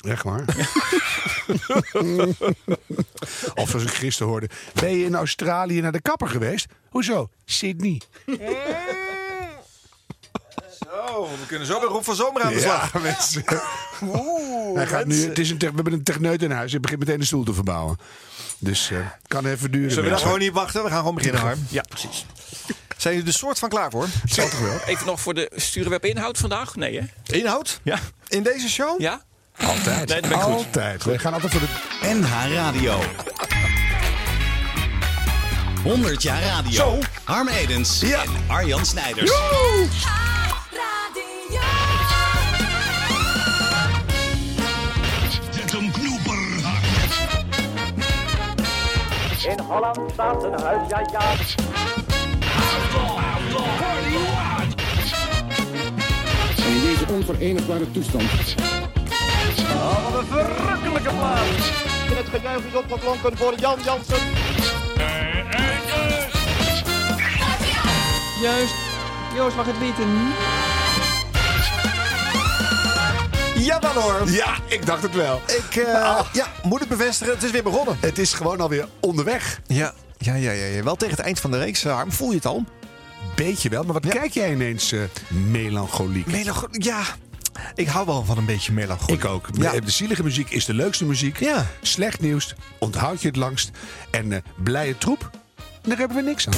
Echt waar? of als ik gisteren hoorde. Ben je in Australië naar de kapper geweest? Hoezo? Sydney. Zo, we kunnen zo bij Rob van Zomer aan de slag. Ja, mensen. Oeh, Hij gaat nu, het is een, we hebben een techneut in huis. Hij begint meteen de stoel te verbouwen. Dus eh kan even duren. Zullen we daar mensen. gewoon niet wachten? We gaan gewoon beginnen, Harm. Ja, precies. Zijn jullie er soort van klaar voor? Zal toch wel? Even nog voor de sturen we op inhoud vandaag? Nee, hè? Inhoud? Ja? In deze show? Ja? Altijd. Nee, dat ben ik goed. Altijd. Wij gaan altijd voor de... NH Radio. 100 jaar radio. Zo. Harm Edens Ja. en Arjan Snijders. In Holland staat een huis, ja ja. En in deze onverenigbare toestand Oh, wat een verrukkelijke plaats. En het gejuich is opgeklonken voor Jan Jansen. Juist. Joost mag het weten. Jawel hoor. Ja, ik dacht het wel. Ik eh, ja, moet het bevestigen. Het is weer begonnen. Het is gewoon alweer onderweg. Ja, ja, ja, ja, ja. Wel tegen het eind van de reeks, eh, Harm. Voel je het al? Beetje wel, maar wat kijk jij ineens eh, melancholiek? Melancho ja, ik hou wel van een beetje melancholie. Ik ook. Ja. De zielige muziek is de leukste muziek. Ja. Slecht nieuws onthoud je het langst. En eh blije troep, daar hebben we niks aan.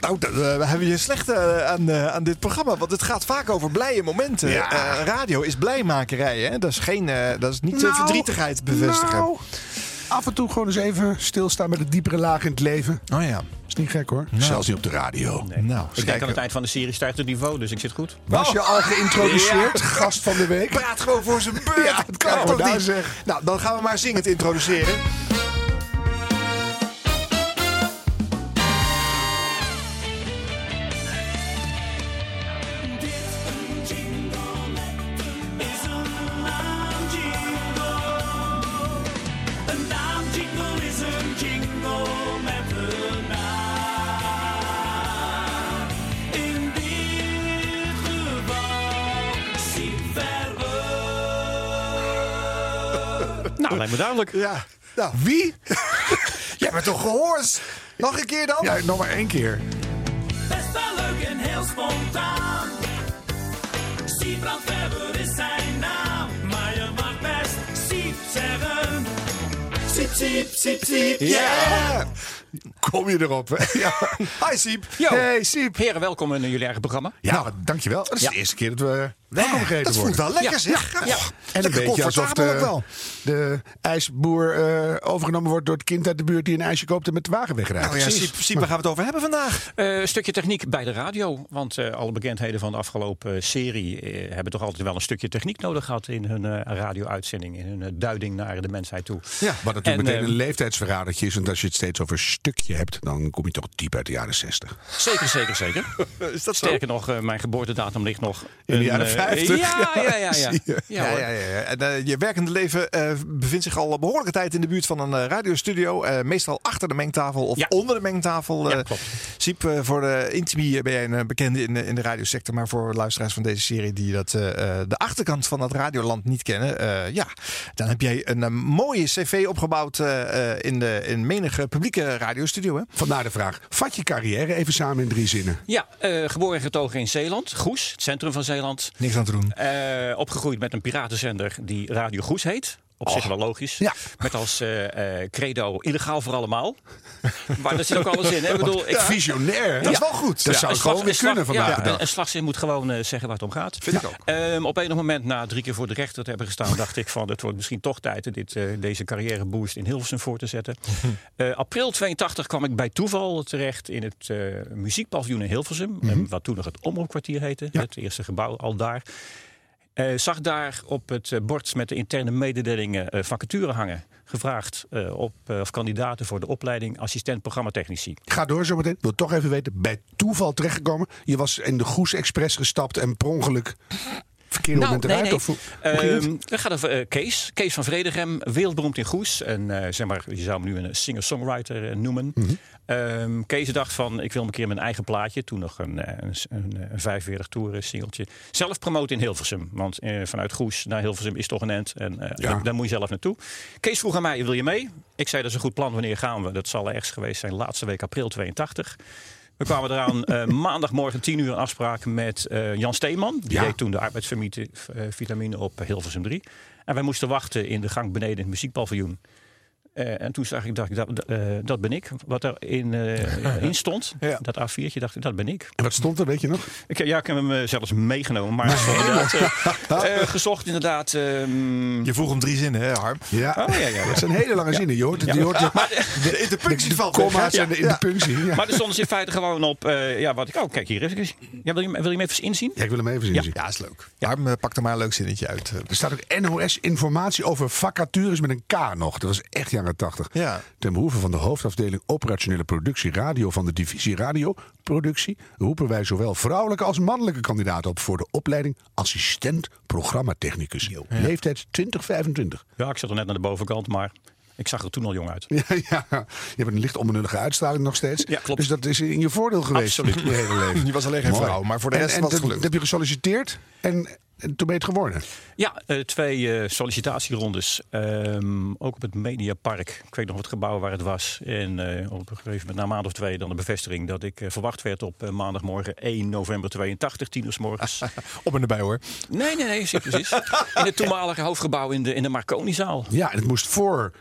Nou, dat, eh, we hebben je slecht eh, aan, aan dit programma. Want het gaat vaak over blije momenten. Ja. Eh, radio is blijmakerij, hè? Dat is, geen, eh, dat is niet Nou, verdrietigheid bevestigen. Nou, af en toe gewoon eens even stilstaan met de diepere laag in het leven. oh ja. Is niet gek hoor. Zelfs niet op de radio. Nou, Ik denk kijk, aan het eind van de serie stijgt het niveau, dus ik zit goed. Was je al geïntroduceerd, gast van de week? praat gewoon voor zijn beurt. Ja, dat kan je toch niet? zeggen. Nou, dan gaan we maar zingend introduceren. Duidelijk. Ja. Nou, wie? Jij bent toch gehoord? Nog een keer dan? Ja, nog maar één keer. Best wel leuk en heel spontaan. Siebrand Weber is zijn naam. Maar je mag best Siep zeggen. Siep, siep, siep, siep. Ja. Kom je erop, hè? Ja. Hi, Siep. Yo. Hey, Siep. Heren, welkom in jullie eigen programma. Ja, dankjewel. Dat is Ja. de eerste keer dat we welkom gegeten Dat voelt worden. wel lekker, Ja. zeg. Ja. Ja. En een Lekker beetje alsof comfortabel ook de, wel. de ijsboer eh, overgenomen wordt door het kind uit de buurt die een ijsje koopt en met de wagen wegrijdt. Nou ja, Siep, Siep, waar gaan we het over hebben vandaag? Eh, een stukje techniek bij de radio. Want eh, alle bekendheden van de afgelopen serie eh, hebben toch altijd wel een stukje techniek nodig gehad in hun eh, radio-uitzending. In hun eh, duiding naar de mensheid toe. Ja, Wat natuurlijk En, meteen ehm, een leeftijdsverradertje is. Want als je het steeds over stukje hebt, dan kom je toch diep uit de jaren 60. Zeker, zeker, zeker. Is dat? Sterker nog, eh, mijn geboortedatum ligt nog... In de jaren eh, 50. Ja, ja, ja. ja. Ja, Ja, ja, ja, ja. En, eh, je werkende leven eh, bevindt zich al een behoorlijke tijd in de buurt van een eh, radiostudio. Eh, meestal achter de mengtafel of onder de mengtafel. Ja, eh. klopt. Siep, eh, voor de Intimi ben jij een eh, bekende in, de- in de radiosector. Maar voor luisteraars van deze serie die dat, eh, eh, de achterkant van het radioland niet kennen. eh, ja, dan heb jij een eh, mooie cv opgebouwd eh, eh, in, de, in menige publieke radiostudio. Hè? Vandaar de vraag, vat je carrière even samen in drie zinnen. Ja, eh, geboren en getogen in Zeeland, Goes, het centrum van Zeeland. Niks aan te doen. Eh, opgegroeid met een piratenzender die Radio Goes heet. Op zich wel logisch. Ja. Met als eh, eh, credo illegaal voor allemaal. maar daar zit ook alles in. Hè? Ik bedoel, ik, Visionair? Dat is wel goed. Dat zou gewoon weer kunnen vandaag ja. Een, slagzin moet gewoon eh, zeggen waar het om gaat. Vind ik ook. Ehm, op enig moment, na drie keer voor de rechter te hebben gestaan, dacht ik van het wordt misschien toch tijd dit, eh, deze carrièreboost in Hilversum voor te zetten. April 82 kwam ik bij toeval terecht in het muziekpaviljoen in Hilversum, eh, wat toen nog het Omroepkwartier heette, het eerste gebouw al daar. Eh, zag daar op het eh, bord met de interne mededelingen eh, vacature hangen. Gevraagd op, of kandidaten voor de opleiding assistent programmatechnici. Ga door zometeen. Wil toch even weten, bij toeval terechtgekomen. Je was in de Goes Express gestapt en per ongeluk verkeerde moment eruit? Of het? Ehm, gaat over eh, Kees. Kees van Vredegem, wereldberoemd in Goes. En eh, zeg maar, je zou hem nu een singer-songwriter eh, noemen. Ehm, Kees dacht van, ik wil een keer mijn eigen plaatje. Toen nog een, een, een, een 45 toeren singeltje. Zelf promoten in Hilversum. Want vanuit Goes naar Hilversum is toch een end. En Ja. daar, daar moet je zelf naartoe. Kees vroeg aan mij, wil je mee? Ik zei, dat is een goed plan. Wanneer gaan we? Dat zal ergens geweest zijn, laatste week april 82. We kwamen eraan eh, maandagmorgen 10 uur een afspraak met eh, Jan Steeman. Die Ja. deed toen de arbeidsvitamine op Hilversum 3. En wij moesten wachten in de gang beneden in het muziekpaviljoen. Eh, en toen zag ik, dacht ik, dat, dat, eh, dat ben ik. Wat erin in, in stond, Ja. dat A4'tje, dacht ik, dat ben ik. En wat stond er, weet je nog? Ik, ja, ik heb hem eh, zelfs meegenomen. Maar inderdaad, eh, eh, gezocht inderdaad. ehm, Je vroeg om drie zinnen, hè, Harm? Ja, Oh, ja, ja, ja. dat zijn hele lange zinnen. Je hoort, het, je hoort de, De interpunctie de valt comma's en de Ja. interpunctie. Ja. Maar er stonden ze in feite gewoon op. eh, ja, wat ik. Oh, kijk hier. Ja, wil, je, wil je hem even inzien? Ja, ik wil hem even zien. Ja. Ja, is leuk. Harm, eh, pak er maar een leuk zinnetje uit. eh. Er staat ook NOS-informatie over vacatures met een K nog. Dat was echt jaren 80. Ja. Ten behoeve van de hoofdafdeling operationele productie radio van de divisie radioproductie roepen wij zowel vrouwelijke als mannelijke kandidaten op voor de opleiding assistent programmatechnicus. Leeftijd 2025. Ja, ik zat er net aan de bovenkant, maar ik zag er toen al jong uit. Ja, ja, je hebt een licht onbenullige uitstraling nog steeds. Ja, klopt. Dus dat is in je voordeel geweest. Absoluut. Je hele leven. Je was alleen geen vrouw, maar voor de rest en was het dat- gelukt. heb je gesolliciteerd en, en toen ben je het geworden. Ja, eh, twee eh, sollicitatierondes. Ehm, ook op het Mediapark. Ik weet nog wat gebouw waar het was. En eh, op een gegeven moment, na een maand of twee, dan de bevestiging dat ik verwacht werd op maandagmorgen 1 november 82, tien uur 's morgens. Op en erbij, hoor. nee, nee, nee, precies. In het toenmalige hoofdgebouw in de, in de Marconizaal. Ja, en het moest voor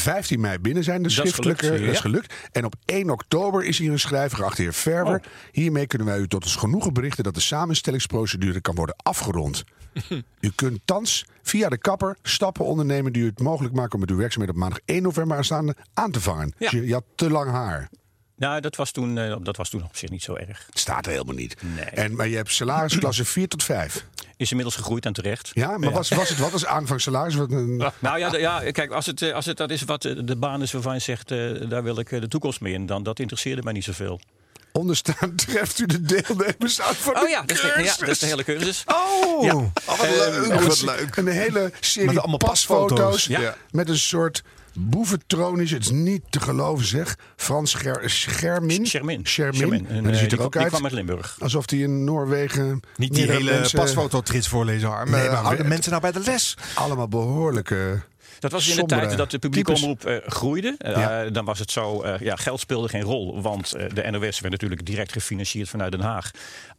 15 mei binnen zijn, de is schriftelijke. gelukt, dat is gelukt. En op 1 oktober is hier een schrijver, geacht de heer Verwer. Oh. Hiermee kunnen wij u tot ons genoegen berichten dat de samenstellingsprocedure kan worden afgerond. u kunt thans via de kapper stappen ondernemen die u het mogelijk maken om met uw werkzaamheden op maandag 1 november aanstaande aan te vangen. Ja. Dus je, je had te lang haar. Nou, dat was, toen, eh, dat was toen op zich niet zo erg. Het staat er helemaal niet. Nee. En, maar je hebt salarisklasse 4 tot 5. Is inmiddels gegroeid en terecht. Ja, maar Was, was het wat als aanvangssalaris? Wat een- Nou ja, ja kijk, als het, eh, als het dat is wat eh, de baan is waarvan je zegt, eh, daar wil ik de toekomst mee in, dan dat interesseerde mij niet zoveel. Onderstaan treft u de deelnemers aan van Oh de ja, dat is de, ja, dat is de hele cursus. Oh, Ja. Oh, wat leuk. Een- wat leuk. Een hele serie Met allemaal pasfoto's. pasfoto's. Ja. Met een soort boeventronisch. Het is niet te geloven zeg. Frans Schermin. Shermin. Shermin. En, die eh, ziet er die, ook die uit. kwam uit Limburg. Alsof hij in Noorwegen... Niet die hele mensen- pasfototrits voorlezen, Harm. Nee, Nee, maar houden mensen nou bij de les? Allemaal behoorlijke... Dat was in de tijd dat de publieke omroep eh, groeide. Eh, Ja. dan was het zo, eh, ja, geld speelde geen rol. Want eh, de NOS werd natuurlijk direct gefinancierd vanuit Den Haag.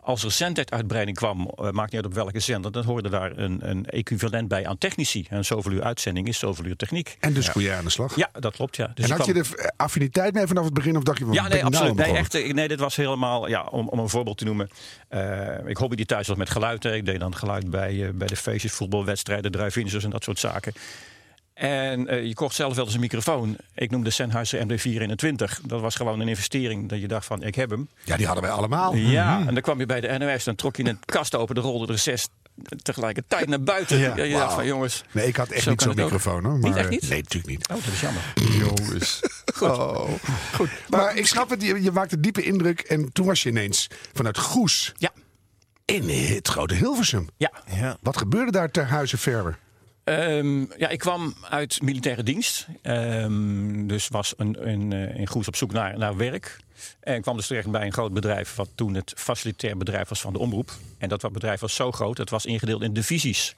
Als er zendtijduitbreiding kwam, eh, maakt niet uit op welke zender... dan hoorde daar een, een equivalent bij aan technici. En zoveel uur uitzending is zoveel uur techniek. En dus kon jij aan de slag. Ja, dat klopt, ja. Dus en had je de affiniteit mee vanaf het begin? Of dacht je van, Ja, nee, nou absoluut. Nee, echt, eh, nee, dit was helemaal, ja, om, om een voorbeeld te noemen. Eh, ik hobby die thuis was met geluid. hè. Ik deed dan geluid bij, eh, bij de feestjes, voetbalwedstrijden, drive-ins en dat soort zaken. En eh, je kocht zelf wel eens een microfoon. Ik noemde Sennheiser MD421. Dat was gewoon een investering dat je dacht van, ik heb hem. Ja, die hadden wij allemaal. Ja, en dan kwam je bij de NOS, dan trok je een kast open, de rolde er zes tegelijkertijd naar buiten. Ja, Ja, je dacht van, jongens... Nee, ik had echt Zo niet zo'n microfoon hoor. Niet Maar, echt niet? Nee, natuurlijk niet. Oh, dat is jammer. Jongens. Goed. Oh. Goed, maar ik snap het, je, je maakte diepe indruk en toen was je ineens vanuit Goes Ja, in het grote Hilversum. ja. Ja. Wat gebeurde daar ter huize Verwer? Ehm, ja, ik kwam uit militaire dienst. Ehm, dus was een, een, eh, in Goes op zoek naar, naar werk. En kwam dus terecht bij een groot bedrijf... wat toen het facilitair bedrijf was van de omroep. En dat bedrijf was zo groot, het was ingedeeld in divisies.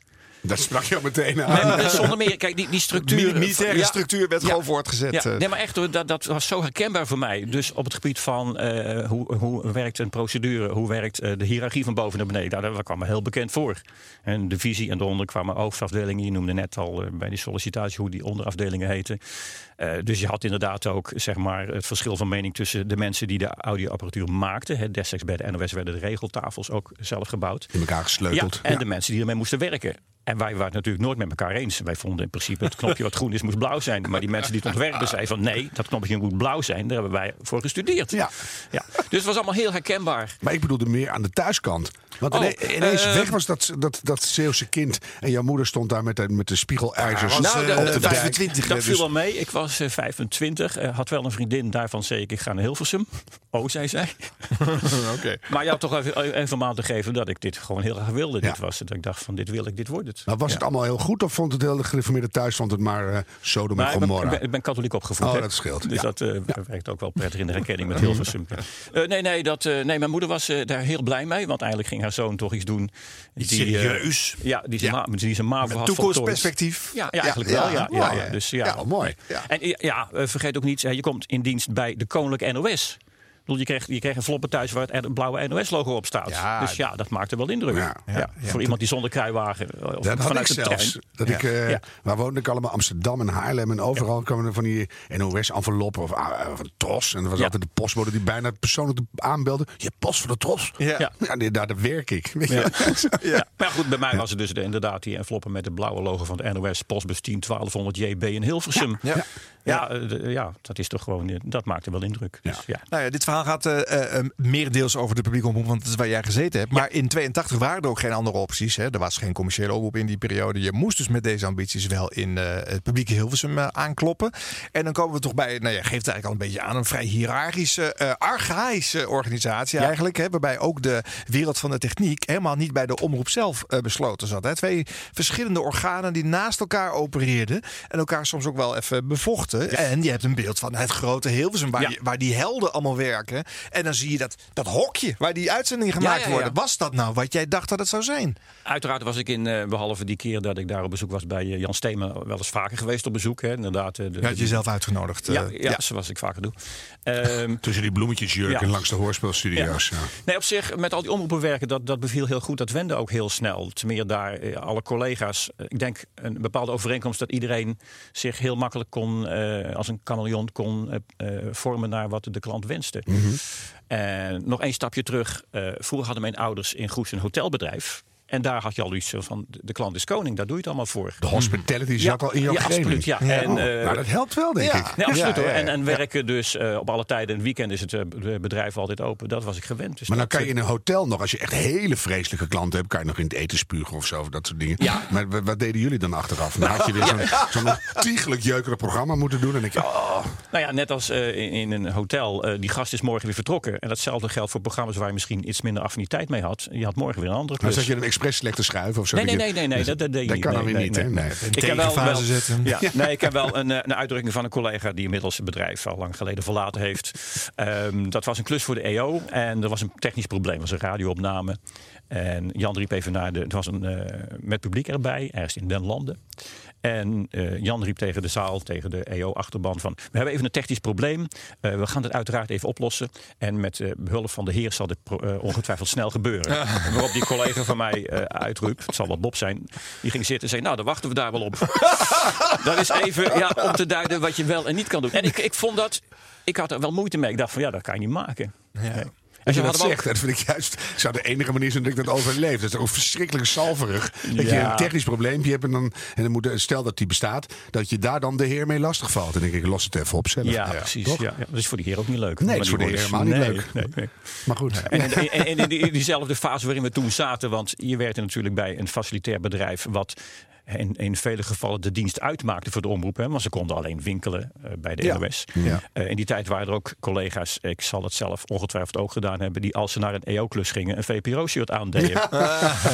Dat sprak je al meteen aan. Nee, maar zonder meer, kijk, die, die structuur... Mili- militaire Ja. structuur werd Ja. gewoon voortgezet. Ja, eh. nee, maar echt, hoor, dat, dat was zo herkenbaar voor mij. Dus op het gebied van eh, hoe, hoe werkt een procedure, hoe werkt eh, de hiërarchie van boven naar beneden, nou, dat kwam me heel bekend voor. En de visie en daaronder kwamen hoofdafdelingen. Je noemde net al bij die sollicitatie hoe die onderafdelingen heten. Dus je had inderdaad ook zeg maar, het verschil van mening tussen de mensen die de audioapparatuur maakten. Hè, destijds bij de NOS werden de regeltafels ook zelf gebouwd. In elkaar gesleuteld. en de mensen die ermee moesten werken. En wij waren het natuurlijk nooit met elkaar eens. Wij vonden in principe het knopje wat groen is moest blauw zijn. Maar die mensen die het ontwerpen zeiden van nee, dat knopje moet blauw zijn. Daar hebben wij voor gestudeerd. Ja. Ja. Dus het was allemaal heel herkenbaar. Maar ik bedoelde meer aan de thuiskant. Want Oh, ine- ineens eh, weg was dat, dat, dat Zeeuwse kind. En jouw moeder stond daar met de, met de spiegelijzers was, op eh, de dijk. 25. Dat dus- viel wel mee. Ik was eh, 25. eh, had wel een vriendin. Daarvan zei ik, ik ga naar Hilversum. Oh, zei zij. Oké. Maar je had toch even, even te geven dat ik dit gewoon heel graag wilde. Ja. Dit was het. Dat ik dacht van dit wil ik, dit wordt het. Maar was het allemaal heel goed of vond het hele gereformeerde thuis vond het maar eh Sodom en Maar ik ben, ik, Gomorra? ben, ik ben katholiek opgevoed. Oh, hè. dat scheelt. Dus Ja. dat eh, werkt ook wel prettig in de herkenning met Hilversum. Eh, nee, nee, dat, eh, nee, mijn moeder was eh, daar heel blij mee. Want eindelijk ging haar zoon toch iets doen. Iets die, eh, serieus. ja, die zijn, Ja. ma- die zijn MAVO had Toekomstperspectief. Ja, ja, eigenlijk Ja, wel. Ja, mooi, ja. Dus, ja. Mooi. Ja. En ja, vergeet ook niet, hè, je komt in dienst bij de Koninklijke NOS. Bedoel, je kreeg, je kreeg een floppen thuis waar het blauwe NOS-logo op staat. Ja. Dus ja, dat maakte wel indruk. Ja. Ja, Ja. Voor iemand die zonder kruiwagen eh, of Dat had ik vanuit de zelfs. trein. Dat ik, eh, Ja. Waar woonde ik allemaal? Amsterdam en Haarlem. En overal kwamen er van die NOS-enveloppen of, ah, of een tros. En er was Ja. altijd de postbode die bijna persoonlijk aanbelde. Je post voor de tros? Ja. Ja. Daar daar werk ik. Weet je? Ja. Ja. Maar goed, bij mij was het dus de, inderdaad die enveloppen met het blauwe logo van de NOS, postbus 10 1200 JB in Hilversum. Ja. Ja, Ja. eh, de- ja, dat is toch gewoon, eh, dat maakte wel indruk. Dus, ja. Nou ja, dit verhaal gaat eh eh, meerdeels over de publieke omroep, want dat is waar jij gezeten hebt. Maar in 82 waren er ook geen andere opties. Hè. Er was geen commerciële omroep in die periode. Je moest dus met deze ambities wel in eh, het publieke Hilversum eh, aankloppen. En dan komen we toch bij, nou ja, geeft eigenlijk al een beetje aan, een vrij hiërarchische, eh archaïsche organisatie eigenlijk. Hè, waarbij ook de wereld van de techniek helemaal niet bij de omroep zelf eh, besloten zat. Hè. Twee verschillende organen die naast elkaar opereerden en elkaar soms ook wel even bevochten. En je hebt een beeld van het grote Hilversum, waar, waar die helden allemaal werken. En dan zie je dat, dat hokje waar die uitzendingen gemaakt Ja, ja, ja. worden. Was dat nou wat jij dacht dat het zou zijn? Uiteraard was ik in, eh, behalve die keer dat ik daar op bezoek was bij eh, Jan Stemen, wel eens vaker geweest op bezoek. Hè. Inderdaad, eh, de, Je had jezelf uitgenodigd. ja, ja, zoals ik vaker doe. Ehm, Tussen die bloemetjesjurken Ja. langs de hoorspelstudio's. Ja. Nee, op zich, met al die omroepen werken, dat, dat beviel heel goed. Dat wende ook heel snel. Ten meer daar, alle collega's. Ik denk een bepaalde overeenkomst dat iedereen zich heel makkelijk kon, eh, als een chameleon kon vormen naar wat de klant wenste. En nog één stapje terug. eh, vroeger hadden mijn ouders in Goes een hotelbedrijf. En daar had je al iets van, de klant is koning, daar doe je het allemaal voor. De hospitality zat al in jouw ja, absoluut. Ja. En, Oh, eh, nou, dat helpt wel, denk ik. Nee, absoluut hoor. En, en werken dus eh, op alle tijden. En weekend is het eh, be- bedrijf altijd open. Dat was ik gewend. Dus Maar dan kan je in een hotel nog, als je echt hele vreselijke klanten hebt, kan je nog in het eten spugen of zo, of dat soort dingen. Ja. Maar wa- wat deden jullie dan achteraf? Dan had je weer zo'n ontiegelijk jeukerig programma moeten doen. En denk je, oh, Nou ja, net als in, in een hotel. die gast is morgen weer vertrokken. En datzelfde geldt voor programma's waar je misschien iets minder affiniteit mee had. Je had morgen weer een andere klus. Expres slecht te schuiven of zo. Nee, nee, Dat nee, nee, nee, dat, dat Dat kan dan weer nee, niet, hè? nee. Nee. Ik heb wel, zetten. Ja, nee, ik heb wel een, eh, een uitdrukking van een collega die inmiddels het bedrijf al lang geleden verlaten heeft. Ehm, dat was een klus voor de EO en er was een technisch probleem. Er was een radioopname. En Jan riep even naar de. Het was een eh, met publiek erbij, ergens in Den Landen. En eh, Jan riep tegen de zaal, tegen de EO-achterban van... we hebben even een technisch probleem. Eh, we gaan het uiteraard even oplossen. En met eh, behulp van de heer zal dit ongetwijfeld snel gebeuren. Waarop die collega van mij uitriep, het zal wel Bob zijn... die ging zitten en zei, nou, dan wachten we daar wel op. dat is even ja, om te duiden wat je wel en niet kan doen. En ik, ik vond dat... Ik had er wel moeite mee. Ik dacht van, ja, dat kan je niet maken. Nee. Als je dat zegt, dat vind ik juist zou de enige manier zijn dat ik dat overleef. Dat is ook verschrikkelijk salverig. Dat je een technisch probleempje hebt en dan, en dan moet, stel dat die bestaat, dat je daar dan de heer mee lastig valt. En denk ik, los het even op zelf. Ja, precies. toch? Ja. Dat is voor die heer ook niet leuk. Nee, het is voor de heer helemaal niet leuk. nee, nee. Maar goed. En in, in, in, in die- diezelfde fase waarin we toen zaten, want je werkte natuurlijk bij een facilitair bedrijf wat in, in vele gevallen de dienst uitmaakte voor de omroep. Hè, want ze konden alleen winkelen eh, bij de Ja. NOS. Ja. Eh, in die tijd waren er ook collega's, ik zal het zelf ongetwijfeld ook gedaan hebben, die als ze naar een EO-klus gingen een VPRO-shirt aandeden.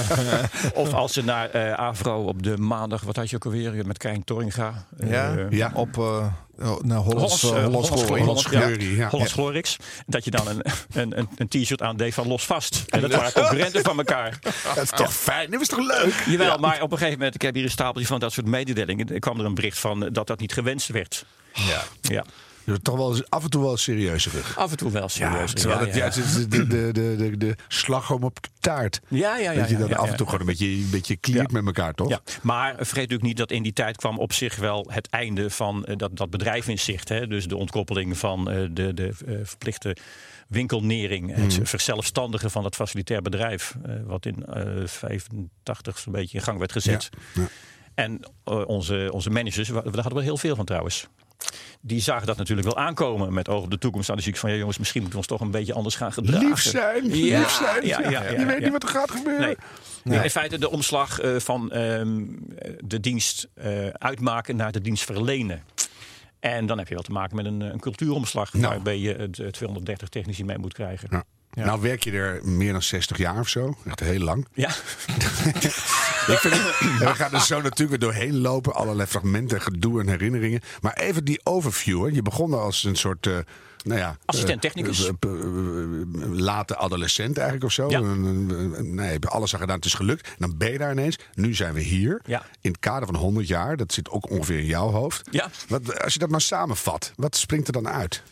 of als ze naar eh Avro op de maandag, wat had je ook alweer, met Krijn eh, Ja, Ja. op uh, naar Hollands, Hollands, Hollands Glorix. Dat je dan een, een, een, t-shirt aandeed van los vast. En dat waren concurrenten van elkaar. Dat is toch fijn? Dat is toch leuk? Jawel, maar op een gegeven moment, ik heb hier een stapeltje van dat soort mededelingen. Er kwam er een bericht van eh, dat dat niet gewenst werd. Ja. Ja. Bent toch wel af en toe wel serieuzer. Af en toe wel Ja, serieus. terwijl het, ja, het is de, de, de, de, de slagroom op taart. ja, ja, ja, dat je dan af en toe gewoon een beetje, een beetje kliert met elkaar, toch? Ja, maar vergeet natuurlijk niet dat in die tijd kwam op zich wel het einde van eh, dat, dat bedrijf in zicht. Hè? Dus de ontkoppeling van eh, de, de eh, verplichte winkelnering. Het Mhm. verzelfstandigen van het facilitair bedrijf. wat in eh 85 zo'n beetje in gang werd gezet. Ja, ja. En onze, onze managers, daar hadden we heel veel van trouwens. Die zagen dat natuurlijk wel aankomen met oog op de toekomst. Dan zie ik van ja, jongens, misschien moeten we ons toch een beetje anders gaan gedragen. Lief zijn, Ja, lief zijn. ja, ja, ja, je weet ja. niet wat er gaat gebeuren. Nee. In feite de omslag eh, van ehm, de dienst eh, uitmaken naar de dienst verlenen. En dan heb je wel te maken met een, eh, een cultuuromslag Nou. waarbij je het, eh, 230 technici mee moet krijgen. Ja. Nou werk je er meer dan 60 jaar of zo. Echt heel lang. Ja, Ik vind het- en we gaan er zo natuurlijk weer doorheen lopen. Allerlei fragmenten, gedoe en herinneringen. Maar even die overview. hè. Je begon als een soort... eh, nou ja, Assistent technicus. eh, eh, eh, late adolescent eigenlijk of zo. Ja. Nee, je hebt alles aan gedaan, het is gelukt. En dan ben je daar ineens. Nu zijn we hier. Ja. In het kader van 100 jaar. Dat zit ook ongeveer in jouw hoofd. Ja. Wat, als je dat maar samenvat, wat springt er dan uit?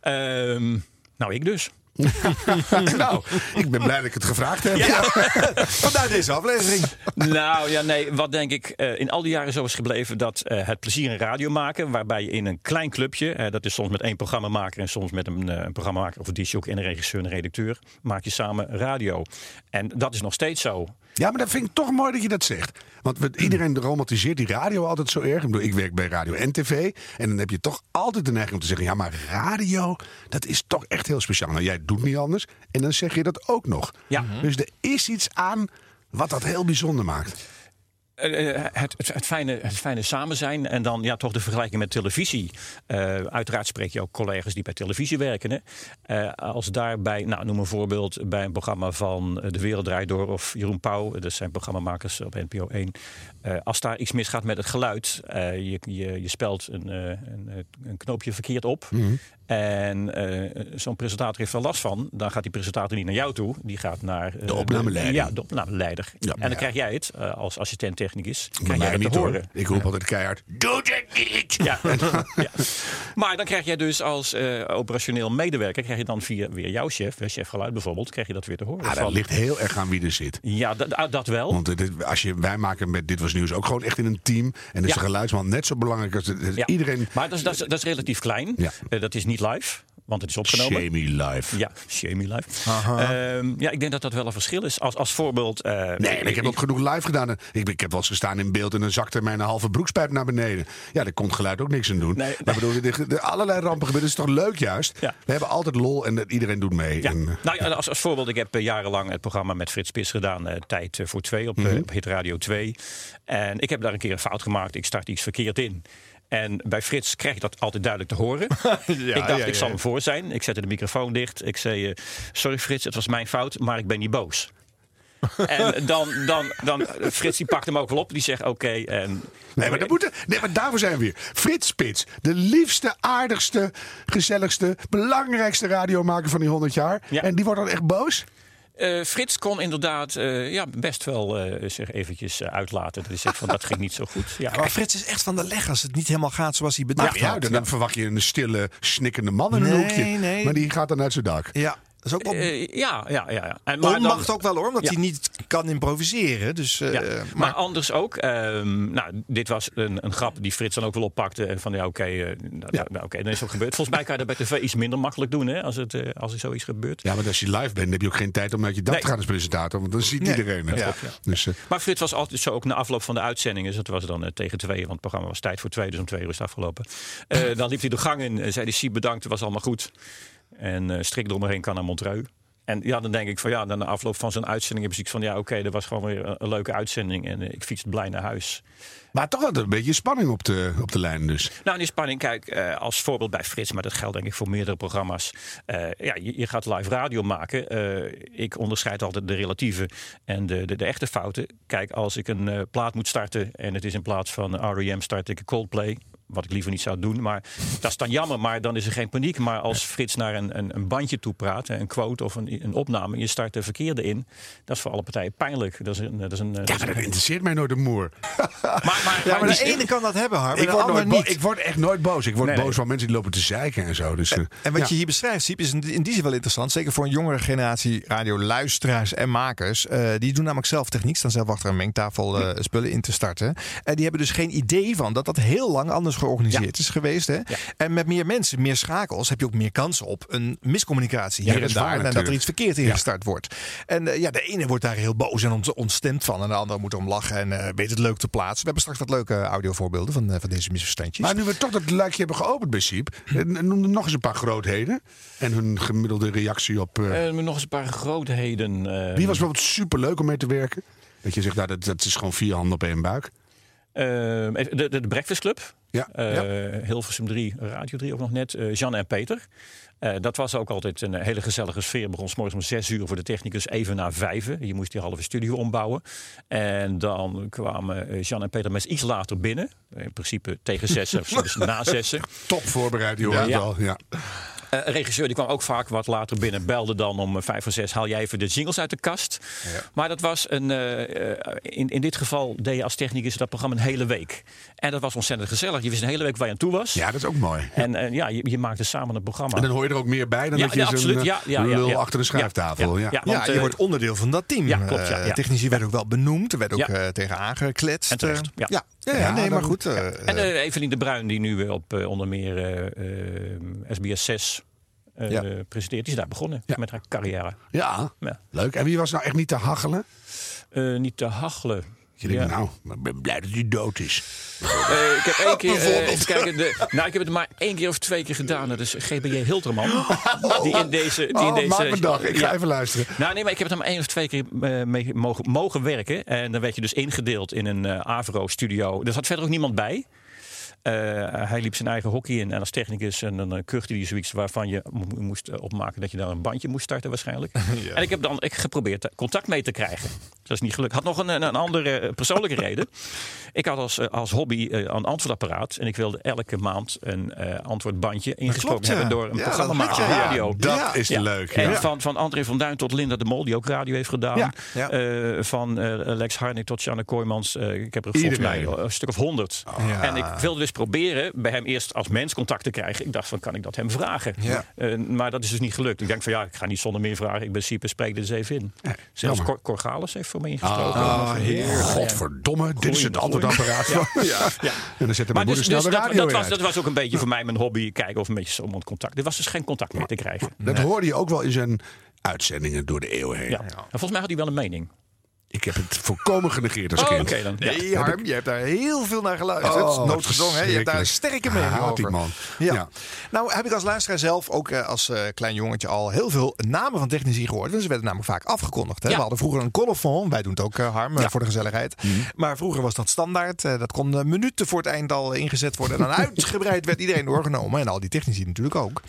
Ehm, nou ik dus. nou, ik ben blij dat ik het gevraagd heb. Vandaar deze aflevering. nou ja, nee, wat denk ik eh, in al die jaren zo is gebleven dat eh, het plezier in radio maken, waarbij je in een klein clubje, eh, dat is soms met één programmamaker en soms met een, eh, een programmamaker of een disjock en een regisseur en een redacteur, maak je samen radio. En dat is nog steeds zo. Ja, maar dat vind ik toch mooi dat je dat zegt. Want we- iedereen romantiseert die radio altijd zo erg. Ik, bedoel, ik werk bij radio en tv. En dan heb je toch altijd de neiging om te zeggen... ja, maar radio, dat is toch echt heel speciaal. Nou, jij doet niet anders. En dan zeg je dat ook nog. Ja. Dus er is iets aan wat dat heel bijzonder maakt. Eh, eh, het, het, fijne, het fijne samen zijn en dan ja, toch de vergelijking met televisie. Eh, uiteraard spreek je ook collega's die bij televisie werken. Hè. Eh, als daarbij, nou, noem een voorbeeld bij een programma van De Wereld Draait Door of Jeroen Pauw, dat zijn programmamakers op NPO 1. Eh, als daar iets misgaat met het geluid, je, je, je spelt een, een, een knoopje verkeerd op. En eh, zo'n presentator heeft er last van. Dan gaat die presentator niet naar jou toe. Die gaat naar eh, De opnameleider. ja, de opnameleider. Ja. en dan Ja. krijg jij het eh, als assistent technicus. Krijg jij het niet te hoor. horen. Ik roep altijd keihard, doe het niet! Ja. ja. Maar dan krijg jij dus als eh, operationeel medewerker, krijg je dan via weer jouw chef, chef geluid bijvoorbeeld, krijg je dat weer te horen. Ah, dat Van- ligt heel erg aan wie er zit. Ja, dat, ah, dat wel. Want dit- als je, wij maken met Dit Was Nieuws ook gewoon echt in een team. En is Ja. de geluidsman net zo belangrijk als iedereen. Maar dat is, dat, is, dat is relatief klein. Ja. Dat is niet live, want het is opgenomen. Shamey live. Ja, Shamey live. Ehm, ja, ik denk dat dat wel een verschil is. Als, als voorbeeld. eh, Nee, ik heb ook genoeg live gedaan. Ik, ik heb wel eens gestaan in beeld en dan zakte mijn halve broekspijp naar beneden. Ja, daar kon het geluid ook niks aan doen. Nee. Maar bedoel, de, allerlei rampen gebeuren. Dat is toch leuk juist? Ja. We hebben altijd lol en iedereen doet mee. Ja. En, eh, Nou ja, als, als voorbeeld, ik heb eh, jarenlang het programma met Frits Spits gedaan, eh, Tijd voor Twee op, eh, op Hit Radio 2. En ik heb daar een keer een fout gemaakt. Ik start iets verkeerd in. En bij Frits krijg je dat altijd duidelijk te horen. ik dacht, ja, ik zal ja. hem voor zijn. Ik zette de microfoon dicht. Ik zei, eh, sorry Frits, het was mijn fout, maar ik ben niet boos. en dan, dan, dan, Frits die pakt hem ook wel op. Die zegt, oké. en nee, maar dat moet, nee, maar daarvoor zijn we weer. Frits Spits, de liefste, aardigste, gezelligste, belangrijkste radiomaker van die 100 jaar. Ja. En die wordt dan echt boos? Eh, Frits kon inderdaad eh, ja, best wel eh, zich eventjes uitlaten. Dat, is echt van, dat ging niet zo goed. Ja. Maar Frits is echt van de leg als het niet helemaal gaat zoals hij Maar bedacht ja, had. dan, dan verwacht je een stille, snikkende man in een hoekje. nee. Maar die gaat dan uit zijn dak. Ja, is ook wel... Eh, ja, ja, ja. ja. En, maar dan- onmacht ook wel hoor, omdat Ja. hij niet kan improviseren. Dus, eh, Ja, maar, maar anders ook. ehm, nou, dit was een, een grap die Frits dan ook wel oppakte. En van ja, oké, eh, nou, nou, oké, dan is het ook gebeurd. Volgens mij kan je dat bij tv iets minder makkelijk doen hè, als, het, eh, als er zoiets gebeurt. Ja, maar als je live bent, heb je ook geen tijd om uit je Nee. te gaan als presentator. Want dan ziet Nee, iedereen het. ja. Dus, eh, Maar Frits was altijd zo ook na afloop van de uitzendingen. Dus dat was dan eh, tegen tweeën, want het programma was tijd voor twee. Dus om twee uur is het afgelopen. Eh, dan liep hij de gang in. en zei hij, Siep bedankt, het was allemaal goed. En eh strik eromheen kan naar Montreux. En ja, dan denk ik van ja, dan na afloop van zo'n uitzending heb ik van ja, oké, dat was gewoon weer een, een leuke uitzending. En eh, ik fiets blij naar huis. maar toch wel een beetje spanning op de, op de lijn dus. Nou, die spanning, kijk, eh, als voorbeeld bij Frits, maar dat geldt denk ik voor meerdere programma's. Ja, je, je gaat live radio maken. Ik onderscheid altijd de relatieve en de, de, de echte fouten. Kijk, als ik een plaat moet starten en het is in plaats van R.E.M. start ik Coldplay. Wat ik liever niet zou doen. Maar dat is dan jammer, maar dan is er geen paniek. Maar als Frits naar een, een, een bandje toe praat, een quote of een, een opname, je start de verkeerde in, dat is voor alle partijen pijnlijk. Dat is een, dat is een, dat Ja, is maar een- dat interesseert mij nooit de moer. maar, maar, Ja, maar die- de ene kan dat hebben, Harm, Ik de word, niet. ik word echt nooit boos. Ik word Nee, boos nee. van mensen die lopen te zeiken en zo. Dus, eh, En wat ja. je hier beschrijft, Siep, is in in die zin wel interessant. Zeker voor een jongere generatie radioluisteraars en makers. Eh, die doen namelijk zelf techniek, staan zelf achter een mengtafel eh, spullen in te starten. En die hebben dus geen idee van dat dat heel lang anders georganiseerd is geweest. Hè? En met meer mensen, meer schakels, heb je ook meer kans op een miscommunicatie Ja, hier dat en daar. en dat er iets verkeerd ingestart wordt. En eh, ja, de ene wordt daar heel boos en ont- ontstemd van. En de andere moet erom lachen en eh, weet het leuk te plaatsen. We hebben straks wat leuke audiovoorbeelden van, eh, van deze misverstandjes. Maar nu we toch dat luikje hebben geopend eh, noem nog eens een paar grootheden. En hun gemiddelde reactie op. nog eens een paar grootheden. eh, wie was bijvoorbeeld superleuk om mee te werken? Dat je zegt, nou, dat, dat is gewoon vier handen op één buik. even de, de, de Breakfast Club. Ja, Eh, ja. Hilversum 3, Radio 3 ook nog net. eh Jan en Peter. Eh, dat was ook altijd een hele gezellige sfeer. Begon morgens om zes uur voor de technicus, even na vijven. Je moest die halve studio ombouwen. En dan kwamen Jan en Peter meest iets later binnen. In principe tegen zessen, of na zessen. Top voorbereid, joh. Ja. Wel, ja. Eh, een regisseur die kwam ook vaak wat later binnen. Belde dan om eh, vijf of zes. Haal jij even de jingles uit de kast. Maar dat was een. eh, in, in dit geval deed je als technicus dat programma een hele week. En dat was ontzettend gezellig. Je wist een hele week waar je aan toe was. ja, dat is ook mooi. En eh, ja, je, je maakte samen een programma. En dan hoor je er ook meer bij dan Ja, dat je ja, absoluut. Ja, ja, ja, lul ja. achter de schrijftafel. Ja, Ja, ja. Ja, Want, je wordt onderdeel van dat team. ja, klopt, ja, ja. Technici werden ook wel benoemd. Er werd ook Ja. eh, tegen aangekletst. En terecht, ja. ja. Ja, ja, Ja, nee, dan- maar goed. En Evelien de Bruin, die nu op onder meer SBS 6 Ja. presenteert, die is daar begonnen Ja. met haar carrière. Ja, Ja. leuk. En wie was nou echt niet te hachelen? Eh, niet te hachelen. Je denkt, nou, ik ben blij dat hij dood is. Eh, ik heb één keer. even kijken, de, nou, ik heb het maar één keer of twee keer gedaan. Dat is GBJ Hilterman. Die in deze. Die in Oh, deze maak dag. Ik ga ja. even luisteren. Nou, nee, maar ik heb er maar één of twee keer mee mogen, mogen werken. En dan werd je dus ingedeeld in een Avro-studio. Er zat verder ook niemand bij. Eh, hij liep zijn eigen hockey in en als technicus en dan uh, kuchte hij zoiets waarvan je mo- moest eh, opmaken dat je daar een bandje moest starten waarschijnlijk. En ik heb dan ik geprobeerd eh, contact mee te krijgen. Dat is niet gelukt. Had nog een, een, andere eh, persoonlijke reden. Ik had als, eh, als hobby eh, een antwoordapparaat en ik wilde elke maand een eh, antwoordbandje ingesproken klopt, ja. hebben door een Ja, ja. radio. Dat Ja. is Ja. leuk. En van, van André van Duin tot Linda de Mol, die ook radio heeft gedaan. Ja. Ja. Eh, van eh, Lex Harnik tot Sjanne Kooijmans. Eh, ik heb er volgens mij een stuk of honderd. Ja. En ik wilde dus proberen bij hem eerst als mens contact te krijgen. Ik dacht van, kan ik dat hem vragen? Ja. Eh, maar dat is dus niet gelukt. Ik denk van, ja, ik ga niet zonder meer vragen. Ik ben Sieper, spreek dit eens even in. Zelfs. Cor, Cor Gales heeft ingesproken. Ah, heerlijk. Godverdomme, dit is het antwoordapparaat. groeiende. Ja. Ja. En dan zette mijn moeder dus, snel dus de dat, radio dat, was, dat was ook een beetje voor mij mijn hobby. Kijken of een beetje zo contact. Dit was dus geen contact meer te krijgen. Dat hoorde je ook wel in zijn uitzendingen door de eeuwen heen. Ja. En volgens mij had hij wel een mening. Ik heb het volkomen genegeerd als Oh, kind. Oké dan. Ja. Nee, Harm, je hebt daar heel veel naar geluisterd. Oh, hè? Je hebt daar een sterke mening die over. man. Ja. Ja. Nou heb ik als luisteraar zelf ook eh, als eh, klein jongetje al heel veel namen van technici gehoord. Want ze werden namelijk vaak afgekondigd. Hè? Ja. We hadden vroeger een colofon. Wij doen het ook, eh, Harm, voor de gezelligheid. Mhm. Maar vroeger was dat standaard. Dat kon minuten voor het eind al ingezet worden. En dan uitgebreid werd iedereen doorgenomen. En al die technici natuurlijk ook.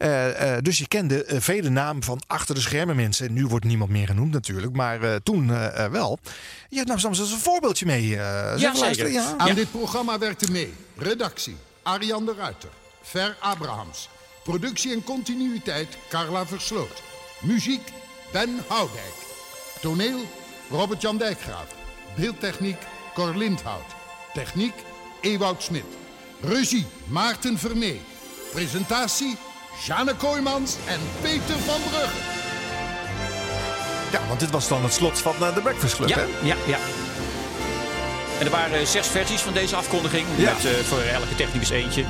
Eh, eh, dus je kende eh, vele namen van achter de schermen mensen. Nu wordt niemand meer genoemd natuurlijk. Maar eh, toen wel. Je hebt nou soms eens een voorbeeldje mee. eh we zeker. Ja. Aan dit programma werkte mee redactie Arjan de Ruiter, Ver Abrahams, productie en continuïteit Carla Versloot, muziek Ben Houdijk, toneel Robert-Jan Dijkgraaf, beeldtechniek Cor Lindhout, techniek Ewout Smit, regie Maarten Vermee, presentatie Jane Kooijmans en Peter van Brugge. Ja, want dit was dan het slot van eh, de Breakfast Club, Ja, hè? ja, ja. En er waren zes versies van deze afkondiging. Ja. Met eh, voor elke technicus eentje.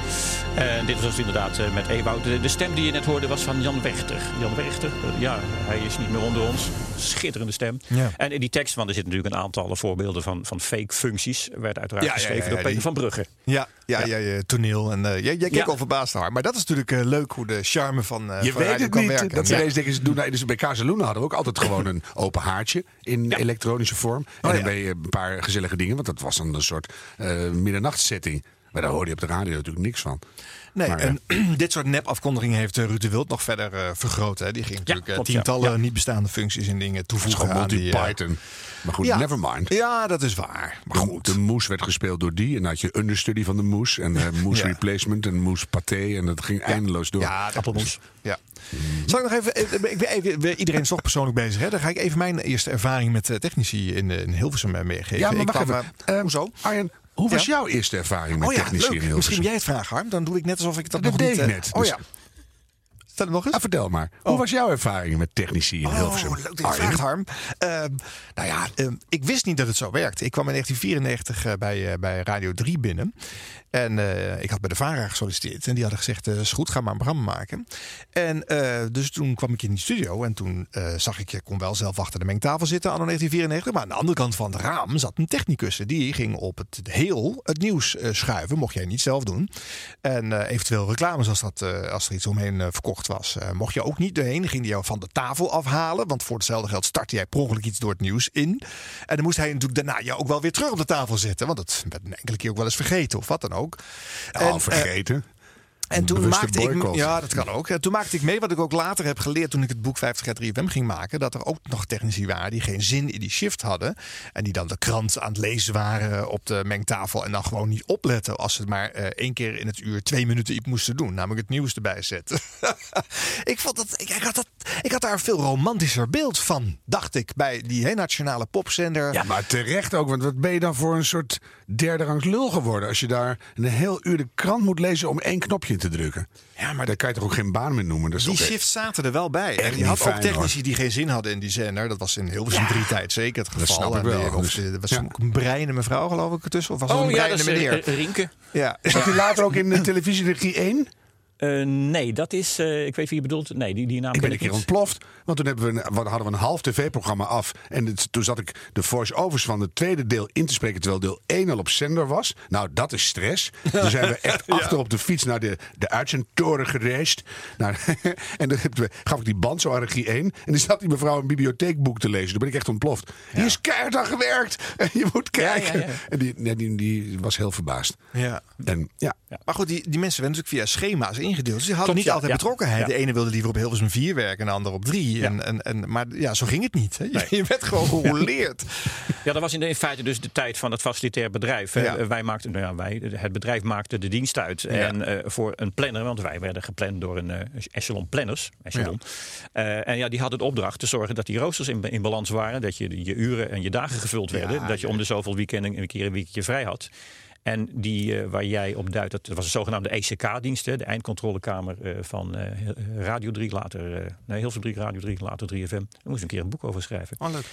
En dit was inderdaad eh, met Ewout. De, de stem die je net hoorde was van Jan Wechter. Jan Wechter, eh, ja, hij is niet meer onder ons. Schitterende stem. Ja. En in die tekst, want er zitten natuurlijk een aantal voorbeelden van, van fake functies. Werd uiteraard Ja, ja, ja, geschreven ja, door Peter die- van Brugge. Ja, ja, ja, ja, toneel. En eh, jij, jij keek Ja. al verbaasd naar haar. Maar dat is natuurlijk leuk hoe de charme van, eh Je van weet het kan niet. werken. Dat ze Ja. ineens denken, ze doen, nou, dus bij Casaluna hadden we ook altijd gewoon een open haartje in Ja. elektronische vorm. En Oh, dan ja. ben je een paar gezellige dingen, want dat was dan een soort eh middernachtssetting. Maar daar hoorde je op de radio natuurlijk niks van. Nee, Maar, en dit soort nep-afkondigingen heeft eh, Ruud de Wild nog verder eh, vergroot. Hè. Die ging natuurlijk eh, tientallen Ja. niet bestaande functies en dingen toevoegen aan die... eh, multi-Python. Maar goed, ja. never mind. Ja, dat is waar. Maar De- goed. De moes werd gespeeld door die. En dan had je understudy van de moes. En eh moes Ja. replacement en moes paté. En dat ging eindeloos door. Ja, appelmoes. Ja. Zal ik nog even, eh, ik ben even, iedereen is toch persoonlijk bezig. Hè? Dan ga ik even mijn eerste ervaring met eh, technici in, eh, in Hilversum eh, meegeven. Ja, maar ik wacht kwam, even. eh, Eh, hoezo? Arjen, hoe was jouw eerste ervaring met Oh leuk. in Hilversum? Misschien jij het vraagt, Harm. Dan doe ik net alsof ik dat, Dat nog deed niet... ik eh, net, Oh dus- ja. Stel het nog eens. Ah, vertel maar. Hoe was jouw ervaring met technici in Hilversum? Oh, leuk dat je Arjen? vraagt, Harm. Ehm, nou ja, ehm, ik wist niet dat het zo werkte. Ik kwam in 1994 eh, bij, eh, bij Radio 3 binnen. En eh, ik had bij de VARA gesolliciteerd. En die hadden gezegd, eh, is goed, ga maar een programma maken. En eh, dus toen kwam ik in die studio. En toen zag ik, je kon wel zelf achter de mengtafel zitten anno 1994. Maar aan de andere kant van het raam zat een technicus. Die ging op het heel het nieuws schuiven. Mocht jij niet zelf doen. En eventueel reclames als, dat, als er iets omheen verkocht was. mocht je ook niet doorheen. Ging die jou van de tafel afhalen. Want voor hetzelfde geld startte jij per ongeluk iets door het nieuws in. En dan moest hij natuurlijk daarna jou ook wel weer terug op de tafel zetten. Want dat werd een enkele keer ook wel eens vergeten of wat dan ook. Oh, En, eh, vergeten. En toen maakte ik, ja, dat kan ook. En toen maakte ik mee wat ik ook later heb geleerd toen ik het boek 50 jaar 3FM ging maken. Dat er ook nog technici waren die geen zin in die shift hadden. En die dan de krant aan het lezen waren op de mengtafel. En dan gewoon niet opletten als ze maar eh, één keer in het uur twee minuten iets moesten doen. Namelijk het nieuws erbij zetten. ik, vond dat, ik, ik had dat, ik had daar een veel romantischer beeld van, dacht ik. Bij die hè, nationale popzender. Ja, maar terecht ook. Want wat ben je dan voor een soort derde rangs lul geworden... als je daar een heel uur de krant moet lezen om één knopje te drukken? Ja, maar Daar kan je toch ook geen baan meer noemen? Dat is Die toch- shifts zaten er wel bij. En je had ook technici die geen zin hadden in die zender. Dat was in Hilversum drie tijd zeker het dat geval. snap ik En wel. die- Of Dus, de- was ja. ook een breiende mevrouw geloof ik ertussen. Of was het Oh een ja, dat breiende is meneer? eh, Rinke. ja. Zat hij later ook in de televisieregie 1? Eh, nee, dat is. eh, ik weet wie je bedoelt. Nee, die, die naam Ik ben een keer ontploft. Want toen hebben we een, hadden we een half tv-programma af. En het- toen zat ik de voice-overs van het tweede deel in te spreken. Terwijl deel 1 al op zender was. Nou, dat is stress. Toen zijn we echt achter op de fiets naar de, de uitzendtoren gereisd. Nou, en dan gaf ik die band zo aan regie 1. En dan zat die mevrouw een bibliotheekboek te lezen. Toen ben ik echt ontploft. Hier is keihard aan gewerkt. En je moet Ja, ja, kijken. ja. En die, nee, die, die was heel verbaasd. Ja. En ja, Maar goed, die, die mensen werden natuurlijk via schema's ingedeeld. Dus die hadden Klopt, niet ja, altijd ja. betrokkenheid. Ja. De ene wilde liever op Hilversum 4 werken en de ander op 3. En, en, en, maar ja, zo ging het niet. Hè. Je, je werd gewoon gerouleerd. Ja, dat was in, de, in feite dus de tijd van het facilitair bedrijf. Ja. Eh, Wij maakten, nou ja, wij, het bedrijf maakte de dienst uit. En eh, voor een planner, want wij werden gepland door een eh, echelon planners. Echelon. En ja, die hadden de opdracht te zorgen dat die roosters in, in balans waren. Dat je je uren en je dagen gevuld werden. dat je om de zoveel weekenden een keer een weekje vrij had. En die eh, waar jij op duidt, dat was een zogenaamde ECK-dienst, de eindcontrolekamer eh, van eh, Radio 3, later, eh nee, Hilversum 3, Radio 3, later 3FM. Daar moest een keer een boek over schrijven. Oh, leuk.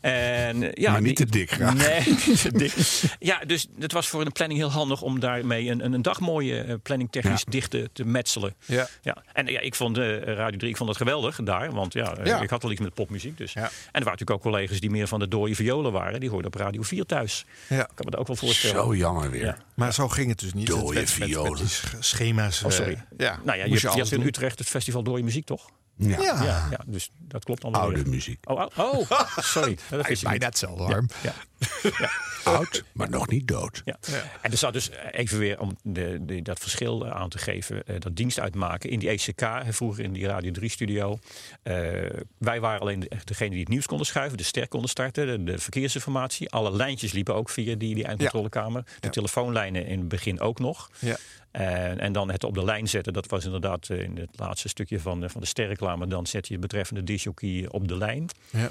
En, ja, Maar niet die- te dik, graag. Nee, niet te dik. Ja, dus het was voor een planning heel handig om daarmee een, een, een dag mooie planning technisch Ja. dicht te, metselen. Ja. Ja. En ja, ik vond eh, Radio 3 ik vond dat geweldig daar. Want ja, Ja. ik had wel iets met popmuziek. Dus. Ja. En er waren natuurlijk ook collega's die meer van de dode violen waren. Die hoorden op Radio 4 thuis. Ja. Ik kan me dat ook wel voorstellen. zo jammer weer. Ja. Maar zo ging het dus niet. Met violen. schema's. Oh, sorry. eh, ja, Nou ja, je, je hebt in. Utrecht het festival Dode Muziek, toch? Ja. Ja. Ja, ja dus dat klopt allemaal Oude weer. muziek. Oh, oh, oh, sorry. Dat ik Bijna niet. hetzelfde, Harm. Ja. Oud, maar nog niet dood. Ja. En er zat dus even weer om de, de, dat verschil aan te geven, eh, dat dienst uitmaken in die ECK, hè, vroeger in die Radio 3 studio. Eh, wij waren alleen de, degene die het nieuws konden schuiven, de ster konden starten, de, de verkeersinformatie. Alle lijntjes liepen ook via die, die eindcontrolekamer. De Ja. telefoonlijnen in het begin ook nog. Ja. En, en dan het op de lijn zetten, dat was inderdaad eh, in het laatste stukje van, de- van de sterreclame. Dan zet je het betreffende disjockey op de lijn. Ja.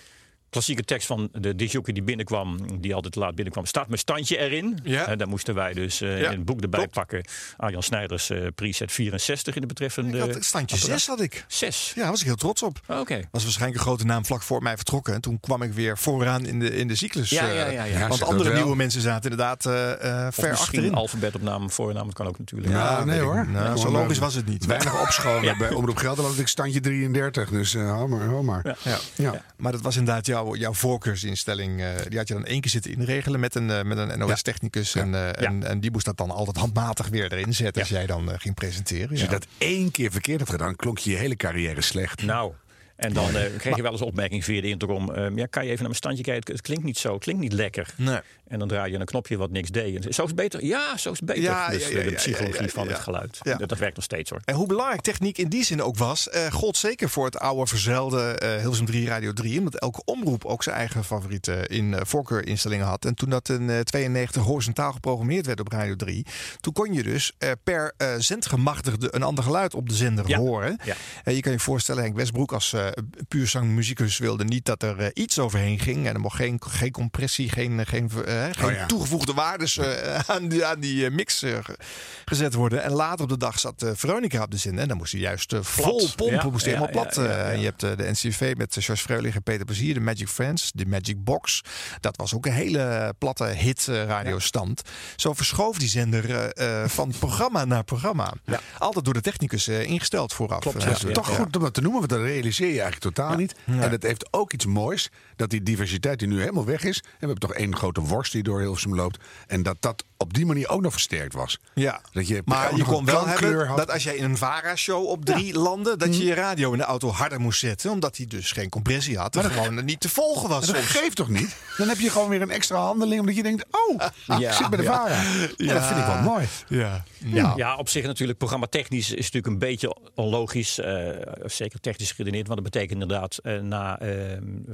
Klassieke tekst van de disjockey die binnenkwam, die altijd te laat binnenkwam. Staat mijn standje erin? Ja. En daar moesten wij dus eh, Ja, in het boek erbij klopt. pakken. Arjan Snijders eh, preset 64 in de betreffende... Ik had standje apparaat. 6 had ik. Zes? Ja, daar was ik heel trots op. Oké. Was waarschijnlijk een grote naam vlak voor mij vertrokken. En toen kwam ik weer vooraan in de, in de cyclus. Ja, eh, ja, ja, ja. Ja, Want andere nieuwe mensen zaten inderdaad eh, eh, Of ver misschien achterin. alfabet op naam, voornaam, dat kan ook natuurlijk. Ja, nee hoor. Nou, zo logisch eh, was het niet. Weinig opschonen. Ja. Bij Omroep Gelderland had ik standje 33. Dus eh hou maar, hou maar. Ja. Ja. Ja. Maar dat was inderdaad jouw, jouw voorkeursinstelling. eh, die had je dan één keer zitten inregelen met een, eh, met een NOS-technicus. En, eh, en, en die moest dat dan altijd handmatig weer erin zetten als jij dan ging presenteren. Als Ja. je dat één keer verkeerd had gedaan, klonk je je hele carrière slecht. Nou, En dan eh, kreeg je wel eens opmerking via de intercom. ehm, ja, kan je even naar mijn standje kijken? Het klinkt niet zo, het klinkt niet lekker. Nee. En dan draai je een knopje wat niks deed. En zo is beter? Ja, zo is beter. Ja, dus ja, ja, de psychologie van het geluid. Dat, dat werkt nog steeds hoor. En hoe belangrijk techniek in die zin ook was, eh gold zeker voor het oude verzuilde eh Hilversum 3 Radio 3. Omdat elke omroep ook zijn eigen favoriete in, eh, voorkeurinstellingen had. En toen dat in eh, 92 horizontaal geprogrammeerd werd op Radio 3, toen kon je dus per zendgemachtigde een ander geluid op de zender horen. Je kan je voorstellen, Henk Westbroek als eh puur zangmuzikus wilde niet dat er iets overheen ging. En er mocht geen, geen compressie, geen, geen, geen Oh ja. toegevoegde waardes eh, aan die, aan die eh, mix eh, ge- gezet worden. En later op de dag zat eh, Veronica op de zin. En dan moest hij juist eh, vol pompen, Ja, moest hij helemaal plat. eh. En je hebt eh, de NCV met eh, George Freulich en Peter Plezier, de Magic Friends, de Magic Box. Dat was ook een hele platte hit eh, radiostand. Zo verschoof die zender eh, eh, van programma naar programma. Altijd door de technicus eh, ingesteld vooraf. Klopt, Eh. Dat toch goed om dat te noemen, want dat realiseer je eigenlijk totaal niet. En het heeft ook iets moois, dat die diversiteit die nu helemaal weg is. En we hebben toch één grote worst die door Hilversum loopt. En dat dat op die manier ook nog versterkt was. Ja, Dat je maar je kon wel hebben had. dat als jij in een VARA-show op drie landde, dat je je radio in de auto harder moest zetten. Omdat hij dus geen compressie had. En gewoon niet te volgen was dat soms. geeft toch niet? Dan heb je gewoon weer een extra handeling, omdat je denkt, oh, ik zit bij de VARA. Ja, dat vind ik wel mooi. Ja. Ja. ja, op zich natuurlijk programmatechnisch is natuurlijk een beetje onlogisch. eh, zeker technisch geredeneerd. Want dat betekent inderdaad eh, na eh,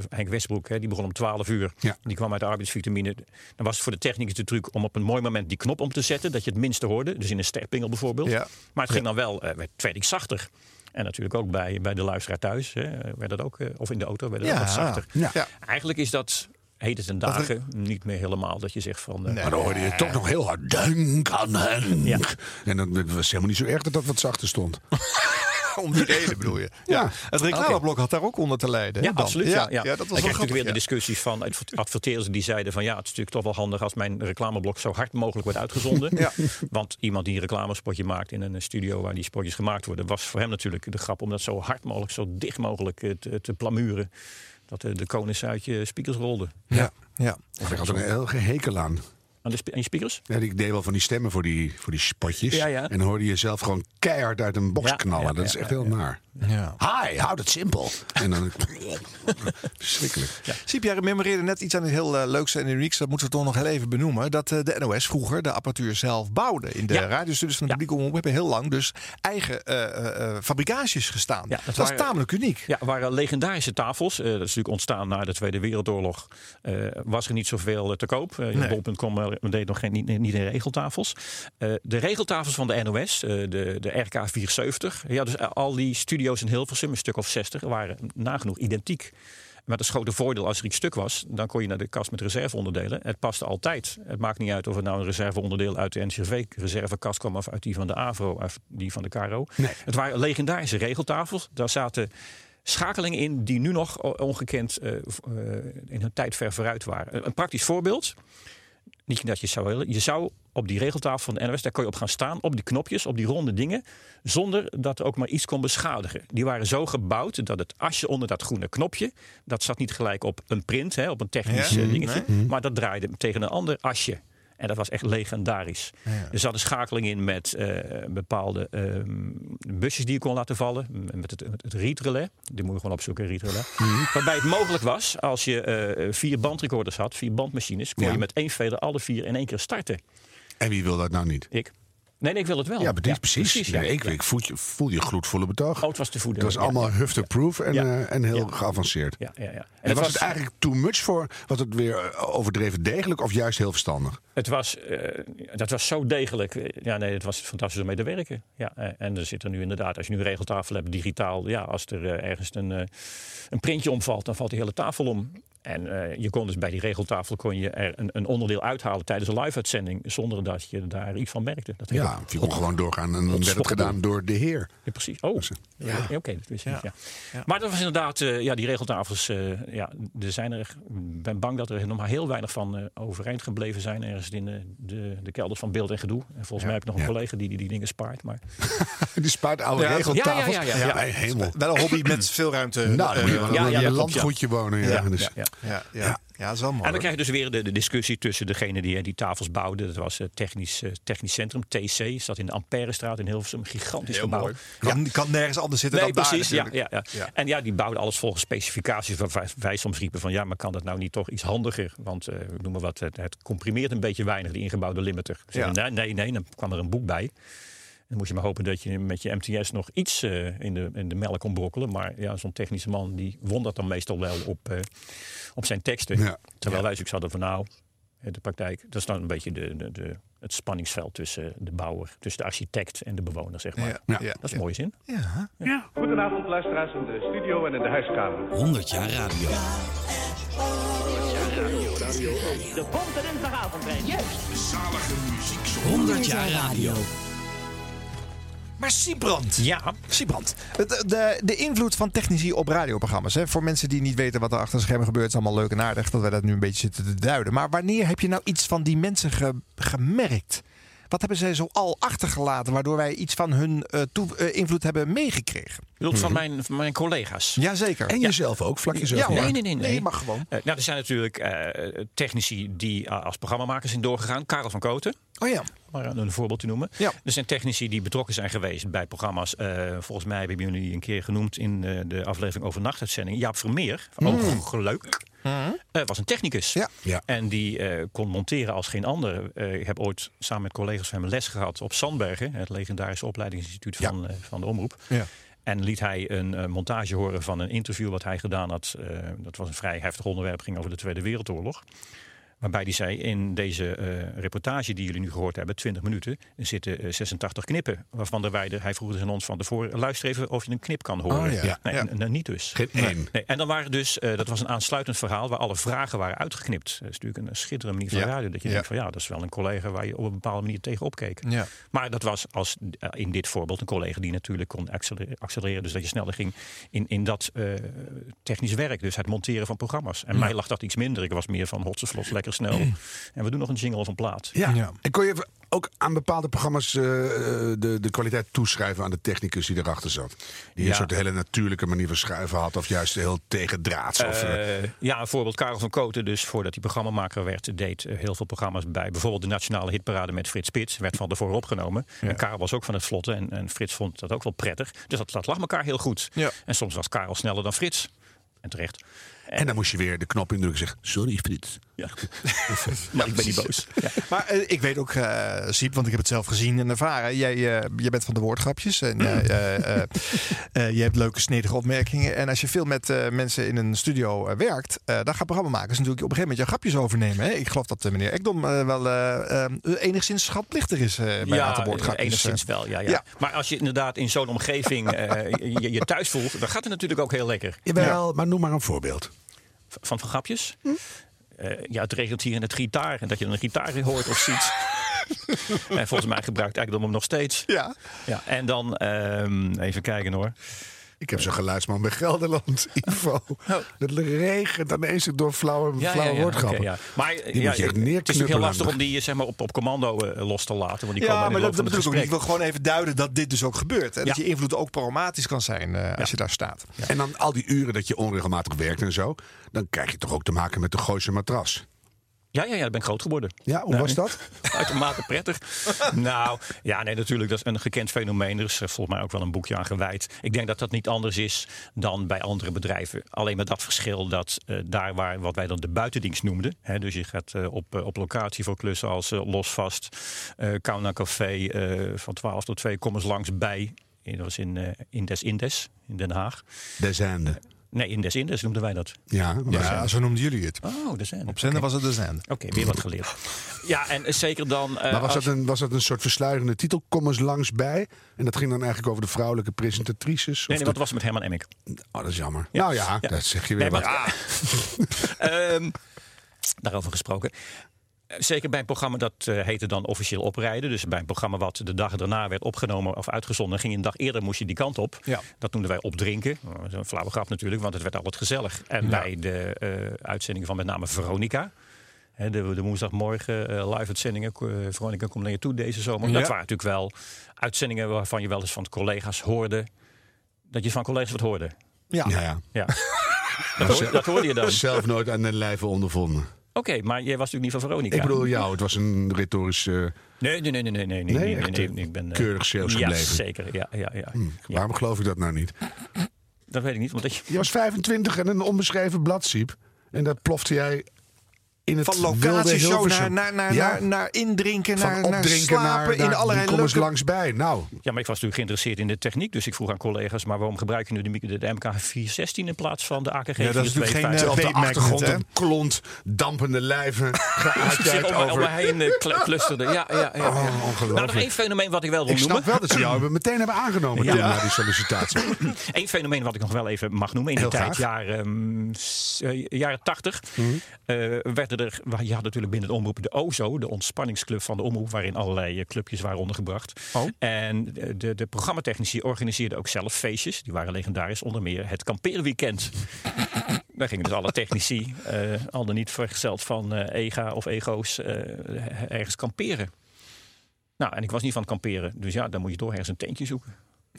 Henk Westbroek, hè, die begon om 12 uur. Ja. Die kwam uit de arbeidsvitamine. Dan was het voor de technicus de truc om op een mooi moment die knop om te zetten. Dat je het minste hoorde. Dus in een sterpingel bijvoorbeeld. Ja. Maar het ging dan wel, eh werd zachter. En natuurlijk ook bij, bij de luisteraar thuis. Hè, werd dat ook, eh, of in de auto werd het Ja. ook wat zachter. Ja. Ja. Eigenlijk is dat heet het ten dagen niet meer helemaal dat je zegt van... eh, Maar dan hoorde je toch nog heel hard, denk aan Henk. Ja. En dat was helemaal niet zo erg dat dat wat zachter stond. Om die reden bedoel je. Ja. Ja. Het reclameblok had daar ook onder te lijden. Ja, dan. absoluut. Ja, ja. dat was krijg je natuurlijk weer de discussies van adver- adverteerders die zeiden van ja, het is natuurlijk toch wel handig als mijn reclameblok zo hard mogelijk wordt uitgezonden. Ja. Want iemand die een reclamespotje maakt in een studio waar die spotjes gemaakt worden, was voor hem natuurlijk de grap om dat zo hard mogelijk, zo dicht mogelijk eh, te, te plamuren. Dat de, de konus uit je speakers rolde. ja. Ja. ja. Ik had er een heel gehekel aan. Aan, de, aan je speakers? Ja, ik deed wel van die stemmen voor die, voor die spotjes. Ja, ja. En dan hoorde je zelf gewoon keihard uit een box Ja, knallen. ja, dat is ja, echt ja, heel ja. naar. Ja. Hi, houd het simpel. En dan... Verschrikkelijk. Siep, jij memoreerde net iets aan het heel eh, leuks en unieks. Dat moeten we toch nog heel even benoemen. Dat eh, de NOS vroeger de apparatuur zelf bouwde. In de Ja. radiostudios van de Ja. publieke omroep hebben heel lang dus eigen eh, eh, eh, fabrikages gestaan. Ja, dat dat was tamelijk uniek. Ja, waren legendarische tafels. Eh, dat is natuurlijk ontstaan na de Tweede Wereldoorlog. Eh, was er niet zoveel te koop. Uh, Nee. Bol.com eh, deed nog geen, niet, niet in regeltafels. Eh, de regeltafels van de NOS, eh, de, de RK 470. Ja, dus al die studio's in Hilversum, een stuk of 60, waren nagenoeg identiek. Met een grote voordeel, als er iets stuk was, dan kon je naar de kast met reserveonderdelen. Het paste altijd. Het maakt niet uit of het nou een reserveonderdeel uit de NCV-reservekast kwam of uit die van de AVRO of die van de KRO. Nee. Het waren legendarische regeltafels. Daar zaten schakelingen in die nu nog ongekend eh, eh, in hun tijd ver vooruit waren. Een praktisch voorbeeld. Niet dat je zou willen. Je zou op die regeltafel van de NOS, daar kon je op gaan staan, op die knopjes, op die ronde dingen, zonder dat er ook maar iets kon beschadigen. Die waren zo gebouwd dat het asje onder dat groene knopje, dat zat niet gelijk op een print, hè, op een technisch Ja? eh, dingetje, maar dat draaide tegen een ander asje. En dat was echt legendarisch. Er zat een schakeling in met eh, bepaalde ehm, busjes die je kon laten vallen. Met het, het. Die moet je gewoon opzoeken, readrelais. Waarbij het mogelijk was, als je eh, vier bandrecorders had, vier bandmachines, kon Ja. je met één veder alle vier in één keer starten. En wie wil dat nou niet? Ik. Nee, nee, ik wil het wel. Ja, precies. precies. ja. Ik, ik voel, je, voel je gloedvolle betoog. Oh, het was te voeden. Het was allemaal hufter-proof en, eh, en heel geavanceerd. Ja, ja, ja. En, En het was was, het eigenlijk too much voor? Was het weer eh, overdreven degelijk of juist heel verstandig? het was, eh, dat was zo degelijk. Ja, nee, het was fantastisch om mee te werken. Ja, en er zit er nu inderdaad, als je nu een regeltafel hebt, digitaal. Ja, als er ergens een, een printje omvalt, dan valt de hele tafel om. En eh, je kon dus bij die regeltafel kon je er een, een onderdeel uithalen tijdens een live-uitzending. Zonder dat je daar iets van merkte. Dat Ja, je kon gewoon doorgaan en dan werd het gedaan door de heer. Ja, precies. Oh, ja. oké, dat wist ik niet. Ja. Maar dat was inderdaad, eh, ja, die regeltafels, eh, ja, er zijn er, ik ben bang dat er nog maar heel weinig van eh, overeind gebleven zijn. Ergens in de, de, de kelders van beeld en gedoe. En volgens mij heb ik nog een Ja. collega die, die die dingen spaart. Maar Die spaart oude Ja, regeltafels. ja, ja, ja, hemel. Wel een hobby met veel ruimte. Nou, je eh, een landgoedje wonen. Ja. Ja, ja, ja. dat is wel mooi. En dan krijg je dus weer de, de discussie tussen degene die eh, die tafels bouwde. Dat was het technisch, eh, technisch Centrum, TC. Staat in de Amperestraat in Hilversum. Een gigantisch Heel gebouw. mooi. Kan, kan nergens anders zitten Nee, dan daar precies. Ja, ja, ja. Ja. En ja, die bouwden alles volgens specificaties. Waar wij, wij soms riepen van ja, maar kan dat nou niet toch iets handiger? Want eh ik noem maar wat, het, het comprimeert een beetje weinig, die ingebouwde limiter. Nee, nee, nee. Dan kwam er een boek bij. Dan moest je maar hopen dat je met je MTS nog iets eh, in, de, in de melk kon brokkelen. Maar ja, zo'n technische man die won dat dan meestal wel op, eh, op zijn teksten. Ja. Terwijl wij zoiets hadden van nou, de praktijk. Dat is dan een beetje de, de, de, het spanningsveld tussen de bouwer, tussen de architect en de bewoner, zeg maar. Ja, Ja. ja, Dat is ja. een mooie zin. Ja. Goedenavond luisteraars in de studio en in de huiskamer. 100 jaar radio. De Bonte Dinsdagavondtrein. Juist. 100 jaar radio. Maar Siebrand. Ja, Siebrand. De, de, de invloed van technici op radioprogramma's. Hè? Voor mensen die niet weten wat er achter de schermen gebeurt, is allemaal leuk en aardig dat wij dat nu een beetje zitten te duiden. Maar wanneer heb je nou iets van die mensen ge- gemerkt? Wat hebben zij zo al achtergelaten, waardoor wij iets van hun eh, toe- eh, invloed hebben meegekregen? Je bedoelt van mijn, van mijn collega's. Jazeker. En jezelf ook, vlak jezelf. Ja. Nee, nee, nee. nee. Nee, mag gewoon. Eh, nou, er zijn natuurlijk eh, technici die als programmamakers zijn doorgegaan. Karel van Koten, Oh ja. maar een voorbeeld te noemen. Ja. Er zijn technici die betrokken zijn geweest bij programma's. Eh, volgens mij hebben jullie een keer genoemd in eh, de aflevering over nachtuitzending. Jaap Vermeer, van oh, Eh, was een technicus. Ja. Ja. En die eh, kon monteren als geen ander. Eh, ik heb ooit samen met collega's van hem les gehad op Sandbergen. Het legendarische opleidingsinstituut van, eh, van de Omroep. Ja. En liet hij een eh, montage horen van een interview wat hij gedaan had. Eh, dat was een vrij heftig onderwerp, ging over de Tweede Wereldoorlog. Waarbij hij zei, in deze eh, reportage die jullie nu gehoord hebben, 20 minuten, er zitten eh, 86 knippen. Waarvan de wijder, hij vroeg dus aan ons van tevoren, luister even of je een knip kan horen. Oh, ja. Nee, Ja. en- en niet dus. Geen één. Nee, en dan waren dus, eh, dat was een aansluitend verhaal waar alle vragen waren uitgeknipt. Dat is natuurlijk een schitterende manier van Ja. radio. Dat je Ja. denkt van ja, dat is wel een collega waar je op een bepaalde manier tegen opkeek. Ja. Maar dat was als, eh, in dit voorbeeld een collega die natuurlijk kon accelereren. accelereren dus dat je sneller ging in, in dat eh, technisch werk. Dus het monteren van programma's. En mij lag dat iets minder. Ik was meer van hotse vlot, lekker snel. En we doen nog een jingle of een plaat. Ja. Ja. En kon je ook aan bepaalde programma's eh, de, de kwaliteit toeschrijven aan de technicus die erachter zat? Die Ja. een soort hele natuurlijke manier van schuiven had, of juist heel tegendraads. Of, eh, Eh, ja, een voorbeeld. Karel van Koten, dus voordat hij programmamaker werd, deed heel veel programma's bij. Bijvoorbeeld de Nationale Hitparade met Frits Spits. Werd van tevoren opgenomen. En Karel was ook van het vlotte. En, en Frits vond dat ook wel prettig. Dus dat, dat lag elkaar heel goed. Ja. En soms was Karel sneller dan Frits. En terecht. En dan moest je weer de knop indrukken en zeggen: Sorry, Frits. Ja. maar ik ben niet boos. Ja. Maar eh, ik weet ook, eh Siep, want ik heb het zelf gezien en ervaren. Jij, eh, jij bent van de woordgrapjes en eh, eh, eh, eh, je hebt leuke snedige opmerkingen. En als je veel met eh, mensen in een studio werkt, eh, dan gaan programmamakers natuurlijk op een gegeven moment jouw grapjes overnemen. Hè? Ik geloof dat meneer Ekdom wel eh, eh, enigszins schatplichtig is eh, bij een aantal woordgrapjes. enigszins wel. Ja, ja. Ja. Maar als je inderdaad in zo'n omgeving eh, je, je thuis voelt, dan gaat het natuurlijk ook heel lekker. Jawel, maar noem maar een voorbeeld. Van, van grapjes. Eh, ja, het regelt hier in het gitaar. En dat je een gitaar hoort of ziet. en volgens mij gebruikt eigenlijk hem nog steeds. Ja. Ja, en dan ehm, even kijken hoor. Ik heb zo'n geluidsman bij Gelderland, Ivo. Het regent dan eens door flauwe, flauwe woordgrappen. oké, ja. Maar Die ja, moet je echt het is heel lastig om die zeg maar, op, op commando eh, los te laten. Want die Ja, komen maar dat, bedoel ik ook. Ik wil gewoon even duiden dat dit dus ook gebeurt. En dat Ja. je invloed ook programmatisch kan zijn eh, als je daar staat. En dan al die uren dat je onregelmatig werkt en zo, dan krijg je toch ook te maken met de Gooise matras. Ja, ja, ja, ben ik groot geworden. Ja, hoe Nou, was dat? Uitermate prettig. nou, ja, nee, natuurlijk. Dat is een gekend fenomeen. Er is eh, volgens mij ook wel een boekje aan gewijd. Ik denk dat dat niet anders is dan bij andere bedrijven. Alleen met dat verschil dat eh, daar waar wat wij dan de buitendienst noemden. Hè, dus je gaat eh, op, op locatie voor klussen als Losvast, eh Kauna Café eh, van 12 tot 2, kom eens langs bij. Dat was in eh, Indes Indes in Den Haag. De zende. Nee, Indes Indes noemden wij dat. Ja, maar Ja, zo noemden jullie het. Oh, de zender. Op zender was het de zender. Oké, weer wat geleerd. Ja, en zeker dan... eh, Maar was dat, een, was dat een soort versluierende titel? Kom eens langs bij. En dat ging dan eigenlijk over de vrouwelijke presentatrices? Nee, nee, de- wat was met Herman Emmink? Oh, dat is jammer. Ja. Nou ja, Ja. dat zeg je weer Nee, wat. maar- Ehm, daarover gesproken. Zeker bij een programma dat eh, heette dan officieel oprijden. Dus bij een programma wat de dag daarna werd opgenomen of uitgezonden, ging je een dag eerder moest je die kant op. Ja. Dat noemden wij opdrinken. Oh, Dat is een flauwe grap natuurlijk, want het werd altijd gezellig. En bij de eh uitzendingen van met name Veronica. hè, De, de woensdagmorgen eh, live uitzendingen. Veronica komt naar je toe deze zomer. Ja. Dat waren natuurlijk wel uitzendingen waarvan je wel eens van collega's hoorde. Dat je van collega's wat hoorde. Ja. Ja, ja. Ja. Dat, dat hoorde je dan. Zelf nooit aan den lijve ondervonden. Maar jij was natuurlijk niet van Veronica. Ik bedoel jou, het was een retorisch... eh, Nee, nee, nee, nee, nee, nee, nee, Nee, nee, eh, ik ben... eh, keurig Zeeuws Ja, gebleven. zeker, ja, ja, ja. ja. Waarom geloof ik dat nou niet? Dat weet ik niet, want ik... Je was 25 en een onbeschreven bladsiep. En dat plofte jij in het Van locatieshow Hilversum. naar, naar, naar, Ja, naar, naar indrinken, van naar, naar opdrinken slapen naar, in allerlei kom eens langs bij. Nou, Ja, maar ik was natuurlijk geïnteresseerd in de techniek, dus ik vroeg aan collega's, maar waarom gebruik je nu de, de MK 416 in plaats van de AKG Ja, dat is natuurlijk geen, 425? eh, op de achtergrond een klont dampende lijven. Het om, heen clusterde. Ja, ja, ja. ja. Oh, nou, nog ongelooflijk. één fenomeen wat ik wel wil Ik snap noemen. wel dat ze jou hebben- meteen hebben aangenomen Ja. die sollicitatie. Eén fenomeen wat ik nog wel even mag noemen. In die Heel tijd. Mhm. jaren, mm, eh, jaren 80, eh, werden er... Je had natuurlijk binnen de omroep de OZO, de ontspanningsclub van de omroep, waarin allerlei eh, clubjes waren ondergebracht. Oh. En de, de, programmatechnici organiseerden ook zelf feestjes. Die waren legendarisch, onder meer het kampeerweekend. Daar gingen dus alle technici, eh, al dan niet vergezeld van eh, EGA of ego's, ergens kamperen. Nou, en ik was niet van kamperen. Dus ja, dan moet je toch ergens een tentje zoeken.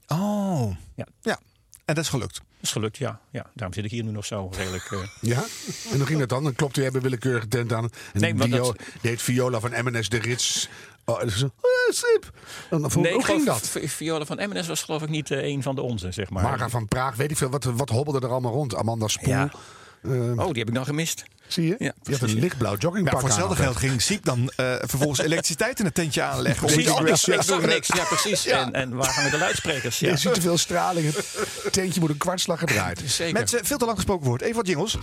Oh, Ja. ja. En dat is gelukt. Dat is gelukt, ja. ja. Daarom zit ik hier nu nog zo redelijk... eh, Ja? En hoe ging dat dan? Dan klopte jij bij willekeurige tent aan. En Nee, maar die, dat- heet Viola van MNS de Rits. Oh, oh, Sip. Dan, hoe, hoe ging dat? Vi- Viola van Emmenes was geloof ik niet eh, een van de onze, zeg maar. Marga van Praag, weet ik veel. Wat, wat hobbelde er allemaal rond? Amanda Spoel. Ja. Eh, Oh, die heb ik dan gemist. Zie je? Ja, je had een lichtblauw Ja, joggingpak voor hetzelfde geld ging Siep dan eh, vervolgens elektriciteit in het tentje aanleggen. Precies, ik, anders, ik eh, zag doen. niks. Ja, precies. En, en waar hangen de luidsprekers? Je Ja, ziet te veel straling. Het tentje moet een kwartslag gedraaid. zeker. Met eh, veel te lang gesproken woord. Even wat jingles.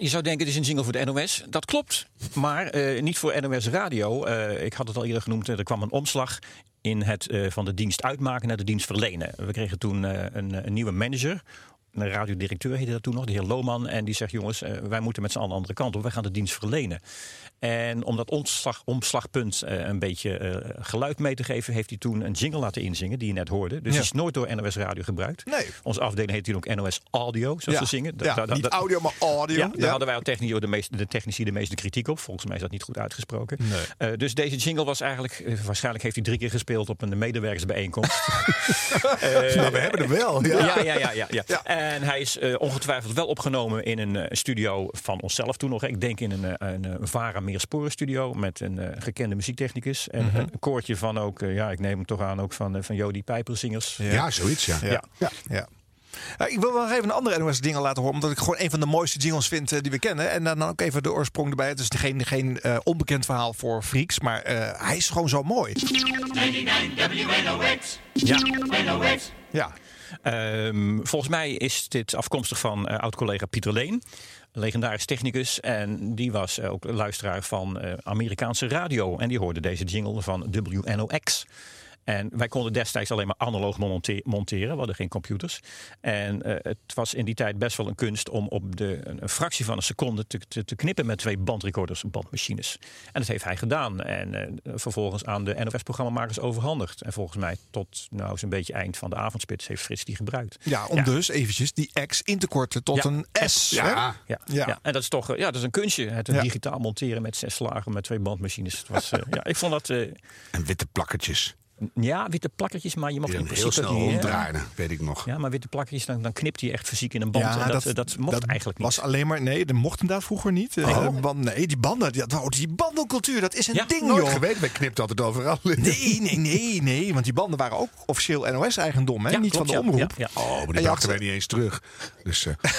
Je zou denken, het is een jingle voor de NOS. Dat klopt, maar eh, niet voor NOS Radio. Eh, ik had het al eerder genoemd, eh, er kwam een omslag in het van de dienst uitmaken naar de dienst verlenen. We kregen toen een, een nieuwe manager. Een radiodirecteur heette dat toen nog, de heer Lohman. En die zegt, jongens, wij moeten met z'n allen de andere kant op. Wij gaan de dienst verlenen. En om dat omslag, omslagpunt eh, een beetje eh, geluid mee te geven... heeft hij toen een jingle laten inzingen, die je net hoorde. Dus Ja. die is nooit door NOS Radio gebruikt. Nee. Onze afdeling heet toen ook NOS Audio, zoals Ja. ze zingen. Ja, Da- da- niet audio, maar audio. ja, daar hadden wij als technici de, meeste, de technici de meeste kritiek op. Volgens mij is dat niet goed uitgesproken. Nee. Eh, dus deze jingle was eigenlijk... waarschijnlijk heeft hij drie keer gespeeld op een medewerkersbijeenkomst. Nou, we hebben hem wel. Ja. ja, ja, ja. En hij is ongetwijfeld wel opgenomen in een studio van onszelf toen nog. Ik denk in een, een, een Vara Meersporen studio met een eh, gekende muziektechnicus. En Mhm. een koortje van ook, eh, ja, ik neem hem toch aan, ook van, eh, van Jody Pijperzingers. Ja, zoiets, ja. Ja. Ja. Ja. Ja, ik wil wel even een andere NOS dingen laten horen. Omdat ik gewoon een van de mooiste jingles vind die we kennen. En dan ook even de oorsprong erbij. Het is geen, geen eh, onbekend verhaal voor freaks. Maar eh, hij is gewoon zo mooi. 99 WNOX. Ja. Ja. Ehm, volgens mij is dit afkomstig van eh, oud-collega Pieter Leen. Een legendarisch technicus. En die was eh, ook luisteraar van eh, Amerikaanse radio. En die hoorde deze jingle van WNOX. En wij konden destijds alleen maar analoog monte- monteren. We hadden geen computers. En eh, het was in die tijd best wel een kunst om op de, een, een fractie van een seconde te, te, te knippen met twee bandrecorders, bandmachines. En dat heeft hij gedaan. En eh, vervolgens aan de NOS-programmamakers overhandigd. En volgens mij tot nou zo'n beetje eind van de avondspits heeft Frits die gebruikt. Ja, om dus eventjes die X in te korten tot Ja. een S. hè? Ja. Ja, Ja. ja. en dat is toch eh, ja, dat is een kunstje. Het Ja. digitaal monteren met zes slagen met twee bandmachines. Het was, eh, ja, ik vond dat eh, En witte plakkertjes. Ja, witte plakkertjes, maar je mag in hem heel principe snel niet, ronddraaien, weet ik nog. Ja, maar witte plakkertjes, dan, dan knipt hij echt fysiek in een band. en dat, dat, mocht eigenlijk niet. was alleen maar... Nee, dat mocht inderdaad vroeger niet. Eh, Oh. band- nee, die banden, die, oh, die bandencultuur, dat is een Ja, ding, Nooit joh. geweten, wij knipt altijd overal. Nee, nee, nee, nee. Want die banden waren ook officieel NOS-eigendom, hè? Ja, niet klopt, van de ja. omroep. Ja, ja. Oh, maar die brachten had- wij niet eens terug. Dus eh,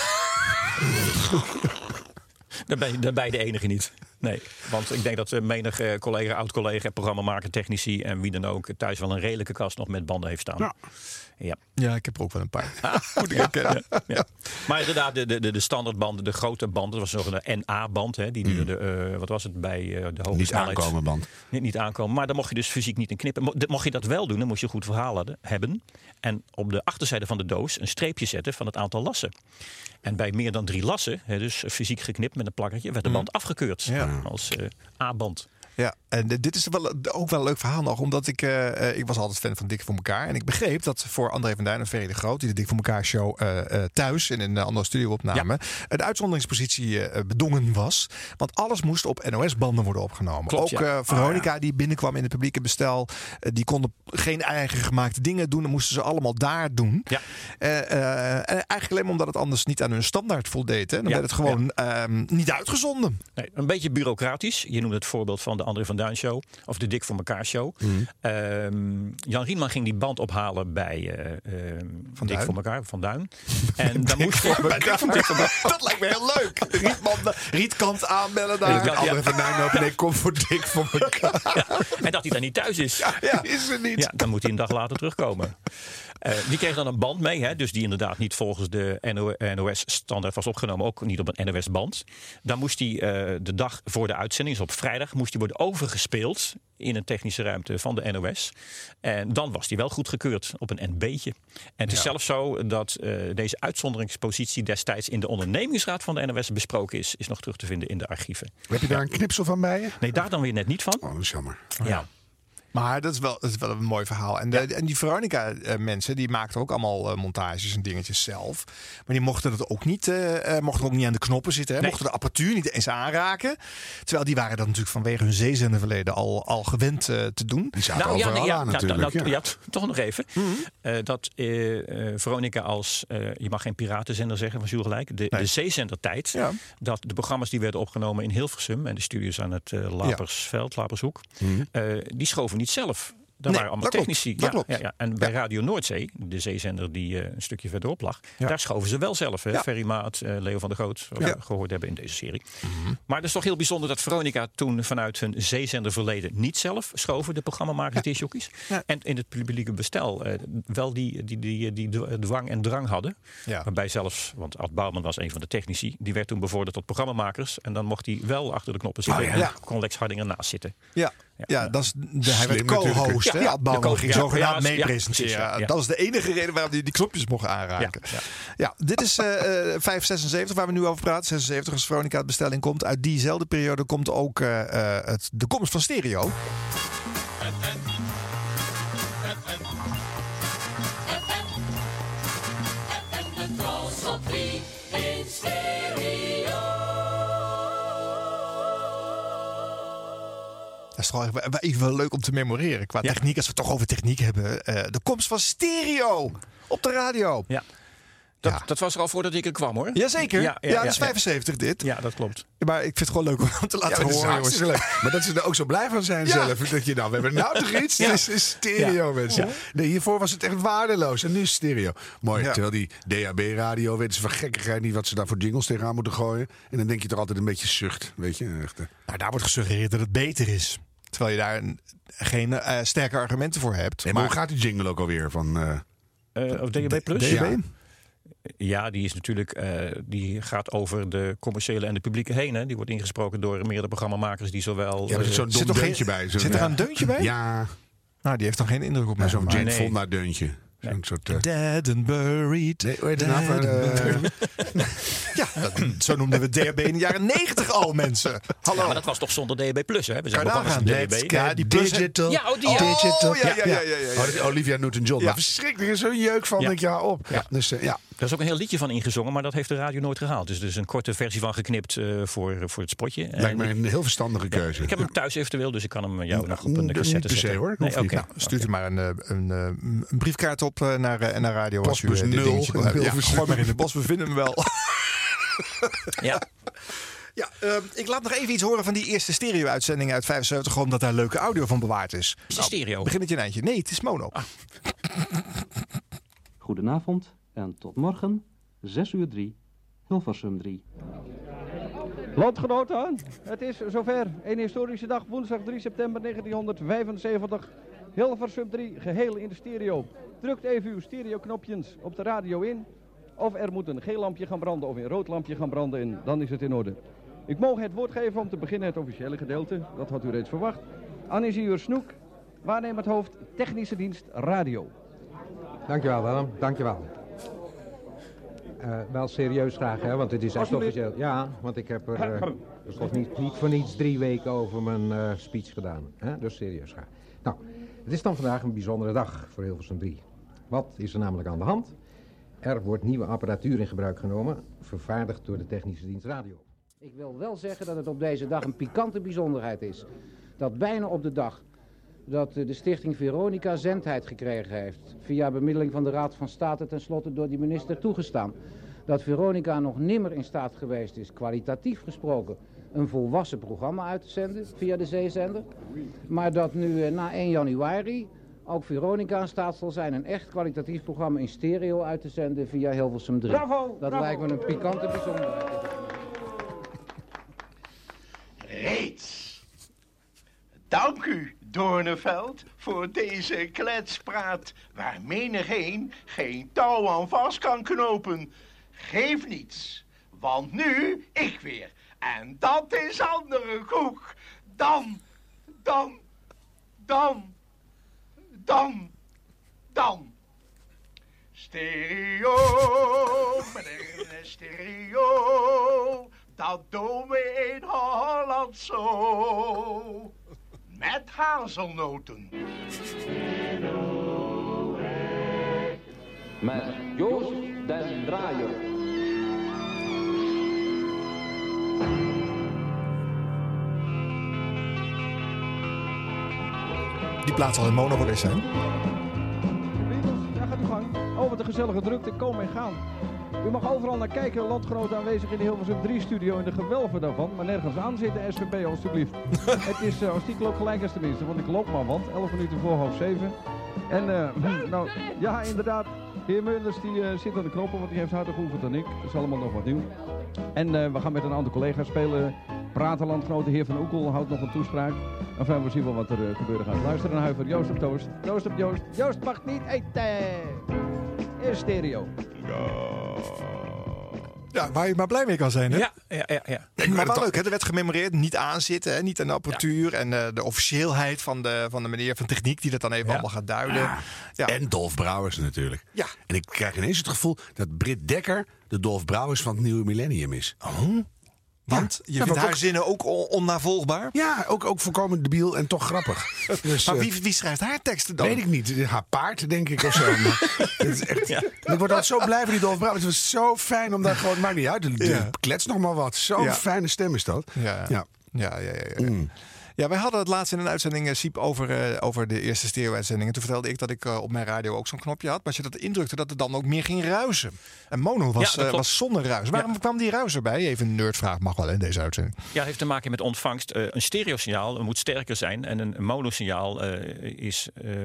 Daar ben, je, de enige niet. Nee, want ik denk dat uh, menig uh, collega, oud-collega, programmamaker, technici en wie dan ook thuis wel een redelijke kast nog met banden heeft staan. Ja. ja, ik heb er ook wel een paar. Moet ik herkennen. Ja, ja. Maar inderdaad, de, de, de standaardbanden, de grote banden, dat was nog een NA-band. Hè, die duurde, uh, wat was het, bij uh, de hoge Niet aankomen band. Niet, niet aankomen, maar dan mocht je dus fysiek niet in knippen. Mo- Mocht je dat wel doen, dan moest je een goed verhaal hadden, hebben. En op de achterzijde van de doos een streepje zetten van het aantal lassen. En bij meer dan drie lassen, hè, dus fysiek geknipt met een plakkertje, werd de band afgekeurd Ja. als uh, A-band. Ja, en dit is wel, ook wel een leuk verhaal nog. Omdat ik, uh, ik was altijd fan van Dik voor elkaar. En ik begreep dat voor André van Duin en Ferry de Groot... die de Dik voor elkaar show uh, uh, thuis in een andere studio-opname... Ja. een uitzonderingspositie bedongen was. Want alles moest op NOS-banden worden opgenomen. Klopt, ook ja. Veronica, oh, ja. die binnenkwam in het publieke bestel... die konden geen eigen gemaakte dingen doen. Dan moesten ze allemaal daar doen. Ja. en eigenlijk alleen maar omdat het anders niet aan hun standaard voldeed. Hè? Dan Ja. werd het gewoon um, niet uitgezonden. Nee, een beetje bureaucratisch. Je noemde het voorbeeld van de André van Duin show. Of de Dik voor elkaar show. Mm. Um, Jan Rienman ging die band ophalen bij uh, uh, van Dik voor elkaar, van Duin. En dan moest. Dat lijkt me heel leuk. Rietman, Rietkant aanbellen daar. En André ja. van Duin ik kom voor Dik voor elkaar. Ja. En dat hij daar niet thuis is. Ja, ja, is er niet. Ja, dan moet hij een dag later terugkomen. Uh, die kreeg dan een band mee, hè, dus die inderdaad niet volgens de NOS-standaard was opgenomen, ook niet op een NOS-band. Dan moest hij uh, de dag voor de uitzending, dus op vrijdag, moest hij worden overgespeeld in een technische ruimte van de NOS. En dan was hij wel goedgekeurd op een NB'tje. En het is zelfs zo dat uh, deze uitzonderingspositie destijds in de ondernemingsraad van de NOS besproken is, is nog terug te vinden in de archieven. Heb je daar een knipsel van bij je? Nee, daar dan weer net niet van. Oh, dat is jammer. Ja. Maar dat is wel, dat is wel een mooi verhaal. En, de, ja. en die Veronica-mensen, die maakten ook allemaal uh, montages en dingetjes zelf. Maar die mochten het ook niet, uh, mochten ook niet aan de knoppen zitten. Hè? Nee. Mochten de apparatuur niet eens aanraken. Terwijl die waren dat natuurlijk vanwege hun zeezenderverleden al, al gewend uh, te doen. Die zaten nou, overal ja, nee, ja, aan natuurlijk. Nou, nou, ja. ja, toch nog even. Mm -hmm. dat Veronica als, je mag geen piratenzender zeggen, was u gelijk. De, nee. de zeezendertijd. Dat de programma's die werden opgenomen in Hilversum. En de studios aan het Lapersveld, Lapershoek. Mm -hmm. die schoven niet zelf. Daar nee, waren allemaal technici. Klopt, ja, ja, ja, En bij Radio Noordzee, de zeezender die uh, een stukje verderop lag, daar schoven ze wel zelf. Hè? Ferry Maat, uh, Leo van der Goot, ja. gehoord hebben in deze serie. Mm -hmm. Maar het is toch heel bijzonder dat Veronica toen vanuit hun zeezenderverleden niet zelf schoven, de programmamakers, ja. disjockeys. Ja. En in het publieke bestel uh, wel die, die, die, die, die dwang en drang hadden. Ja. Waarbij zelfs, want Ad Bouwman was een van de technici, die werd toen bevorderd tot programmamakers. En dan mocht hij wel achter de knoppen zitten. Oh, en kon Lex Hardinger naast zitten. Ja, ja, dat is de, hij werd co-host. Ja, Bouwman ging zogenaamd mee presenteren. Ja, ja. Dat is de enige reden waarom hij die knopjes mocht aanraken. Ja, ja. dit is uh, 576 waar we nu over praten. 76 als Veronica het bestelling komt. Uit diezelfde periode komt ook uh, uh, het, de komst van stereo. Dat is toch wel even wel leuk om te memoreren. Qua ja. techniek, als we het toch over techniek hebben. Uh, de komst van stereo op de radio. Ja. Dat, ja. dat was er al voordat ik er kwam hoor. Jazeker. Ja, ja, ja, dat is 75 dit. Ja, dat klopt. Maar ik vind het gewoon leuk om te laten ja, horen. Is leuk. Maar dat ze er ook zo blij van zijn zelf. Dat je nou, we hebben nou toch iets. Het is stereo mensen. Nee, hiervoor was het echt waardeloos. En nu is stereo. Mooi. Terwijl die DAB-radio weten ze van gekkigheid niet wat ze daar voor jingles tegenaan moeten gooien. En dan denk je toch altijd een beetje zucht. Weet je? Echt, nou, daar wordt gesuggereerd dat het beter is. Terwijl je daar een, geen uh, sterke argumenten voor hebt. Nee, maar, maar hoe gaat die jingle ook alweer? Van, uh, uh, of DAB Plus? DAB? Ja. Die is natuurlijk, uh, die gaat over de commerciële en de publieke heen. Hè. Die wordt ingesproken door meerdere programmamakers die zowel. Ja, er zit zo'n zit dom er deuntje bij. Zo zit er een deuntje bij? Ja. Nou, die heeft dan geen indruk op mij. Zo'n Jane. Fonda deuntje. Nee. Zo'n soort. Uh... Dead and buried. Nee, hoe heet het? Van, uh... ja, dat, zo noemden we DHB in de jaren 90 al, mensen. Hallo. Ja, maar dat was toch zonder DHB Plus, hè? We zijn begonnen met DHB. Ja, die plus digital. Ja, oh, die oh, digital. Ja, ja, ja. ja, ja, ja. Oh, Olivia Newton-John. Ja. Verschrikkelijk. Zo'n jeuk van ik ja op. Ja. Dus, uh, ja. Daar is ook een heel liedje van ingezongen, maar dat heeft de radio nooit gehaald. Dus er is een korte versie van geknipt uh, voor, voor het spotje. Lijkt mij een heel verstandige keuze. Ja, ik heb hem thuis eventueel, dus ik kan hem jou nog op een cassette niet per se, zetten. hoor. Nee, okay. nou, stuurt okay. er maar een, een, een, een, briefkaart op naar, naar radio. Postbus als u, uh, nul. Ja, gooi maar in de bos, we vinden hem wel. ja. Ja, uh, ik laat nog even iets horen van die eerste stereo-uitzending uit 75, omdat daar leuke audio van bewaard is. Is het stereo? Begin met je eindje. Nee, het is mono. Ah. Goedenavond en tot morgen, 6 uur 3, Hilversum 3. Landgenoten, het is zover. Een historische dag, woensdag 3 september 1975. Hilversum 3, geheel in de stereo. Drukt even uw stereoknopjes op de radio in. Of er moet een geel lampje gaan branden of een rood lampje gaan branden en dan is het in orde. Ik mogen het woord geven om te beginnen het officiële gedeelte. Dat had u reeds verwacht. Anne Snoek, waarnemend hoofd Technische Dienst Radio. Dankjewel Willem, dankjewel. Uh, wel serieus graag, hè, want het is echt officieel. Ja, want ik heb er uh, dus niet, niet voor niets drie weken over mijn uh, speech gedaan. Hè? Dus serieus graag. Nou, het is dan vandaag een bijzondere dag voor Hilversum 3. Wat is er namelijk aan de hand? Er wordt nieuwe apparatuur in gebruik genomen, vervaardigd door de Technische Dienst Radio. Ik wil wel zeggen dat het op deze dag een pikante bijzonderheid is. Dat bijna op de dag dat de stichting Veronica zendheid gekregen heeft... via bemiddeling van de Raad van State tenslotte door die minister toegestaan... dat Veronica nog nimmer in staat geweest is, kwalitatief gesproken... een volwassen programma uit te zenden via de zeezender. Maar dat nu eh, na 1 januari ook Veronica in staat zal zijn... een echt kwalitatief programma in stereo uit te zenden via Hilversum 3. Bravo, dat lijkt me een pikante bijzonderheid. Reeds. Dank u, Doorneveld, voor deze kletspraat... waar menigeen geen touw aan vast kan knopen. Geef niets, want nu ik weer. En dat is andere koek. Dan, dan, dan, dan, dan. Stereo, meneer stereo, dat doen we in Holland zo met hazelnoten. Met Joost den Draaier. Die plaats zal in mono wel eens zijn. Ja, gaat uw gang. Over de gezellige drukte, komen en gaan. U mag overal naar kijken, landgenoten aanwezig in de Hilversum 3 studio in de gewelven daarvan. Maar nergens aan zitten, SVP alstublieft. het is uh, als die klok gelijk als tenminste, want ik loop maar want. 11 minuten voor half 7. En uh, nou, ja inderdaad, de heer Meunders die uh, zit aan de knoppen, want die heeft harder geoefend dan ik. Dat is allemaal nog wat nieuw. En we gaan met een aantal collega's spelen. Praten landgenoten, heer Van Oekel houdt nog een toespraak. Enfin, we zien wel wat er gebeuren gaat. Luister naar Huiver, Joost op Toost. Joost op Joost. Joost mag niet eten. In stereo. Ja, waar je maar blij mee kan zijn, hè? Ja, ja, ja. ja. Maar wel leuk, hè? Er werd gememoreerd, niet aanzitten, hè? niet aan de apparatuur. En uh, de officieelheid van de, van de meneer van techniek die dat dan even allemaal gaat duiden. Ja. En Dolf Brouwers natuurlijk. Ja. En ik krijg ineens het gevoel dat Britt Dekker de Dolf Brouwers van het nieuwe millennium is. Oh. Want je vindt haar ook... zinnen ook on onnavolgbaar? Ja, ook, ook volkomen debiel en toch grappig. Dus, maar wie, wie, schrijft haar teksten dan? Weet ik niet. Haar paard, denk ik, of zo. het is echt, ja. Ik word altijd zo blij van die Dolf Brouwers. Het was zo fijn om daar gewoon... Maakt niet uit. Klets nog maar wat. Zo'n fijne stem is dat. Ja, ja, ja. ja, ja, mm. Ja, wij hadden het laatst in een uitzending, uh, Siep, over, uh, over de eerste stereo-uitzending. En toen vertelde ik dat ik uh, op mijn radio ook zo'n knopje had. Maar als je dat indrukte, dat het dan ook meer ging ruisen. En mono was, ja, was zonder ruis. Waarom ja. kwam die ruis erbij? Even een nerdvraag, mag wel in deze uitzending. Ja, heeft te maken met ontvangst. een stereosignaal moet sterker zijn. En een monosignaal is... nou,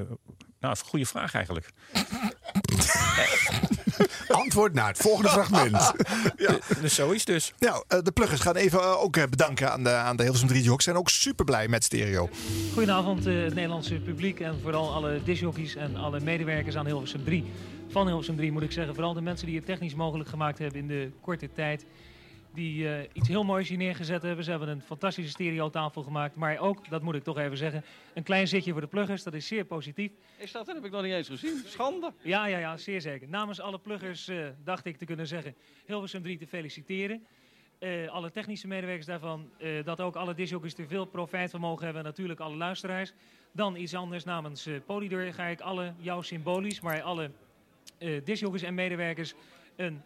een goede vraag eigenlijk. Antwoord naar het volgende fragment. ja. Dus zo is dus. Nou, de pluggers gaan even ook bedanken aan de, aan de Hilversum 3 Jocks. zijn ook super blij met stereo. Goedenavond, het Nederlandse publiek en vooral alle disjockeys en alle medewerkers aan Hilversum 3. Van Hilversum 3 moet ik zeggen. Vooral de mensen die het technisch mogelijk gemaakt hebben in de korte tijd. Die uh, iets heel moois hier neergezet hebben. Ze hebben een fantastische stereotafel gemaakt. Maar ook, dat moet ik toch even zeggen, een klein zitje voor de pluggers. Dat is zeer positief. Is dat? Dat heb ik nog niet eens gezien. Schande. Ja, ja, ja, zeer zeker. Namens alle pluggers uh, dacht ik te kunnen zeggen Hilversum 3 te feliciteren. Uh, alle technische medewerkers daarvan, dat ook alle disjockeys er veel profijt van mogen hebben. En natuurlijk alle luisteraars. Dan iets anders namens uh, Polydor ga ik alle, jou symbolisch, maar alle uh, en medewerkers een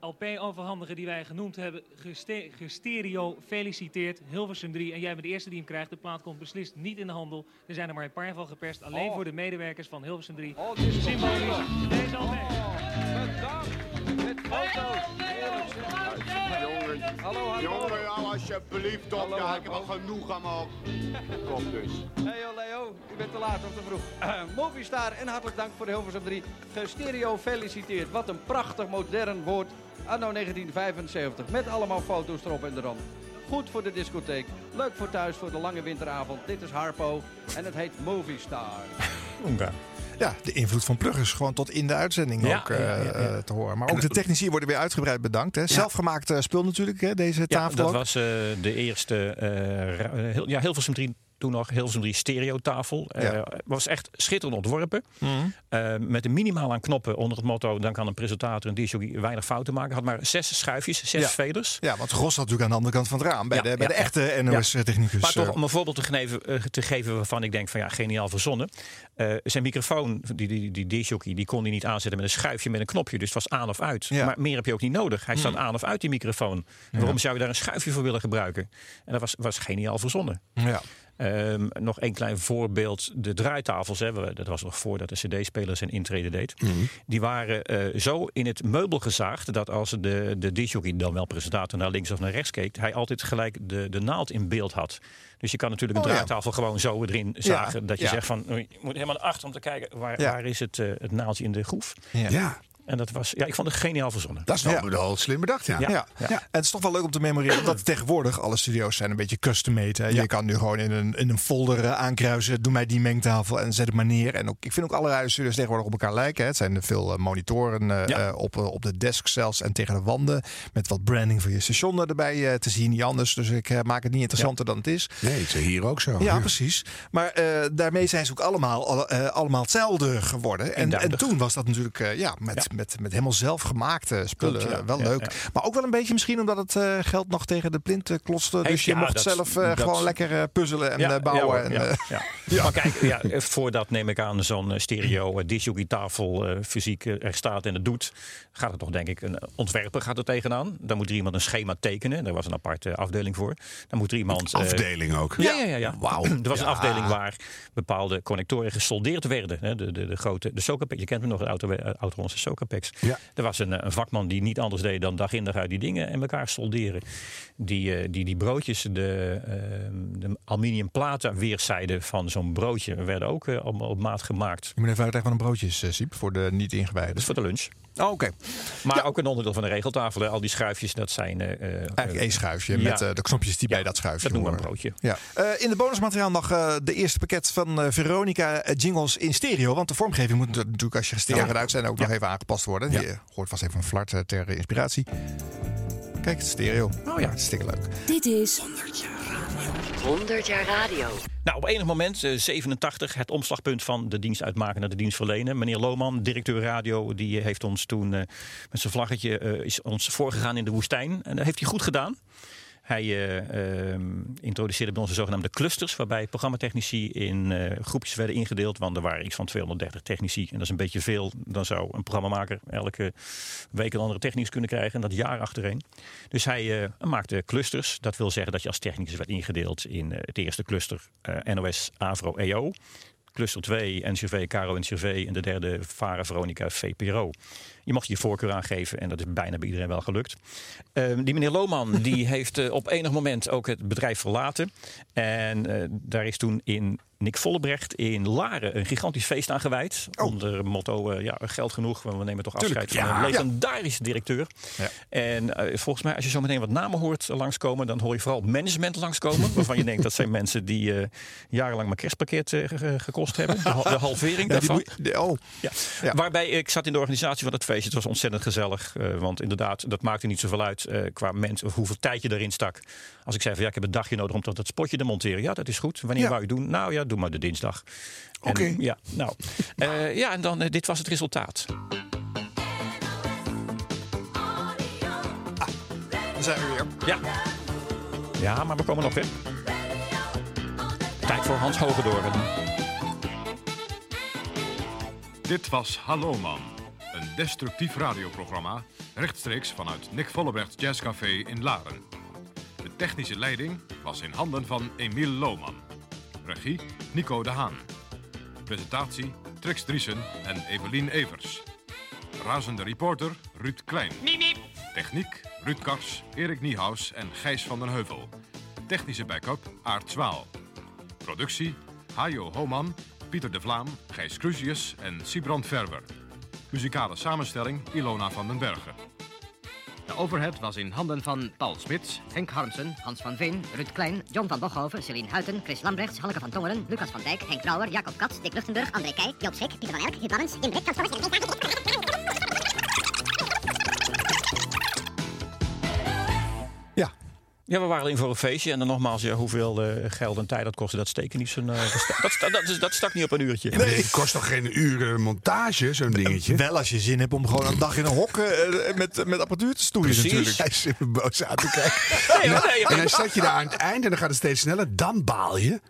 LP overhandigen die wij genoemd hebben. Geste gestereo feliciteerd. Hilversum 3. En jij bent de eerste die hem krijgt. De plaat komt beslist niet in de handel. Er zijn er maar een paar van geperst. Alleen oh. voor de medewerkers van Hilversum 3. Oh, dit is symbolisch. Deze weg. Oh, bedankt. Met foto's. Hallo, hallo. Jongen, alsjeblieft op. Ja, ik heb al genoeg gehad. Kom dus. Hey Leo, u bent te laat of te vroeg. Uh, Movistar en hartelijk dank voor de Hilversum 3. Gestereo feliciteerd. Wat een prachtig modern woord anno 1975. Met allemaal foto's erop en eraan. Goed voor de discotheek. Leuk voor thuis voor de lange winteravond. Dit is Harpo en het heet Movie Star. Ja, de invloed van pluggers gewoon tot in de uitzending Ja, ook ja, eh, ja, ja. eh, te horen. Maar ook de technici worden weer uitgebreid bedankt. Hè. Zelfgemaakt eh, spul natuurlijk, hè, deze Ja, tafel dat ook. was eh, de eerste eh, eh, heel, ja, Hilversum 3 toen nog Hilversum 3 stereotafel. Eh Ja. was echt schitterend ontworpen. Mhm. Eh, met een minimaal aan knoppen onder het motto... dan kan een presentator en DJ weinig fouten maken. Had maar zes schuifjes, zes Ja. veders. Ja, want Gros zat natuurlijk aan de andere kant van het raam. Bij Ja, de, bij ja, de echte ja. NOS-technicus. Maar toch om een voorbeeld te geven, eh, te geven waarvan ik denk van ja, geniaal verzonnen. Eh, zijn microfoon, die, die, die disjockey, die kon hij niet aanzetten met een schuifje met een knopje. Dus het was aan of uit. Ja. Maar meer heb je ook niet nodig. Hij staat Hmm. aan of uit die microfoon. Waarom zou je daar een schuifje voor willen gebruiken? En dat was, was geniaal verzonnen. Ja. Ehm, nog een klein voorbeeld. De draaitafels, hè, we- dat was nog voordat de cd-speler zijn intrede deed. Die waren eh, zo in het meubel gezaagd... dat als de, de disjockey, dan wel presentator, naar links of naar rechts keek... hij altijd gelijk de, de naald in beeld had. Dus je kan natuurlijk een Oh, ja. draaitafel gewoon zo erin zagen... dat je ja. zegt van, je moet helemaal naar achter om te kijken... waar, Ja. waar is het, eh, het naaldje in de groef. Ja. Ja, En dat was, ja, ik vond het geniaal verzonnen. dat is wel Ja. wel slim bedacht, ja. Ja. Ja. En het is toch wel leuk om te memoreren dat tegenwoordig alle studio's zijn een beetje custom-made. Je kan nu gewoon in een, in een folder eh, aankruisen, doe mij die mengtafel en zet het maar neer. En ook, ik vind ook alle radiostudio's tegenwoordig op elkaar lijken. hè. Het zijn veel eh, monitoren eh, Ja. op, op de desk zelfs en tegen de wanden. Met wat branding voor je station erbij te zien, niet anders. Dus ik maak het niet interessanter dan het is. Nee, het is hier ook zo. Ja, precies. Maar eh, daarmee zijn ze ook allemaal, alle- allemaal hetzelfde geworden. En, en toen was dat natuurlijk ja, met, Ja. Met, met helemaal zelfgemaakte spullen. Klopt, ja. Wel Ja, leuk. ja. Maar ook wel een beetje misschien omdat het eh, geld nog tegen de plint eh, klotste. Dus je mocht dat- zelf eh, dat- gewoon lekker puzzelen en Ja, eh, bouwen. ja, en, ja, eh, ja. Maar kijk, ja, voordat neem ik aan zo'n stereo uh, eh, fysiek er staat en het doet, gaat er toch denk ik een ontwerper gaat er tegenaan. Dan moet er iemand een schema tekenen. Daar was een aparte afdeling voor. Dan moet er iemand eh, Afdeling ook. ja, ja, ja. ja. Wauw. Er was een afdeling waar bepaalde connectoren gesoldeerd werden. Hè, De, de, de grote, de Socapex, je kent hem nog, de auto, eh, oud-Hollandse Ja. Er was een, eh, een vakman die niet anders deed dan dag in dag uit die dingen en elkaar solderen. Die, eh, die, die broodjes, de, eh, de aluminium platen weerszijden van zo'n broodje werden ook allemaal op maat gemaakt. Je moet even uitleggen van een broodjes, eh, Siep, voor de niet Dat ingewijden. is voor de lunch. Oh, oké. Maar ook een onderdeel van de regeltafel. hè. Al die schuifjes, dat zijn... eh, eh, Eigenlijk één schuifje ja. met eh, de knopjes die bij dat schuifje Dat noemen we een broodje. Ja. Eh, in de bonusmateriaal nog eh, de eerste pakket van eh, Veronica jingles in stereo. Want de vormgeving moet natuurlijk als je stereo Ja. gaat uitzenden ook nog even aangepast worden. Ja. Je hoort vast even een flart ter inspiratie. Kijk, het is stereo. Oh ja. Hartstikke leuk. Dit is 100 jaar radio. Nou, op enig moment, eh, 87, het omslagpunt van de dienst uitmaken naar de dienst verlenen. Meneer Lohman, directeur radio, die heeft ons toen eh, met zijn vlaggetje eh, is ons voorgegaan in de woestijn. En dat heeft hij goed gedaan. Hij eh, ehm, introduceerde bij ons de zogenaamde clusters, waarbij programmatechnici in eh, groepjes werden ingedeeld. Want er waren iets van 230 technici. En dat is een beetje veel. Dan zou een programmamaker elke week een andere technicus kunnen krijgen. En dat jaar achtereen. Dus hij eh, maakte clusters. Dat wil zeggen dat je als technicus werd ingedeeld in het eerste cluster NOS, AVRO, EO. Cluster 2, NCV, Caro, NCV. En de derde, Vara, Veronica, VPRO. Je mocht je voorkeur aangeven en dat is bijna bij iedereen wel gelukt. Ehm, die meneer Lohman die heeft eh, op enig moment ook het bedrijf verlaten. En eh, daar is toen in Nick Vollebrecht in Laren een gigantisch feest aan gewijd. Onder motto ja, geld genoeg, want we nemen toch afscheid Tuurlijk, van ja. een legendarische directeur. Ja. En eh, volgens mij, als je zo meteen wat namen hoort langskomen, dan hoor je vooral management langskomen. waarvan je denkt dat zijn mensen die eh, jarenlang mijn kerstpakket eh, ge- gekost hebben. De, hal- de halvering daarvan. die- oh. Waarbij ik zat in de organisatie van het feestje. Het was ontzettend gezellig. eh, want inderdaad, dat maakte niet zoveel uit eh, qua mensen of hoeveel tijd je erin stak. Als ik zei van ja, ik heb een dagje nodig om tot dat spotje te monteren. Ja, dat is goed. Wanneer wou je doen? Nou ja, doe maar de dinsdag. En, Oké. Ja, nou. Eh, ja, en dan, eh, dit was het resultaat. Dan zijn we weer. Ja. Ja, maar we komen nog weer. Tijd voor Hans Hogedoren. Dit was Hallo Man, een destructief radioprogramma rechtstreeks vanuit Nick Vollebrecht Jazzcafé in Laren. De technische leiding was in handen van Emiel Lohman. Regie Nico de Haan. Presentatie Trix Driesen en Evelien Evers. Razende reporter Ruud Klein. Techniek Ruud Kars, Erik Niehaus en Gijs van den Heuvel. Technische backup Aart Zwaal. Productie Hajo Homan, Pieter de Vlaam, Gijs Clusius en Sibrand Verwer. Muzikale samenstelling Ilona van den Bergen. De overhead was in handen van Paul Smits, Henk Harmsen, Hans van Veen, Ruud Klein, John van Bochhoven, Celine Huiten, Chris Lambrechts, Hanneke van Tongeren, Lucas van Dijk, Henk Brouwer, Jacob Katz, Dick Luchtenburg, André Keij, Joop Schik, Pieter van Elk, Huub Lammens, Jim Brik, Ja, we waren alleen voor een feestje. En dan nogmaals, ja, hoeveel eh, geld en tijd dat kostte, dat steken niet zo'n... eh, dat, sta- dat, dat, stak niet op een uurtje. Nee, het kost toch geen uren montage, zo'n dingetje? Wel als je zin hebt om gewoon een dag in een hok eh, met, met apparatuur te stoeien Precies. natuurlijk. Hij zit me boos aan te kijken. Nee, nee, en dan zet je daar aan het eind en dan gaat het steeds sneller. Dan baal je.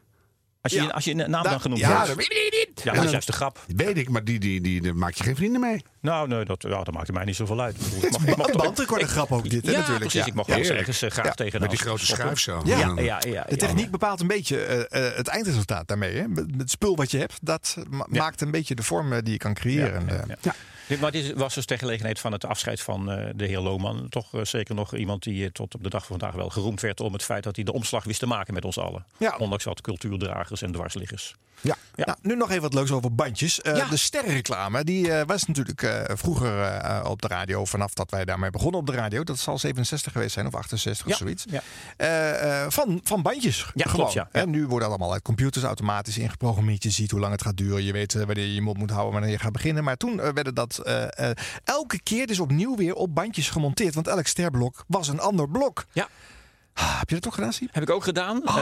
Als je, als je een naam dan genoemd ja, wordt. dat weet ik niet. Ja, dat En is juist de grap. Weet ik, maar die, die, die, maak je geen vrienden mee. Nou, nee, dat, ja, dat maakte mij niet zoveel uit. Ik mag- ik mag Een bandrecorder grap ook dit, hè, ja, natuurlijk. precies. Ja. Ik mag wel ergens eh, graag Ja, tegen met die grote schuif zo. Ja, Ja, ja, de techniek bepaalt een beetje eh, eh, het eindresultaat daarmee. Hè? Het spul wat je hebt, dat ma- maakt een beetje de vorm eh, die je kan creëren. Ja, maar dit was dus ter gelegenheid van het afscheid van eh, de heer Lohman. Toch eh, zeker nog iemand die eh, tot op de dag van vandaag wel geroemd werd om het feit dat hij de omslag wist te maken met ons allen. Ja. Ondanks wat cultuurdragers en dwarsliggers. Ja. Nou, nu nog even wat leuks over bandjes. Eh, De sterrenreclame die eh, was natuurlijk eh, vroeger op de radio, vanaf dat wij daarmee begonnen op de radio. Dat zal 67 geweest zijn of 68 of Ja, zoiets. ja. Van, van bandjes. Ja, gewoon. klopt, ja. Hè, nu worden allemaal uit computers automatisch ingeprogrammeerd. Je ziet hoe lang het gaat duren. Je weet wanneer je je mond moet houden, wanneer je gaat beginnen. Maar toen werden dat elke keer dus opnieuw weer op bandjes gemonteerd. Want elk sterblok was een ander blok. Ja. Ah, heb je dat ook gedaan, Siep? Heb ik ook gedaan. Oh.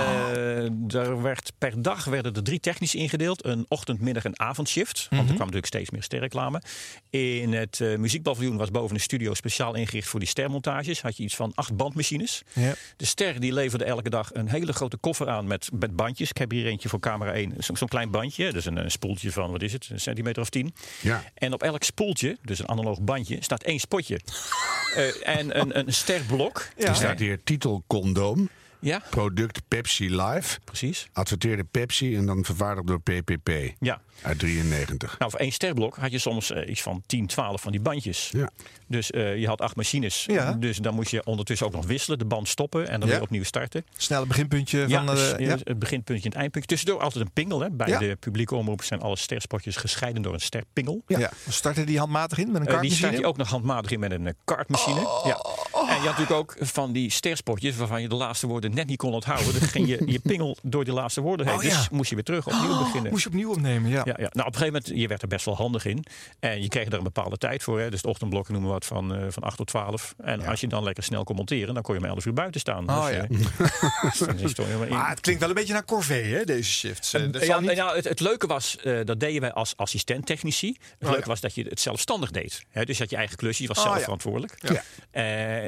Er werd, per dag werden er drie technisch ingedeeld. Een ochtend, middag en avondshift. Want Mhm. er kwam natuurlijk steeds meer sterreclame. In het eh muziekpaviljoen was boven de studio speciaal ingericht voor die stermontages. Had je iets van acht bandmachines. Ja. De ster die leverde elke dag een hele grote koffer aan met, met bandjes. Ik heb hier eentje voor camera 1. Zo- Zo'n klein bandje. Dus een, een spoeltje van, wat is het, een centimeter of tien. Ja. En op elk spoeltje, dus een analoog bandje, staat één spotje. Eh, en een, een sterblok. Er staat hier titel condoom. Ja. Product Pepsi Live. Precies. Adverteerde Pepsi en dan vervaardigd door PPP. Ja. Uit 93. Nou, voor één sterblok had je soms eh, iets van 10, 12 van die bandjes. Ja. Dus eh, je had acht machines. Ja. Dus dan moest je ondertussen ook nog wisselen, de band stoppen en dan Ja. weer opnieuw starten. Snelle beginpuntje Ja, van... dus, eh, eh, ja. het beginpuntje en het eindpuntje. Tussendoor altijd een pingel. Hè. Bij Ja. de publieke omroep zijn alle sterspotjes gescheiden door een sterpingel. Ja. Startte die handmatig in met een Eh, die kartmachine? staat je ook nog handmatig in met een kartmachine. Oh. Ja. En je had natuurlijk ook van die sterspotjes waarvan je de laatste woorden net niet kon onthouden. Dan ging je je pingel door die laatste woorden heen. Oh, ja. Dus moest je weer terug opnieuw Oh, beginnen. Moest je opnieuw opnemen, ja. Ja, ja. Nou, op een gegeven moment, je werd er best wel handig in. En je kreeg er een bepaalde tijd voor. Hè. Dus het ochtendblok noemen we wat van, eh, van 8 tot 12. En als je dan lekker snel kon monteren, dan kon je om 11 uur buiten staan. Oh, dus, ja. eh, dus. Maar het klinkt wel een beetje naar corvée, hè, deze shifts. Eh, dat ja, niet- nou, het, het leuke was, dat deden wij als assistent-technici. Het Oh, leuke was dat je het zelfstandig deed. Hè, dus je had je eigen klusje, je was zelf verantwoordelijk. Ja.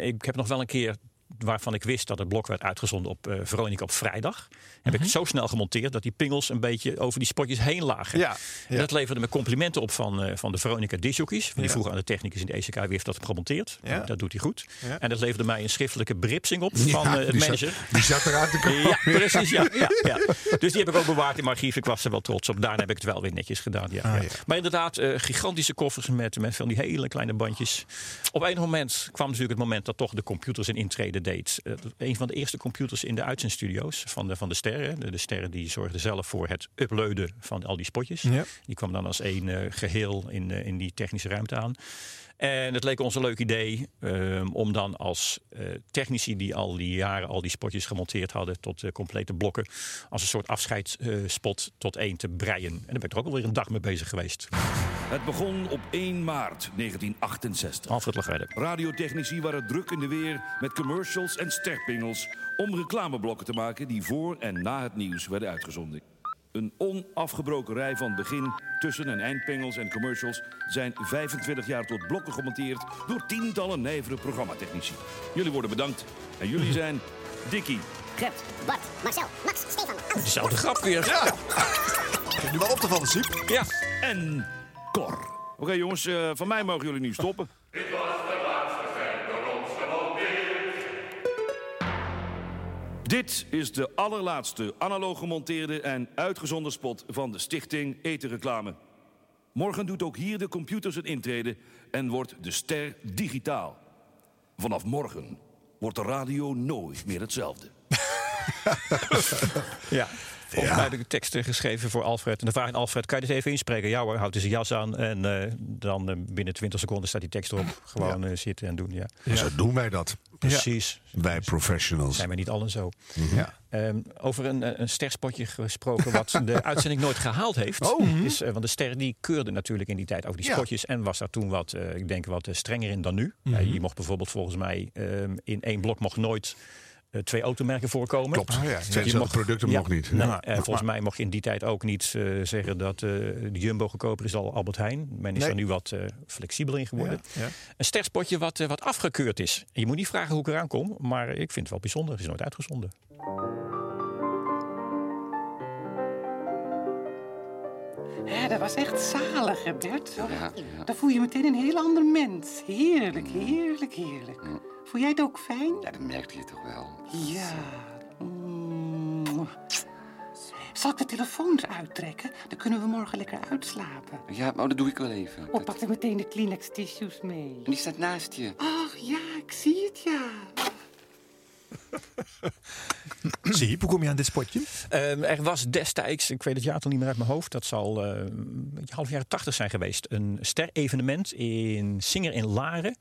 Ik heb nog wel een keer waarvan ik wist dat het blok werd uitgezonden op eh, Veronica op vrijdag. Heb ik het zo snel gemonteerd dat die pingels een beetje over die spotjes heen lagen. Mhm. Ja, dat leverde me complimenten op van, eh, van de Veronica discjockeys. Die Ja. vroegen aan de technicus in de ECK wie heeft dat gemonteerd. Ja. Dat doet hij goed. Ja. En dat leverde mij een schriftelijke beripsing op Ja, van eh, het die zat- manager. die zat eruit te komen. Ja, precies. Ja, ja, ja. Dus die heb ik ook bewaard in mijn archief. Ik was er wel trots op. Daarna heb ik het wel weer netjes gedaan. Ja, Ah, ja. ja. Maar inderdaad, eh, gigantische koffers met, met van die hele kleine bandjes. Op een moment kwam natuurlijk het moment dat toch de computers een deed. Eh, een van de eerste computers in de uitzendstudio's van de, van de sterren. De, de sterren die zorgden zelf voor het uploaden van al die spotjes. Ja. Die kwam dan als één eh, geheel in, eh, in die technische ruimte aan. En het leek ons een leuk idee ehm, om dan als eh, technici die al die jaren al die spotjes gemonteerd hadden tot eh, complete blokken, als een soort afscheidsspot tot één te breien. En daar ben ik er ook alweer een dag mee bezig geweest. Het begon op 1 maart 1968. Alfred Lagredde. Radiotechnici waren druk in de weer met commercials en sterpingels om reclameblokken te maken die voor en na het nieuws werden uitgezonden. Een onafgebroken rij van begin, tussen- en eindpingels en commercials zijn 25 jaar tot blokken gemonteerd door tientallen nijvere programmatechnici. Jullie worden bedankt en jullie zijn Dickie, Gert, Bart, Marcel, Max, Stefan, Dezelfde grap weer. Ja. Nu wel op te vallen, Siep. Ja. en Cor. Oké jongens, eh, van mij mogen jullie nu stoppen. Dit is de allerlaatste analoog gemonteerde en uitgezonden spot van de stichting Etenreclame. Morgen doet ook hier de computers een intrede en wordt de ster digitaal. Vanaf morgen wordt de radio nooit meer hetzelfde. Ja. Volgens mij heb ik de teksten geschreven voor Alfred. En dan vraag ik Alfred, kan je dit even inspreken? Ja hoor, houdt hij zijn jas aan. En eh, dan eh, binnen 20 seconden staat die tekst erop. Gewoon eh, zitten en doen, ja. Zo doen wij dat. Precies. Wij professionals. Zijn wij niet allen zo. Ja. Ehm, over een, een sterspotje gesproken wat de uitzending nooit gehaald heeft. Oh. mhm. Is, want de ster die keurde natuurlijk in die tijd over die Ja. spotjes. En was daar toen wat, eh, ik denk, wat strenger in dan nu. Mhm. Je mocht bijvoorbeeld volgens mij ehm, in één blok mocht nooit twee automerken voorkomen. Klopt. Oh ja, Je mocht- producten ja, mocht niet. nee, Ja. eh, volgens mij mocht je in die tijd ook niet eh, zeggen dat eh, de Jumbo goedkoper is dan Albert Heijn. Men is Nee. daar nu wat eh, flexibel in geworden. Ja, ja. Een sterspotje wat, eh, wat afgekeurd is. Je moet niet vragen hoe ik eraan kom, maar ik vind het wel bijzonder. Het is nooit uitgezonden. Ja, dat was echt zalig, hè, Bert? Dan voel je meteen een heel ander mens. Heerlijk, heerlijk, heerlijk. Voel jij het ook fijn? Ja, dat merkte je toch wel. Ja. Mm. Zal ik de telefoon eruit trekken? Dan kunnen we morgen lekker uitslapen. Ja, maar dat doe ik wel even. Oh, pak er meteen de Kleenex tissues mee. En die staat naast je. Ach ja, ik zie het, ja. Zie je, hoe kom je aan dit spotje? Ehm, er was destijds, ik weet het jaartal niet meer uit mijn hoofd, dat zal eh, een beetje half jaren tachtig zijn geweest. Een ster-evenement in Singer in Laren.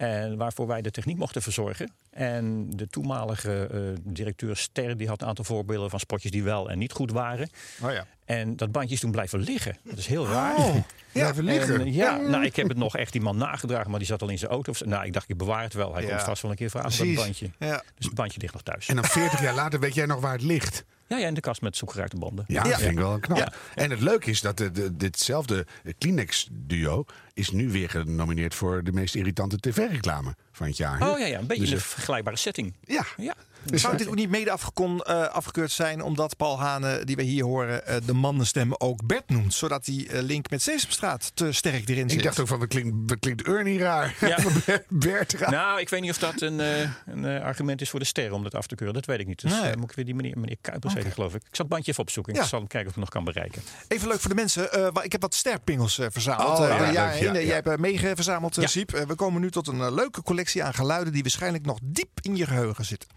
En waarvoor wij de techniek mochten verzorgen. En de toenmalige eh, directeur Ster die had een aantal voorbeelden van spotjes die wel en niet goed waren. Oh ja. En dat bandje is toen blijven liggen. Dat is heel raar. Oh, blijven liggen? En, ja, nou, ik heb het nog echt die man nagedragen, maar die zat al in zijn auto. Nou, ik dacht, ik bewaar het wel. Hij Ja. komt vast wel een keer vragen Precies. bandje. Ja. Dus het bandje ligt nog thuis. En dan 40 jaar later weet jij nog waar het ligt. Ja, ja, in de kast met zoekgeraakte banden. Ja, dat vind ik wel knap. En het leuke is dat de, de- ditzelfde Kleenex-duo is nu weer genomineerd voor de meest irritante tv-reclame van het jaar. Oh ja, ja, een beetje Dus, een vergelijkbare setting. Ja. ja. Zou dit ook niet mede afgekon, eh, afgekeurd zijn omdat Paul Hane, die we hier horen, eh, de mannenstem ook Bert noemt? Zodat die eh, link met Sesamstraat te sterk erin zit. Ik dacht ook van, wat klinkt, klinkt Ernie raar? Ja. Bert raar. Nou, ik weet niet of dat een, eh, een argument is voor de ster om dat af te keuren. Dat weet ik niet. Dus Nee. moet ik weer die meneer, meneer Kuipers hij, geloof ik. Ik zal het bandje even opzoeken. Ja. Ik zal hem kijken of ik het nog kan bereiken. Even leuk voor de mensen. eh, ik heb wat sterpingels verzameld. Oh, Eh, ja, heen. Jij hebt uh, meegeverzameld, uh, Ja. Siep. We komen nu tot een leuke collectie aan geluiden die waarschijnlijk nog diep in je geheugen zitten.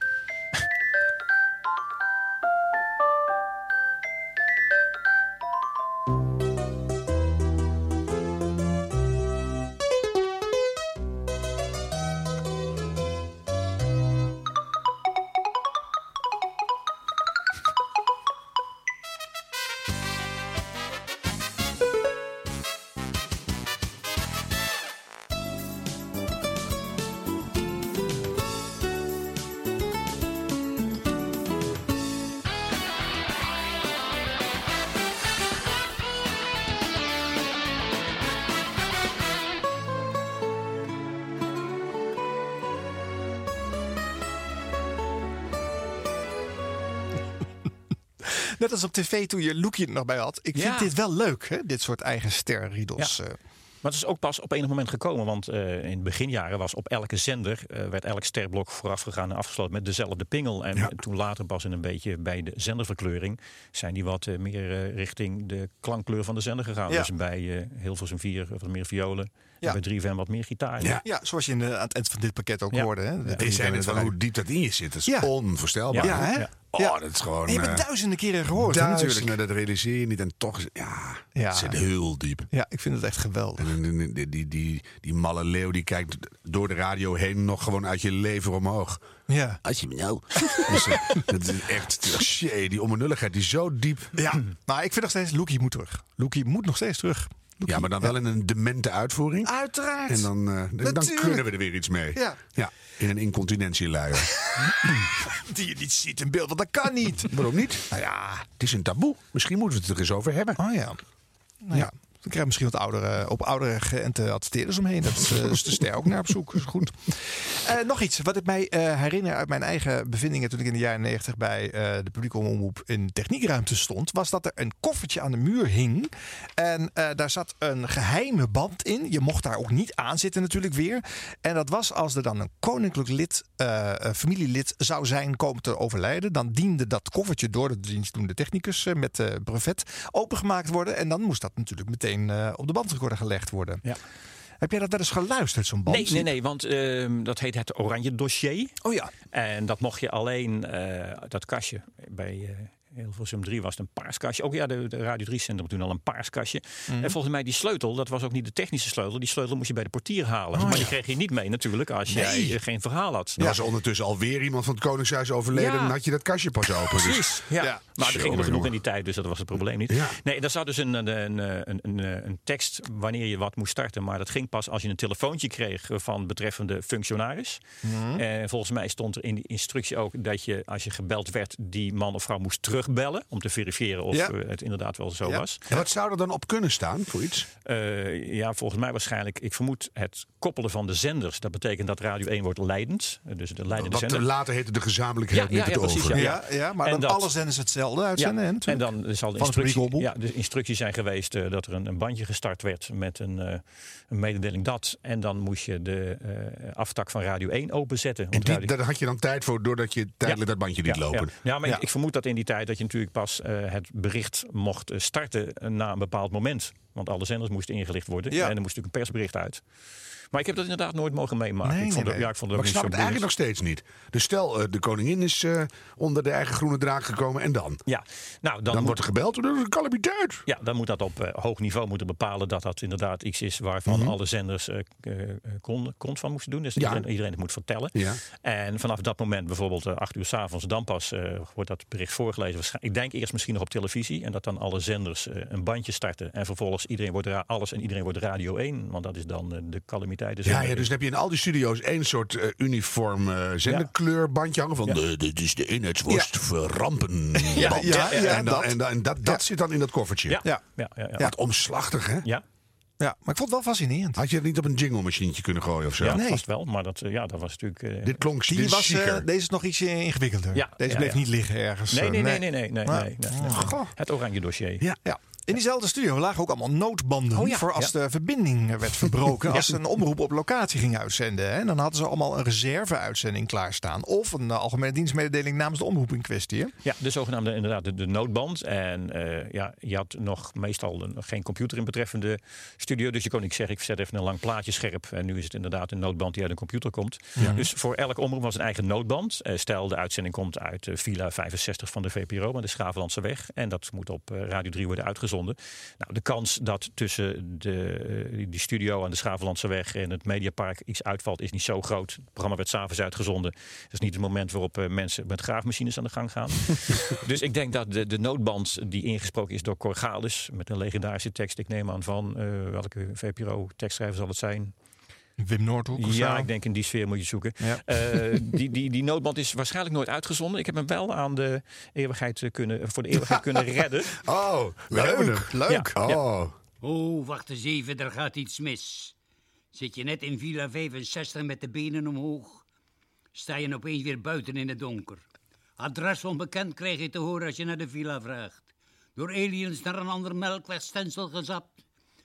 Op tv toen je Loekie er nog bij had. Ik vind dit wel leuk, hè? dit soort eigen sterriedels. Ja. eh. Maar het is ook pas op enig moment gekomen. Want eh, in de beginjaren was op elke zender... eh, werd elk sterblok voorafgegaan en afgesloten met dezelfde pingel. En toen later pas in een beetje bij de zenderverkleuring... zijn die wat meer richting de klankkleur van de zender gegaan. Ja. Dus bij eh Hilversum 4 wat meer violen. Ja. En bij 3FM wat meer gitaar. Ja. zoals je in de, aan het eind van dit pakket ook Ja. hoorde. Hè? Ja. De zei net van hoe diep dat in je zit. Dat is Ja. onvoorstelbaar. Ja, hè? Ja. Oh, Ja. dat is gewoon... En je hebt het eh, duizenden keren gehoord, duizenden, natuurlijk. dat realiseer je niet. En toch, ja, Ja. het zit heel diep. Ja, ik vind het echt geweldig. En die, die, die, die, die malle leeuw die kijkt door de radio heen nog gewoon uit je lever omhoog. Ja. Als je me nou... Dus, eh, dat is echt... Shit, die onbenulligheid die zo diep. Ja, maar ik vind nog steeds, Loekie moet terug. Loekie moet nog steeds terug. Ja, maar dan wel in een demente uitvoering. Uiteraard. En dan, eh, dan kunnen we er weer iets mee. Ja. ja in een incontinentieluier. Die je niet ziet in beeld, want dat kan niet. Waarom niet? Nou ja, het is een taboe. Misschien moeten we het er eens over hebben. Oh ja. Nou ja. Dan krijg misschien wat oudere, op oudere geënte adverteerders omheen. Dat is, eh, is de ster ook naar op zoek. Goed. Eh, nog iets wat ik mij eh, herinner uit mijn eigen bevindingen toen ik in de jaren negentig bij de publieke omroep in techniekruimte stond, was dat er een koffertje aan de muur hing. En daar zat een geheime band in. Je mocht daar ook niet aan zitten natuurlijk weer. En dat was als er dan een koninklijk lid, familielid zou zijn komen te overlijden. Dan diende dat koffertje door de dienstdoende technicus met brevet opengemaakt worden. En dan moest dat natuurlijk meteen eh, op de bandrecorder gelegd worden. Ja. Heb jij dat wel eens geluisterd, zo'n band? Nee, nee, nee, want ehm, dat heet het Oranje Dossier. Oh ja. En dat mocht je alleen, eh, dat kastje bij, eh, Hilversum 3 was het een paars kastje. Ook ja, de, de Radio 3 centrum toen al een paars kastje. Mhm. En volgens mij die sleutel, dat was ook niet de technische sleutel. Die sleutel moest je bij de portier halen. Oh, maar ja. die kreeg je niet mee natuurlijk als jij Nee. eh, geen verhaal had. Er was ondertussen alweer iemand van het Koningshuis overleden. Ja. Dan had je dat kastje pas open. Dus- Precies. Ja. Maar er Jongen, gingen er genoeg in die tijd, dus dat was het probleem niet. Ja. Nee, daar zat dus een, een, een, een, een, een tekst wanneer je wat moest starten. Maar dat ging pas als je een telefoontje kreeg van betreffende functionaris. Mhm. En volgens mij stond er in die instructie ook dat je, als je gebeld werd, die man of vrouw moest terugbellen. Om te verifiëren of Ja. eh, het inderdaad wel zo Ja. was. En wat zou er dan op kunnen staan voor iets? Eh, ja, volgens mij waarschijnlijk, ik vermoed het koppelen van de zenders. Dat betekent dat Radio 1 wordt leidend. Eh, Dus de leidende zender. later heette de gezamenlijkheid met het over. Ja, ja, maar En dan dat- alle zenders hetzelfde uitzenden. Ja, en natuurlijk. dan zal de instructie, ja, de instructies zijn geweest dat er een, een bandje gestart werd met een, een mededeling dat. En dan moest je de aftak van Radio 1 openzetten. En die, Radio- daar had je dan tijd voor doordat je tijdelijk dat bandje liet ja, lopen. Ja, Ja, maar Ik, ik vermoed dat in die tijd dat je natuurlijk pas eh, het bericht mocht eh, starten na een bepaald moment. Want alle zenders moesten ingelicht worden. Ja. En er moest natuurlijk een persbericht uit. Maar ik heb dat inderdaad nooit mogen meemaken. Nee, ik vond nee, het, nee. ja, ik vond maar ik snap het eigenlijk nog steeds niet. Dus stel, eh, de koningin is eh, onder de eigen groene draak gekomen en dan? Ja, nou, dan, Dan, moet- wordt er gebeld, dat is een calamiteit. Ja, dan moet dat op eh, hoog niveau moeten bepalen dat dat inderdaad iets is waarvan Mhm. alle zenders kon, kont van moesten doen. Dus Ja. iedereen, iedereen het moet vertellen. Ja. En vanaf dat moment, bijvoorbeeld acht uur s'avonds, dan pas wordt dat bericht voorgelezen. Ik denk eerst misschien nog op televisie en dat dan alle zenders een bandje starten. En vervolgens iedereen wordt alles en iedereen wordt Radio 1, want dat is dan de calamiteit. Ja, ja, dus dan heb je in al die studio's één soort eh, uniform eh zenderkleurbandje hangen van Ja. de, dit is de eenheidsworst voor rampen. Ja, band. ja, ja, en dan, en dan, en dat, dat zit dan in dat koffertje. Ja, ja, ja, ja, ja. Wat omslachtig, hè? Ja. Ja, maar ik vond het wel fascinerend. Had je het niet op een jingle machientje kunnen gooien of zo? Ja, vast wel, maar dat, eh, ja, dat was natuurlijk... eh, Dit klonk Die dit was, eh, zieker. deze is nog ietsje ingewikkelder. Ja, deze ja, bleef ja. niet liggen ergens. Nee, nee, nee, nee, nee, nee, Maar- nee, nee, nee. Goh. Het oranje dossier. Ja. Ja. In diezelfde studio lagen ook allemaal noodbanden Oh ja, voor als ja. de verbinding werd verbroken. Ja. Als ze een omroep op locatie ging uitzenden. Hè. En dan hadden ze allemaal een reserve-uitzending klaarstaan. Of een eh, algemene dienstmededeling namens de omroep in kwestie. Hè. Ja, de zogenaamde inderdaad de, de noodband. En eh, ja, je had nog meestal een- geen computer in betreffende studio. Dus je kon niet zeggen, ik zet even een lang plaatje scherp. En nu is het inderdaad een noodband die uit een computer komt. Dus voor elk omroep was een eigen noodband. Eh, stel, de uitzending komt uit Villa 65 van de VPRO, maar de Schavenlandse weg. En dat moet op Radio 3 worden uitgezonden. Nou, de kans dat tussen de, eh, die studio aan de Schavenlandse weg en het Mediapark iets uitvalt, is niet zo groot. Het programma werd s'avonds uitgezonden. Dat is niet het moment waarop eh, mensen met graafmachines aan de gang gaan. dus ik denk dat de, de noodband die ingesproken is door Cor Galis, met een legendarische tekst, ik neem aan van eh, welke VPRO-tekstschrijver zal het zijn? Wim Noordhoek of Ja, zo? ik denk in die sfeer moet je zoeken. Ja. Eh, die, die, die noodband is waarschijnlijk nooit uitgezonden. Ik heb hem wel aan de eeuwigheid eh, kunnen, voor de eeuwigheid kunnen redden. Oh, leuk. Ja, ja. Oh. Oh, wacht eens even, er gaat iets mis. Zit je net in Villa 65 met de benen omhoog? Sta je opeens weer buiten in het donker? Adres onbekend krijg je te horen als je naar de villa vraagt. Door aliens naar een ander melkwegstensel gezapt.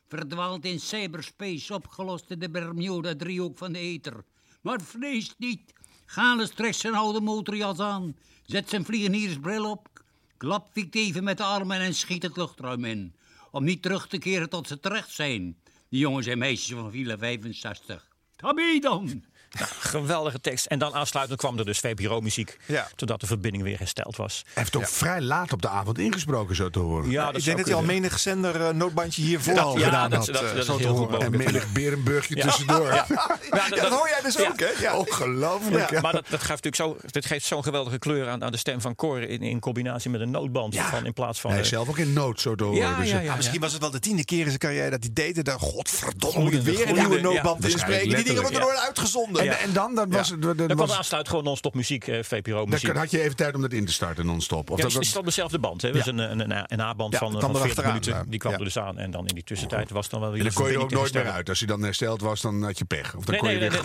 Verdwaald in cyberspace, opgelost in de Bermuda-driehoek van de ether. Maar vrees niet. Gales trekt zijn oude motorjas aan. Zet zijn vliegeniersbril op. Klap wiekt even met de armen en schiet het luchtruim in. Om niet terug te keren tot ze terecht zijn. Die jongens en meisjes van Villa 65. Tabie dan! Nou, geweldige tekst. En dan aansluitend kwam er dus VPRO-muziek. Ja. Totdat de verbinding weer hersteld was. Hij heeft ook vrij laat op de avond ingesproken, zo te horen. Ja, ik denk dat hij al menig zender eh, noodbandje hiervoor Dat- al ja, gedaan dat- had. dat- eh, dat zo te horen. En menig berenburgje Ja. tussendoor. Ja. Ja, Ja, dat hoor jij dus ja. ook, hè? Ja. Ongelooflijk. Ja, maar dat, dat, geeft natuurlijk zo, dat geeft zo'n geweldige kleur aan, aan de stem van Cor in, in combinatie met een noodband. Van, in plaats van. Hij is zelf ook in nood, zo te horen. Ja, Dus, ja, ja. Ah, misschien was het wel de tiende keer in zijn carrière dat hij deed. En dan, godverdomme, moet ik Gloeiende, weer een nieuwe noodband inspreken. Die dingen worden letterlijk, nooit En, en dan, dan was het... Dan, Dan was, aansluit gewoon non-stop muziek, eh, dan VPRO-muziek. had je even tijd om dat in te starten, non-stop. Of Ja, dat, het is op dezelfde band. Hè? Dus een, een, een, een A-band van, dat van kwam 40 erachteraan, minuten. Die kwam er dus aan. En dan in die tussentijd was dan wel weer en dan de kon je ook nooit meer uit. Als hij dan hersteld was, dan had je pech. Of dan Nee, kon je nee, weer...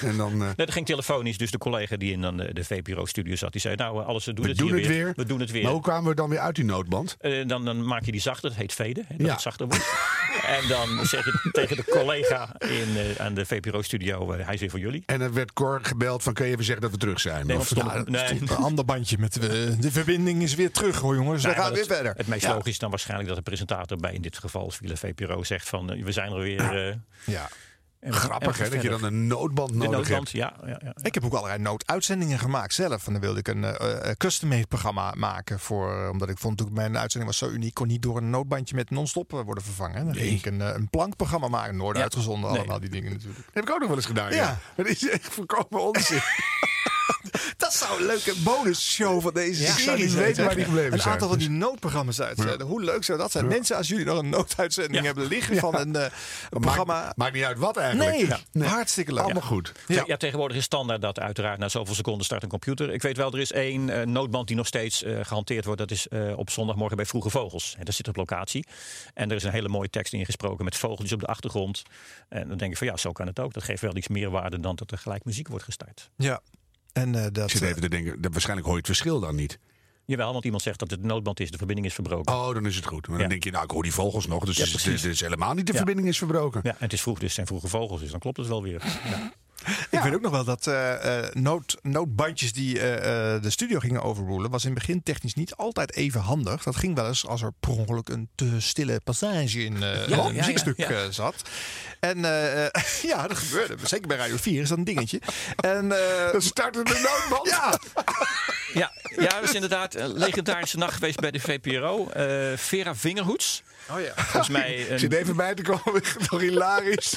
nee, En dan... eh, Nee, dat ging telefonisch. Dus de collega die in dan de, de VPRO-studio zat, die zei: Nou, alles we doen we het doen hier het weer. We doen het weer. Maar hoe kwamen we dan weer uit die noodband? Eh, dan, dan maak je die zachter, dat heet veden, dat Ja. het zachter wordt. en dan zeg je tegen de collega in, eh, aan de VPRO-studio, eh, hij is weer voor jullie. En dan werd Cor gebeld van, kun je even zeggen dat we terug zijn? Nee, Of- Ja, nee. Een ander bandje met eh, de verbinding is weer terug hoor jongens. Nee, we gaan weer het, verder. Het meest Ja. logisch is dan waarschijnlijk dat de presentator bij in dit geval Villa VPRO zegt van eh, we zijn er weer. eh, Ja. En- Grappig hè, dat je dan een noodband nodig noodband, hebt. ja, ja, ja. Ik heb ook allerlei nooduitzendingen gemaakt zelf. En dan wilde ik een eh, eh, custom-made programma maken. Voor, eh, omdat ik vond ook mijn uitzending was zo uniek. Kon niet door een noodbandje met non-stop worden vervangen. Dan ging ik een, een plankprogramma maken. Ja. uitgezonden, Nee. allemaal die dingen natuurlijk. Dat heb ik ook nog wel eens gedaan. Ja. Ja. Dat is echt voorkomen onzin. Dat zou een leuke bonusshow van deze Ja, ik serie zou niet zijn, weten waar die gebleven Een zijn. aantal van die noodprogramma's uitzenden. Hoe leuk zou dat zijn? Ja. Mensen, als jullie nog een nooduitzending hebben liggen van een, eh, een programma. Maakt, maakt niet uit wat eigenlijk. Nee, hartstikke leuk. Allemaal goed. Ja. ja, tegenwoordig is standaard dat uiteraard na zoveel seconden start een computer. Ik weet wel, er is één eh, noodband die nog steeds eh, gehanteerd wordt. Dat is eh, op zondagmorgen bij Vroege Vogels. En dat zit op locatie. En er is een hele mooie tekst ingesproken met vogeltjes op de achtergrond. En dan denk ik van ja, zo kan het ook. Dat geeft wel iets meer waarde dan dat er gelijk muziek wordt gestart. Ja. En eh, dat. Ik zit even te denken, dat, waarschijnlijk hoor je het verschil dan niet. Jawel, want iemand zegt dat het noodband is, de verbinding is verbroken. Oh, dan is het goed. Maar dan Ja. denk je, nou, ik hoor die vogels nog. Dus Ja, het, is, het is helemaal niet de Ja. verbinding is verbroken. Ja, en het is vroeg, dus het zijn vroege vogels, dus dan klopt het wel weer. Ja. Ik weet ook nog wel dat eh, eh, nood, noodbandjes die eh, eh, de studio gingen overrulen, was in het begin technisch niet altijd even handig. Dat ging wel eens als er per ongeluk een te stille passage in eh, Ja, een ja, muziekstuk ja, ja. zat. En ja, dat gebeurde. Zeker bij Radio 4 is dat een dingetje. En, eh, Dan startte de noodband. ja, Ja, ja, dat is inderdaad een legendarische nacht geweest bij de VPRO. Eh, Vera Vingerhoets. Oh ja. Volgens mij een- zit even bij te komen, toch hilarisch.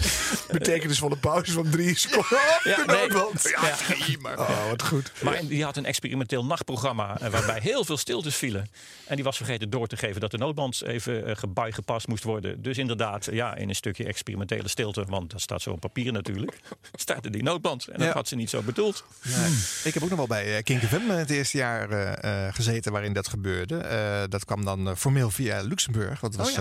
Betekenisvolle pauze van drie seconden. Ja, De nee. noodband. Ja, Ja. Oh, wat goed. Maar die had een experimenteel nachtprogramma eh, waarbij heel veel stiltes vielen. En die was vergeten door te geven dat de noodband even eh, gebui gepast moest worden. Dus inderdaad, ja, in een stukje experimentele stilte, want dat staat zo op papier natuurlijk, startte die noodband. En dat Ja. had ze niet zo bedoeld. Nee. Ik heb ook nog wel bij eh, Kink FM het eerste jaar eh, eh, gezeten waarin dat gebeurde. Eh, dat kwam dan eh, formeel via Luxemburg. Dat was Oh ja. eh, eh, eh,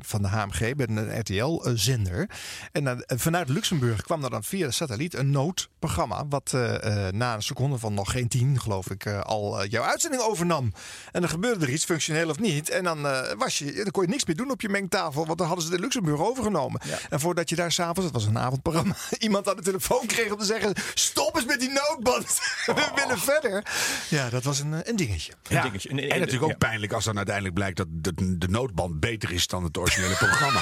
van de HMG bij een RTL-zender. En eh, vanuit Luxemburg kwam er dan via de satelliet een noodprogramma. Wat eh, eh, na een seconde van nog geen tien, geloof ik, eh, al eh, jouw uitzending overnam. En dan gebeurde er iets, functioneel of niet. En dan, eh, was je, dan kon je niks meer doen op je mengtafel. Want dan hadden ze de Luxemburg overgenomen. En voordat je daar s'avonds, het was een avondprogramma, iemand aan de telefoon kreeg om te zeggen: Stop eens met die noodband. We willen verder. Ja, dat was een, eh, een dingetje. Ja. dingetje. En- En, en- natuurlijk ook ja. pijnlijk als dan uiteindelijk blijkt dat de, de noodband beter is dan het originele programma.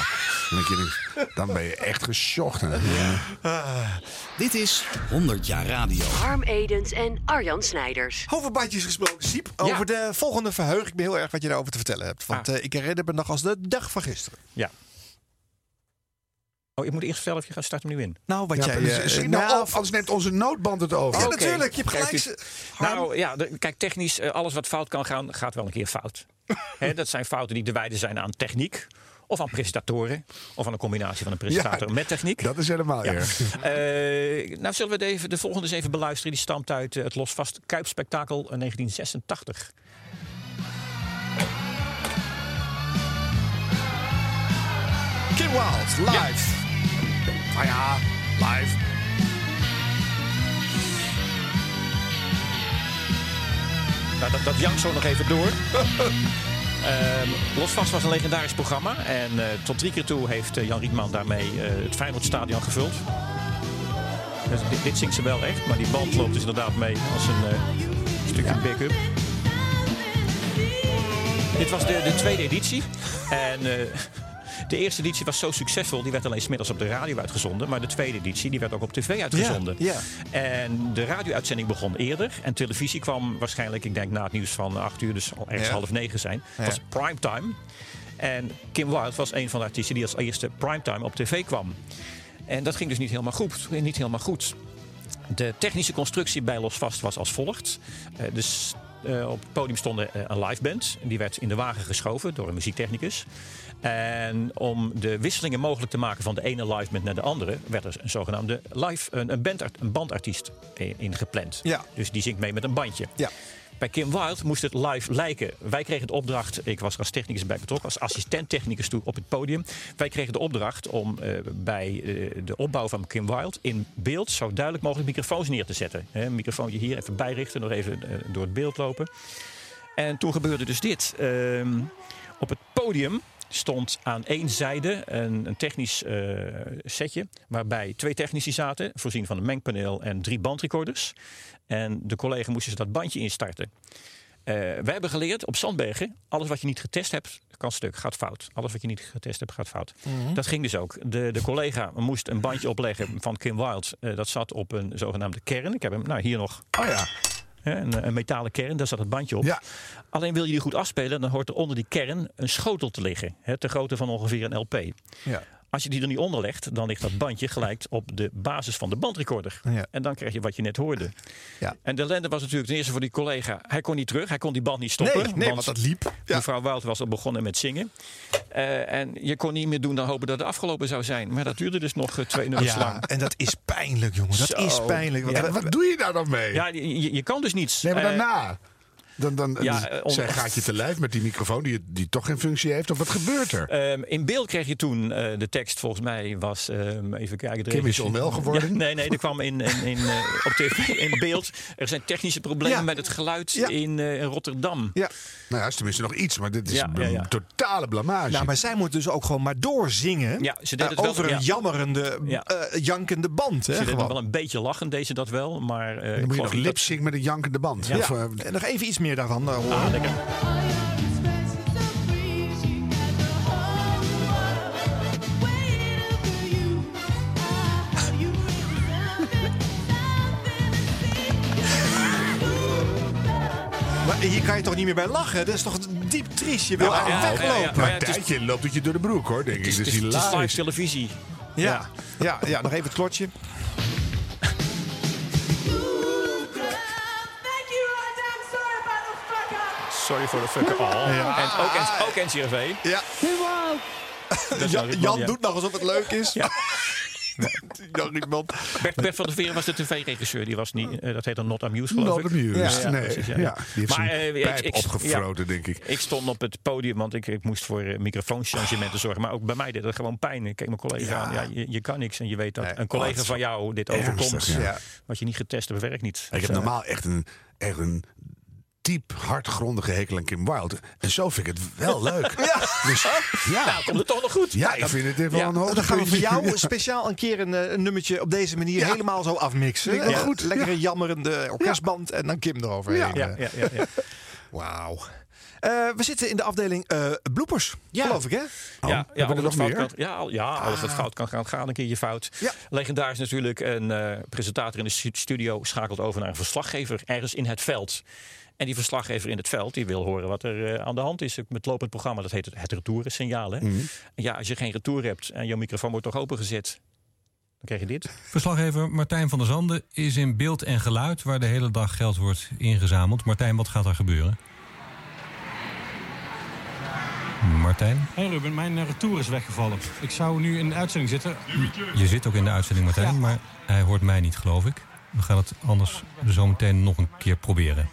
Dan, denk je, dan ben je echt geschokt. hè. Dit is 100 jaar radio. Harm Edens en Arjan Snijders. Over bandjes gesproken, Siep. Over de volgende verheug ik me heel erg wat je daarover te vertellen hebt. Want Ah. eh, ik herinner me nog als de dag van gisteren. Ja. Oh, ik moet eerst vertellen of je gaat starten hem nu in. Nou, wat Ja, jij... dus- nou, nou, of anders neemt onze noodband het over. Ja, natuurlijk. Je hebt gelijk. Kijk, Nou ja, de- kijk, technisch, alles wat fout kan gaan, gaat wel een keer fout. Dat zijn fouten die te wijden zijn aan techniek. Of aan presentatoren. Of aan een combinatie van een presentator Ja, met techniek. Dat is helemaal Ja. erg. Eh, nou, zullen we de, even, de volgende eens even beluisteren. Die stamt uit eh, het Losvast Kuipspektakel eh, 1986. Kim Wilde, live. Nou ja, live. Nou, dat, dat jankt zo nog even door. Ehm Losvast was een legendarisch programma. En eh, tot drie keer toe heeft eh, Jan Rietman daarmee eh, het Feyenoordstadion gevuld. Dus dit, dit zingt ze wel echt. Maar die band loopt dus inderdaad mee als een stukje backup. Dit was de, de tweede editie. En de eerste editie was zo succesvol. Die werd alleen smiddags op de radio uitgezonden. Maar de tweede editie die werd ook op tv uitgezonden. Ja, En de radio-uitzending begon eerder. En televisie kwam waarschijnlijk, ik denk na het nieuws van 8 uur, dus al ergens Ja. half negen zijn. Het was primetime. En Kim Wilde was een van de artiesten die als eerste primetime op tv kwam. En dat ging dus niet helemaal goed. Niet helemaal goed. De technische constructie bij Losvast was als volgt. Eh, dus eh, op het podium stond eh, een live band. Die werd in de wagen geschoven door een muziektechnicus. En om de wisselingen mogelijk te maken van de ene live band naar de andere, werd er een zogenaamde live, een, een, bandart, een bandartiest in, in gepland. Ja. Dus die zingt mee met een bandje. Ja. Bij Kim Wilde moest het live lijken. Wij kregen de opdracht, ik was er als technicus bij betrokken, als assistent-technicus toe op het podium. Wij kregen de opdracht om eh, bij eh, de opbouw van Kim Wilde in beeld zo duidelijk mogelijk microfoons neer te zetten. Hè, een microfoontje hier even bijrichten, nog even eh, door het beeld lopen. En toen gebeurde dus dit. Ehm, op het podium stond aan één zijde een, een technisch eh, setje. Waarbij twee technici zaten, voorzien van een mengpaneel en drie bandrecorders. En de collega moest dus dat bandje instarten. Eh, wij hebben geleerd op Zandbergen, alles wat je niet getest hebt, kan stuk, gaat fout. Alles wat je niet getest hebt, gaat fout. Mhm. Dat ging dus ook. De, de collega moest een bandje opleggen van Kim Wilde. Eh, dat zat op een zogenaamde kern. Ik heb hem nou, hier nog. Oh ja. Een, een metalen kern, daar zat het bandje op. Ja. Alleen wil je die goed afspelen, dan hoort er onder die kern een schotel te liggen. Hè, ter grootte van ongeveer een LP. Ja. Als je die er niet onder legt, dan ligt dat bandje gelijk op de basis van de bandrecorder. Ja. En dan krijg je wat je net hoorde. Ja. En de ellende was natuurlijk ten eerste voor die collega. Hij kon niet terug, hij kon die band niet stoppen. Nee, nee, want dat liep. Ja. Mevrouw Wout was al begonnen met zingen. Eh, en je kon niet meer doen dan hopen dat het afgelopen zou zijn. Maar dat duurde dus nog eh, twee nummers Ja, lang. en dat is pijnlijk, jongen. Dat Zo. is pijnlijk. We- Wat doe je daar dan mee? Ja, je, je- je kan dus niets. Nee, maar Eh, daarna. Dan, dan, ja, dan eh, on- zij gaat je te lijf met die microfoon die, die toch geen functie heeft. Of wat gebeurt er? Ehm, in beeld kreeg je toen eh, de tekst, volgens mij was, ehm, even kijken. Kim is onwel geworden? Ja, nee, nee, er kwam in, in, in, eh, op tv in beeld. Er zijn technische problemen Ja. met het geluid Ja. in, eh, in Rotterdam. Ja. Nou ja, is tenminste nog iets, maar dit is Ja, ja, ja. een totale blamage. Nou, maar zij moet dus ook gewoon maar doorzingen. Ja, ze deed het wel, over een ja. jammerende, Ja. eh, jankende band. Hè, Ze deed wel een beetje lachen, deze dat wel. Maar eh, dan moet je nog lipsync met een jankende band. Ja. Of, En nog even iets meer daarvan eh, horen. Ah, lekker. Maar hier kan je toch niet meer bij lachen? Dat is toch diep triest? Je wil Ja, eigenlijk ja, ja, weglopen. ja, maar tijdje loopt het je door de broek, hoor, denk ik. Het is, Dat het is is, het is live hilarisch. televisie. Ja, ja, ja, nog even het klotje. Sorry voor de fucker all. Ja. En ook, en, ook NCRV. Ja. Dat Jan, Jan- Jan ja. doet nog alsof het leuk is. Ja. Jan Rietman. Bert, Bert van der Veer was de tv-regisseur. Die was niet, eh, dat heet dan Not Amused, geloof Not ik. amused, Ja, nee. precies, Ja, die heeft zijn eh, ik- pijp ik- opgefroten, ja. denk ik. Ik stond op het podium, want ik, ik moest voor uh, microfoonchangement zorgen. Maar ook bij mij deed dat gewoon pijn. Ik keek mijn collega Ja. aan. Ja, je, je kan niks. En je weet dat Nee, een collega wat van jou dit ernstig, overkomt. ja. Wat je niet getest hebt, werkt niet. Ik heb eh, normaal echt een, echt een diep, hardgrondige hekel aan Kim Wilde. En zo vind ik het wel leuk. Ja. Dus, ja. Nou, komt het toch nog goed? ja, ik vind het even Ja, wel een Dan gaan we voor jou speciaal een keer een, eh, een nummertje op deze manier Ja. helemaal zo afmixen. Goed. Lekkere jammerende orkestband en dan Kim eroverheen. Ja. Ja, ja, ja, ja. Wauw. Eh, we zitten in de afdeling eh, bloopers, geloof ik hè? Ja, Oh, ja, we alles er nog fout meer? kan, ja, ja, alles wat fout kan gaan, gaat een keertje fout. Ja. Legendarisch natuurlijk, een eh, presentator in de stu- studio schakelt over naar een verslaggever ergens in het veld. En die verslaggever in het veld die wil horen wat er eh, aan de hand is met het lopend programma. Dat heet het, het retourensignaal. Hè? Mhm. Ja, als je geen retour hebt en jouw microfoon wordt toch opengezet, dan krijg je dit. Verslaggever Martijn van der Zanden is in beeld en geluid... waar de hele dag geld wordt ingezameld. Martijn, wat gaat er gebeuren? Martijn, Hey Ruben, mijn eh, retour is weggevallen. Ik zou nu in de uitzending zitten. je zit ook in de uitzending, Martijn... maar hij hoort mij niet, geloof ik. We gaan het anders zo meteen nog een keer proberen.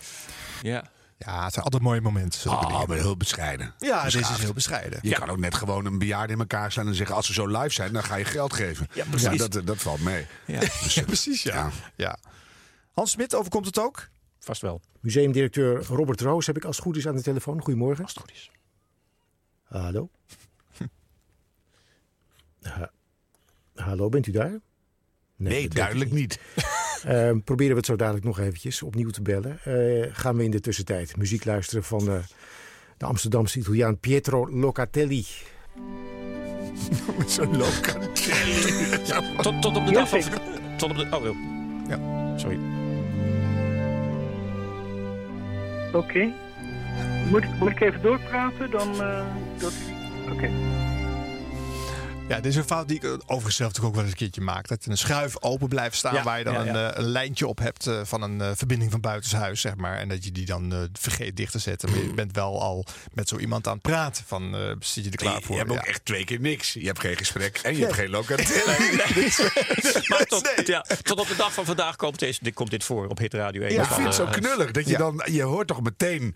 Ja. Ja, het zijn altijd mooie momenten. Oh, dingen. maar heel bescheiden. Ja, deze is heel bescheiden. Je kan ook net gewoon een bejaarde in elkaar slaan en zeggen... als ze zo live zijn, dan ga je geld geven. Ja, precies. dat, dat valt mee. Ja, Dus, Precies, ja. ja. ja. Hans Smit, overkomt het ook? vast wel. Museumdirecteur Robert Roos heb ik als het goed is aan de telefoon. Goedemorgen. Als het goed is. Hallo. Ha- Hallo, bent u daar? Nee, duidelijk niet. Ehm, proberen we het zo dadelijk nog eventjes opnieuw te bellen. Eh, gaan we in de tussentijd muziek luisteren van eh, de Amsterdamse Italiaan Pietro Locatelli. Zo'n locatelli. Tot, tot op de dag van... Tot op de, oh. Ja. Sorry. Oké. Moet, ik, moet ik even doorpraten? Dan. eh, dat... Oké. Ja, dit is een fout die ik eh, overigens zelf ook wel eens een keertje maak. Dat een schuif open blijft staan Ja, waar je dan ja, ja. Een, eh, een lijntje op hebt eh, van een verbinding van buitenshuis, zeg maar. En dat je die dan eh, vergeet dicht te zetten. Maar je bent wel al met zo iemand aan het praten van, eh zit je er klaar voor? Je hebt ook echt twee keer niks. Je hebt geen gesprek en je hebt geen locatelli. Maar tot, ja, tot op de dag van vandaag komt, deze, dit, komt dit voor op Hit Radio 1. Ja, ik vind het zo knullig. Dat je Ja. dan, je hoort toch meteen En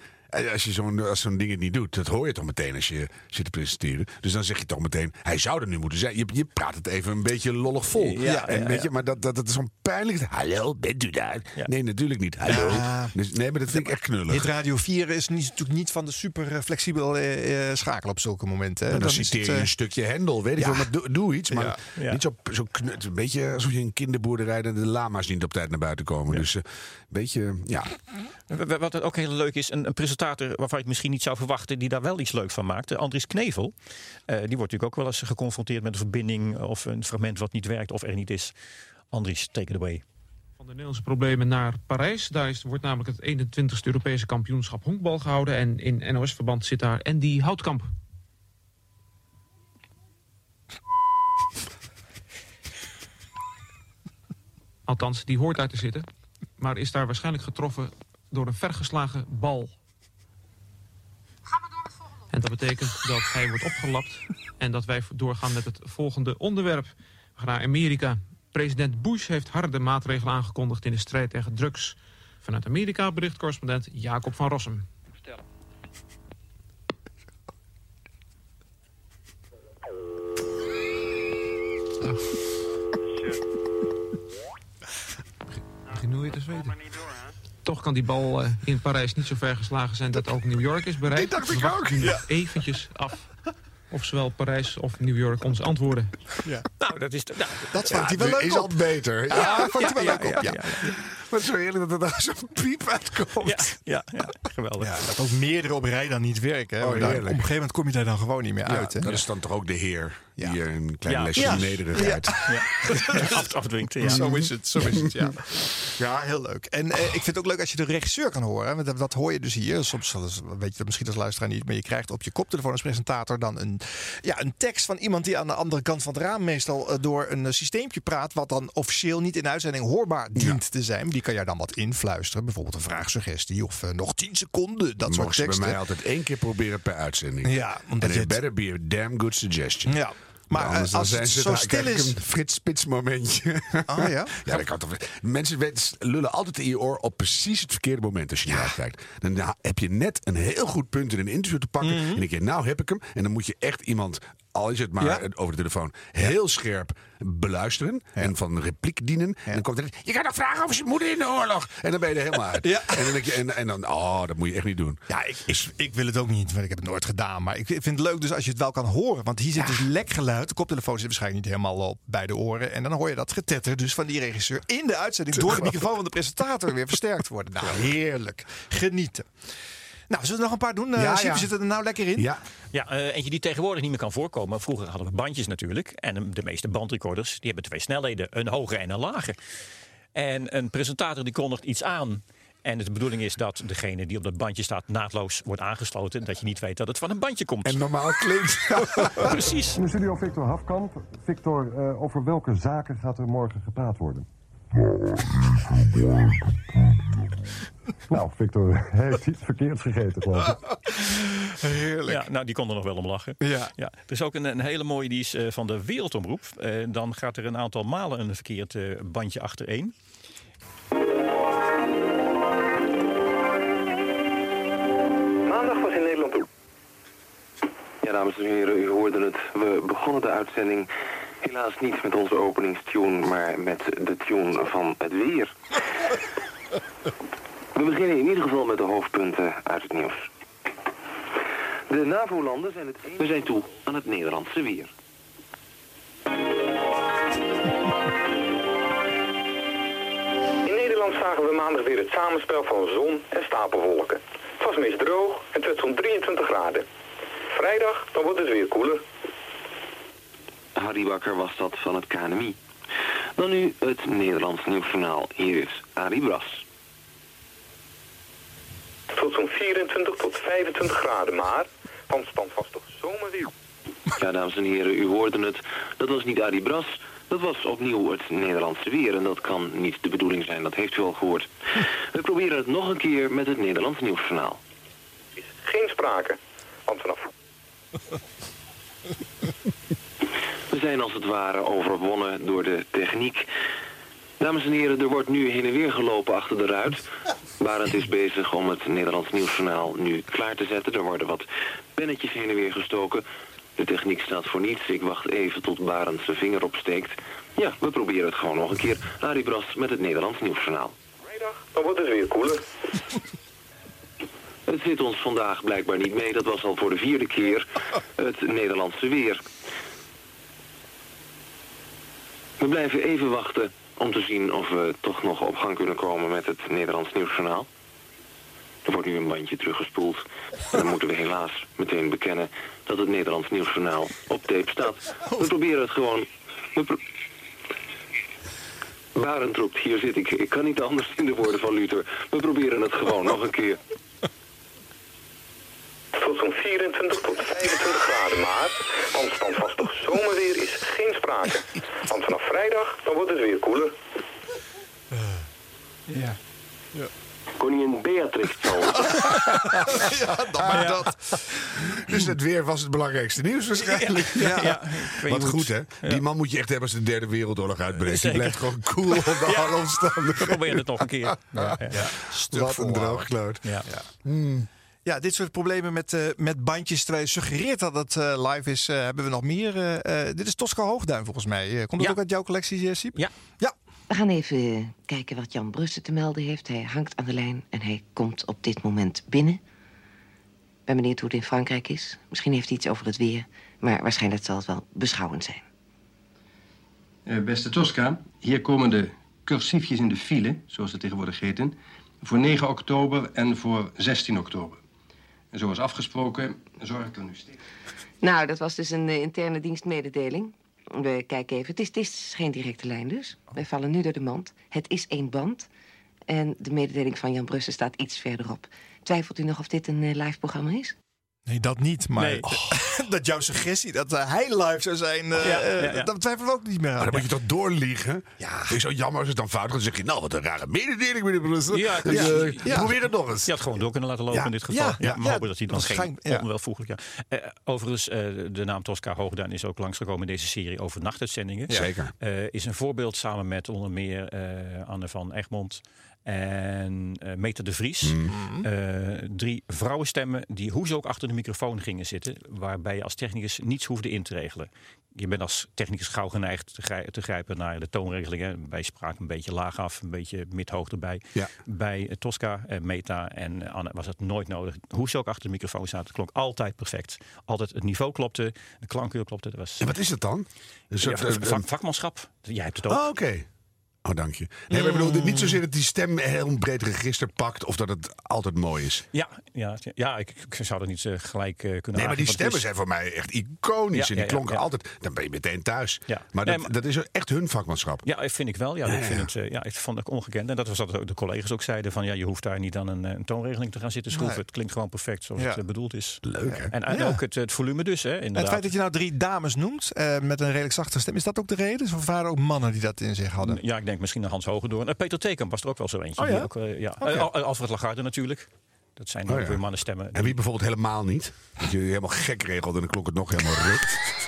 Als je zo'n als zo'n ding het niet doet, dat hoor je toch meteen als je zit te presenteren. Dus dan zeg je toch meteen, hij zou er nu moeten zijn. Je, je praat het even een beetje lollig vol. Ja, en ja, weet ja. je, maar dat, dat, dat is zo'n pijnlijk. Hallo, bent u daar? Nee, natuurlijk niet. Hallo. Ja. Dus, nee, maar dat vind ik echt knullig. Dit Radio 4 is niet, natuurlijk niet van de super flexibel eh, eh, schakelen op zulke momenten. dan, citeer het, je eh, een stukje Hendel, weet ik ja. wel. Maar doe, doe iets, maar Ja, ja. niet zo, zo knu- het is een beetje alsof je een kinderboerderij en de lama's niet op tijd naar buiten komen. Dus een beetje, ja. Wat ook heel leuk is, een, een presentator waarvan je het misschien niet zou verwachten, die daar wel iets leuks van maakt. eh, Andries Knevel. Eh, die wordt natuurlijk ook wel eens geconfronteerd met een verbinding of een fragment wat niet werkt of er niet is. Andries, take it away. Van de Nederlandse problemen naar Parijs. Daar is, wordt namelijk het 21ste Europese kampioenschap honkbal gehouden. En in NOS-verband zit daar Andy Houtkamp. Althans, die hoort daar te zitten. Maar is daar waarschijnlijk getroffen door een vergeslagen bal. Dat betekent dat hij wordt opgelapt. En dat wij doorgaan met het volgende onderwerp. We gaan naar Amerika. President Bush heeft harde maatregelen aangekondigd in de strijd tegen drugs. Vanuit Amerika bericht correspondent Jacob van Rossum. Kan die bal eh, in Parijs niet zo ver geslagen zijn dat ook New York is bereikt. Dat dacht ik ook. Ja. eventjes af of zowel Parijs of New York ons antwoorden. Ja. Nou, dat is. Nou, dat Ja, vond hij wel leuk is al op. beter. Ja, Ja, vond hij wel ja, leuk op. ja, Maar zo eerlijk dat er daar zo'n piep uitkomt. Ja, ja, ja, geweldig. Ja, dat ook meerdere op rij dan niet werken. Hè. Oh, op een gegeven moment kom je daar dan gewoon niet meer Ja, uit. Hè. dat is dan toch ook de heer Ja. je een klein Ja. lesje Ja. nederigheid. Ja. Af, afdwingt. Ja. Zo is het, zo is het, ja. Ja, heel leuk. En eh, ik vind het ook leuk als je de regisseur kan horen. Want dat, dat hoor je dus hier. Soms weet je dat misschien als luisteraar niet. Maar je krijgt op je koptelefoon als presentator dan een, ja, een tekst van iemand die aan de andere kant van het raam meestal eh, door een eh, systeempje praat. Wat dan officieel niet in de uitzending hoorbaar dient te zijn. Die kan jij dan wat influisteren. Bijvoorbeeld een vraagsuggestie of eh, nog 10 seconden. Dat soort ze bij teksten. mij altijd één keer proberen per uitzending. Ja, omdat En it better be a damn good suggestion. Ja. Maar eh, als het zo stil ik is. een Frits Spits momentje. Ah ja? Ja, dat kan toch. Mensen lullen altijd in je oor op precies het verkeerde moment als je naar kijkt. Dan heb je net een heel goed punt in een interview te pakken. En dan denk je, nou heb ik hem. En dan moet je echt iemand, al is het maar Ja. over de telefoon, heel scherp beluisteren. En van repliek dienen. En dan komt er, je kan nog vragen over zijn moeder in de oorlog. En dan ben je er helemaal uit. Ja. En dan denk je, en, en dan, oh, dat moet je echt niet doen. Ja, ik, ik, ik wil het ook niet, want ik heb het nooit gedaan. Maar ik vind het leuk dus als je het wel kan horen. Want hier zit dus lekgeluid. De koptelefoon zit waarschijnlijk niet helemaal op bij de oren. En dan hoor je dat getetter dus van die regisseur in de uitzending... door de microfoon van de presentator weer versterkt worden. Nou, heerlijk. Genieten. Nou, zullen we er nog een paar doen? Eh Ja, Siep, ja. zitten er nou lekker in? Ja, Ja, eh, eentje die tegenwoordig niet meer kan voorkomen. Vroeger hadden we bandjes natuurlijk. En eh, de meeste bandrecorders die hebben twee snelheden. Een hoge en een lage. En een presentator die kondigt iets aan. En de bedoeling is dat degene die op dat bandje staat naadloos wordt aangesloten. Dat je niet weet dat het van een bandje komt. en normaal klinkt. Precies. In de studio Victor Hafkamp. Victor, eh, over welke zaken gaat er morgen gepraat worden? Nou, Victor heeft iets verkeerds gegeten, geloof ik. Heerlijk. Ja, nou, die kon er nog wel om lachen. Ja. Ja, er is ook een, een hele mooie, die is eh, van de Wereldomroep. Eh, dan gaat er een aantal malen een verkeerd eh, bandje achtereen. Maandag was in Nederland. Ja, dames en heren, u hoorde het. We begonnen de uitzending helaas niet met onze openingstune, maar met de tune van het weer. We beginnen in ieder geval met de hoofdpunten uit het nieuws. De NAVO-landen zijn het eens... We zijn toe aan het Nederlandse weer. In Nederland zagen we maandag weer het samenspel van zon en stapelwolken. Het was meest droog en het werd zo'n 23 graden. Vrijdag, dan wordt het weer koeler. Harry Bakker was dat van het KNMI. Dan nu het Nederlands Nieuwsjournaal. Hier is Arie Bras. Tot zo'n 24 tot 25 graden, maar van stand was toch zomerweer. Ja, dames en heren, u hoorde het. Dat was niet Arie Bras. Dat was opnieuw het Nederlandse weer en dat kan niet de bedoeling zijn, dat heeft u al gehoord. We proberen het nog een keer met het Nederlands Nieuwsjournaal. Geen sprake, want vanaf... We zijn als het ware overwonnen door de techniek. Dames en heren, er wordt nu heen en weer gelopen achter de ruit. Barend is bezig om het Nederlands Nieuwsjournaal nu klaar te zetten. Er worden wat pennetjes heen en weer gestoken. De techniek staat voor niets. Ik wacht even tot Barend zijn vinger opsteekt. Ja, we proberen het gewoon nog een keer. Arie Bras met het Nederlands Nieuwsjournaal. Dan wordt het weer koeler. Het zit ons vandaag blijkbaar niet mee. Dat was al voor de vierde keer het Nederlandse weer. We blijven even wachten om te zien of we toch nog op gang kunnen komen met het Nederlands Nieuwsjournaal. Er wordt nu een bandje teruggespoeld. En dan moeten we helaas meteen bekennen dat het Nederlands Nieuwsjournaal op tape staat. We proberen het gewoon... We pro- hier zit ik. Ik kan niet anders in de woorden van Luther. We proberen het gewoon nog een keer. Tot zo'n 24 tot 25 graden, maar van standvastig geen sprake. Want vanaf vrijdag dan wordt het weer koeler. Ja. Koningin Beatrix ja, dan maar dat. Dus het weer was het belangrijkste nieuws waarschijnlijk. Ja, ja. Wat goed hè. Die man moet je echt hebben als de derde wereldoorlog uitbreekt. Die blijft gewoon cool op de alle omstandigheden. Probeer het nog een keer. Ja, ja. Stuk Wat een droogkloot. Ja. Ja, dit soort problemen met, eh, met bandjes. Terwijl je suggereert dat het eh, live is, eh, hebben we nog meer. dit is Tosca Hoogduin volgens mij. Eh, komt dat Ja. ook uit jouw collectie, Siep? Ja. Ja. We gaan even kijken wat Jan Brussen te melden heeft. Hij hangt aan de lijn en hij komt op dit moment binnen. Ik ben benieuwd hoe het in Frankrijk is. Misschien heeft hij iets over het weer. Maar waarschijnlijk zal het wel beschouwend zijn. Eh, beste Tosca, hier komen de cursiefjes in de file, zoals het tegenwoordig heten, voor 9 oktober en voor 16 oktober. En zoals afgesproken, zorg ik er nu steeds. Nou, dat was dus een eh, interne dienstmededeling. We kijken even. Het is, het is geen directe lijn dus. Wij vallen nu door de mand. Het is één band. En de mededeling van Jan Brussen staat iets verderop. Twijfelt u nog of dit een eh, live programma is? Nee, dat niet. Maar dat jouw suggestie dat eh, hij live zou zijn, eh, Ja, eh, ja, ja. dat twijfelen we ook niet meer aan. Maar dan moet je toch doorliegen? Ja. Vind je zo jammer als het dan fout gaat? Dan zeg je, nou, wat een rare mededeling, meneer Brussel. Ja, Dus, ja. Ja. Probeer het nog eens. Je had gewoon door kunnen laten lopen Ja. in dit geval. Ja. Ja, Ja. maar hopen dat hij dan Dat geen schijnt- ja. onwelvoeglijk... Ja. Eh, overigens, eh, de naam Tosca Hoogduin is ook langsgekomen in deze serie over nachtuitzendingen. Ja. Zeker. Eh, is een voorbeeld samen met onder meer eh, Anne van Egmond en eh Meta de Vries. Mhm. Eh, drie vrouwenstemmen die hoe ze ook achter de microfoon gingen zitten. Waarbij je als technicus niets hoefde in te regelen. Je bent als technicus gauw geneigd te, grij- te grijpen naar de toonregelingen. Bij spraak een beetje laag af, een beetje mid-hoog erbij. Ja. Bij eh, Tosca, Meta en Anne was het nooit nodig. Hoe ze ook achter de microfoon zaten, het klonk altijd perfect. Altijd het niveau klopte, de klankkeur klopte. Dat was, En wat is het dan? Een ja, soort, vak- vakmanschap. Jij hebt het ook. Oh, oké. Oh, dank je. Nee, maar ik bedoel, niet zozeer dat die stem een heel breed register pakt... of dat het altijd mooi is. Ja, ja, ja ik, ik zou dat niet eh, gelijk eh, kunnen Nee, maar die stemmen is- zijn voor mij echt iconisch. Ja, en die ja, ja, klonken ja. altijd... Dan ben je meteen thuis. Ja. Maar, Nee, dat, maar- dat is echt hun vakmanschap. Ja, vind ik wel. Ja, Ja, ik, vind ja. Het, eh, ja, ik vond het ongekend. En dat was wat ook de collega's ook zeiden. Van, ja, je hoeft daar niet aan een, een toonregeling te gaan zitten schroeven. Nee. Het klinkt gewoon perfect zoals Ja. het bedoeld is. Leuk, hè? En, en Ja. ook het, het volume dus, hè, En het inderdaad. feit dat je nou drie dames noemt eh, met een redelijk zachte stem, is dat ook de reden? Of waren er ook mannen die dat in zich hadden? Ja, ik denk misschien een Hans Hogendoorn. Uh, Peter Tekamp was er ook wel zo eentje. Oh ja? Ook, eh, ja. Oké. Eh, Al- Alfred Lagarde natuurlijk. Dat zijn Oh ook ja. weer mannenstemmen. En wie bijvoorbeeld helemaal niet? Dat je helemaal gek regelt en dan klonk het nog helemaal ruk.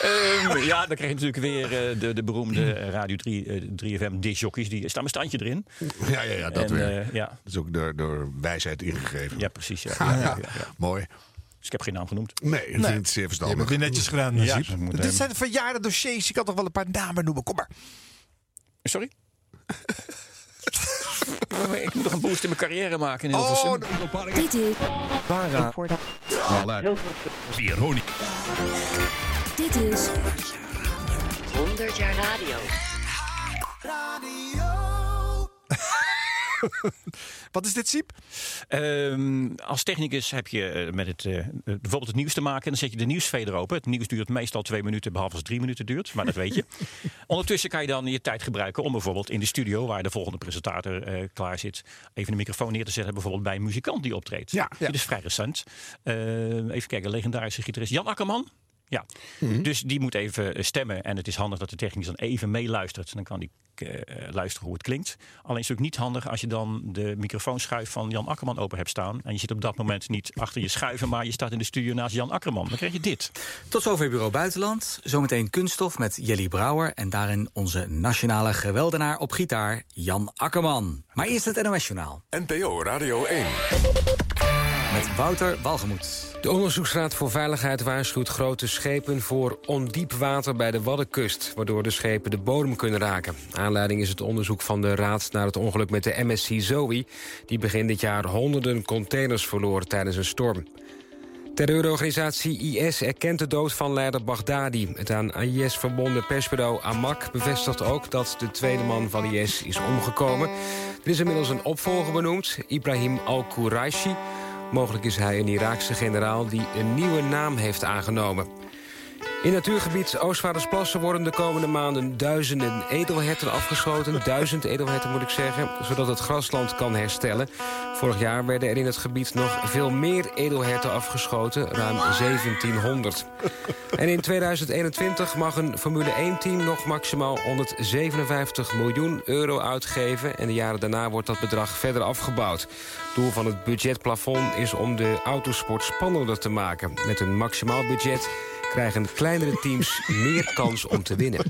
Ehm, ja, dan krijg je natuurlijk weer eh, de, de beroemde eh, Radio 3, eh, 3FM disjockeys. Die staan mijn standje erin. Ja, ja, ja, dat En, weer. eh, ja. Dat is ook door, door wijsheid ingegeven. ja, precies. Ja. Ja, ja, ja, ja. Mooi. Dus ik heb geen naam genoemd. Nee, ik vind het zeer Je verstandig. hebt het weer netjes gedaan, dat Dit eh, zijn verjaarde dossiers. Je kan toch wel een paar namen noemen. Kom maar. Sorry? ik moet nog een boost in mijn carrière maken in Oh, Hilversum. Dit is Para. Veronica. Dit is 100 jaar radio. Wat is dit, Siep? Ehm, als technicus heb je eh, met het, eh, bijvoorbeeld het nieuws te maken. En dan zet je de nieuwsveder open. Het nieuws duurt meestal twee minuten, behalve als het drie minuten duurt. Maar dat weet je. Ondertussen kan je dan je tijd gebruiken om bijvoorbeeld in de studio, waar de volgende presentator eh, klaar zit, even de microfoon neer te zetten. Bijvoorbeeld bij een muzikant die optreedt. Ja. Dit is vrij recent. Eh, even kijken, legendarische gitarist Jan Akkerman. Ja, dus die moet even eh, stemmen. En het is handig dat de technicus dan even meeluistert. Dan kan die eh, luisteren hoe het klinkt. Alleen is het natuurlijk niet handig als je dan de microfoonschuif van Jan Akkerman open hebt staan. En je zit op dat moment niet achter je schuiven, maar je staat in de studio naast Jan Akkerman. Dan krijg je dit. Tot zover Bureau Buitenland. Zometeen kunststof met Jelly Brouwer. En daarin onze nationale geweldenaar op gitaar, Jan Akkerman. Maar eerst het NOS-journaal. NPO Radio 1. Wouter Walgemoed. De Onderzoeksraad voor Veiligheid waarschuwt grote schepen voor ondiep water bij de Waddenkust, waardoor de schepen de bodem kunnen raken. Aanleiding is het onderzoek van de Raad naar het ongeluk met de MSC Zoe, die begin dit jaar honderden containers verloor tijdens een storm. Terreurorganisatie IS erkent de dood van leider Baghdadi. Het aan IS verbonden persbureau Amak bevestigt ook dat de tweede man van IS is omgekomen. Er is inmiddels een opvolger benoemd, Ibrahim al-Quraishi. Mogelijk is hij een Iraakse generaal die een nieuwe naam heeft aangenomen. In natuurgebied Oostvaardersplassen worden de komende maanden duizenden edelherten afgeschoten. Duizend edelherten moet ik zeggen, zodat het grasland kan herstellen. Vorig jaar werden er in het gebied nog veel meer edelherten afgeschoten, ruim 1700. En in 2021 mag een Formule 1-team nog maximaal 157 miljoen euro uitgeven. En de jaren daarna wordt dat bedrag verder afgebouwd. Doel van het budgetplafond is om de autosport spannender te maken. Met een maximaal budget krijgen kleinere teams meer kans om te winnen.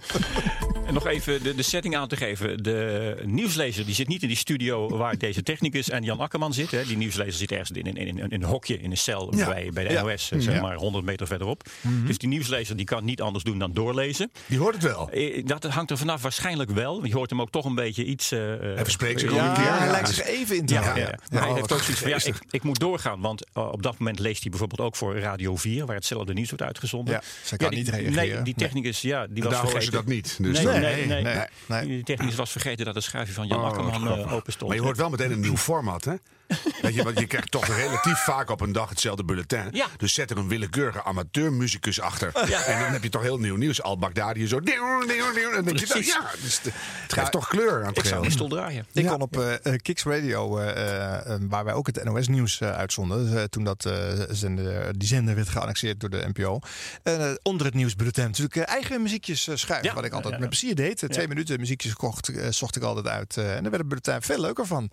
En nog even de, de setting aan te geven. De nieuwslezer die zit niet in die studio waar deze technicus en Jan Akkerman zitten. hè. Die nieuwslezer zit ergens in, in, in, in een hokje, in een cel Ja. bij, bij de Ja. NOS, zeg Ja. maar 100 meter verderop. Mhm. Dus die nieuwslezer die kan niet anders doen dan doorlezen. Die hoort het wel. Dat hangt er vanaf waarschijnlijk wel. Je hoort hem ook toch een beetje iets... eh Hij verspreekt zich ja, ook een keer. hij lijkt zich even in te ja, houden. ja, ja. Ja. Maar hij heeft ook zoiets van, ja, ik, ik moet doorgaan. Want uh, op dat moment leest hij bijvoorbeeld ook voor Radio 4... waar hetzelfde nieuws wordt uitgezonden. Ja, zij kan die, niet reageren. Nee, die Nee. technicus, ja, die was vergeten. ze dat niet, dus nee, nee, nee, Nee, nee. Die technicus was vergeten dat het schuifje van Jan Oh, Akkerman uh, open stond. Maar je hoort wel meteen een nieuw format, hè? Weet je, want je krijgt toch relatief vaak op een dag hetzelfde bulletin. Ja. Dus zet er een willekeurige amateurmuzikus achter. Ja. En dan heb je toch heel nieuw nieuws. Al Baghdadi zo. En dan denk je, Precies. ja, dus de- het geeft toch kleur aan het Ik zou die stoel draaien. Ik kon op Kicks Radio, eh, eh, waar wij ook het NOS-nieuws uitzonden, dus, toen dat, eh, zender, die zender werd geannexeerd door de NPO, onder het nieuwsbulletin natuurlijk eigen muziekjes schuiven, Ja. wat ik altijd Ja, ja. met plezier deed. Twee Ja. minuten muziekjes kocht, zocht ik altijd uit. en daar werd het bulletin veel leuker van.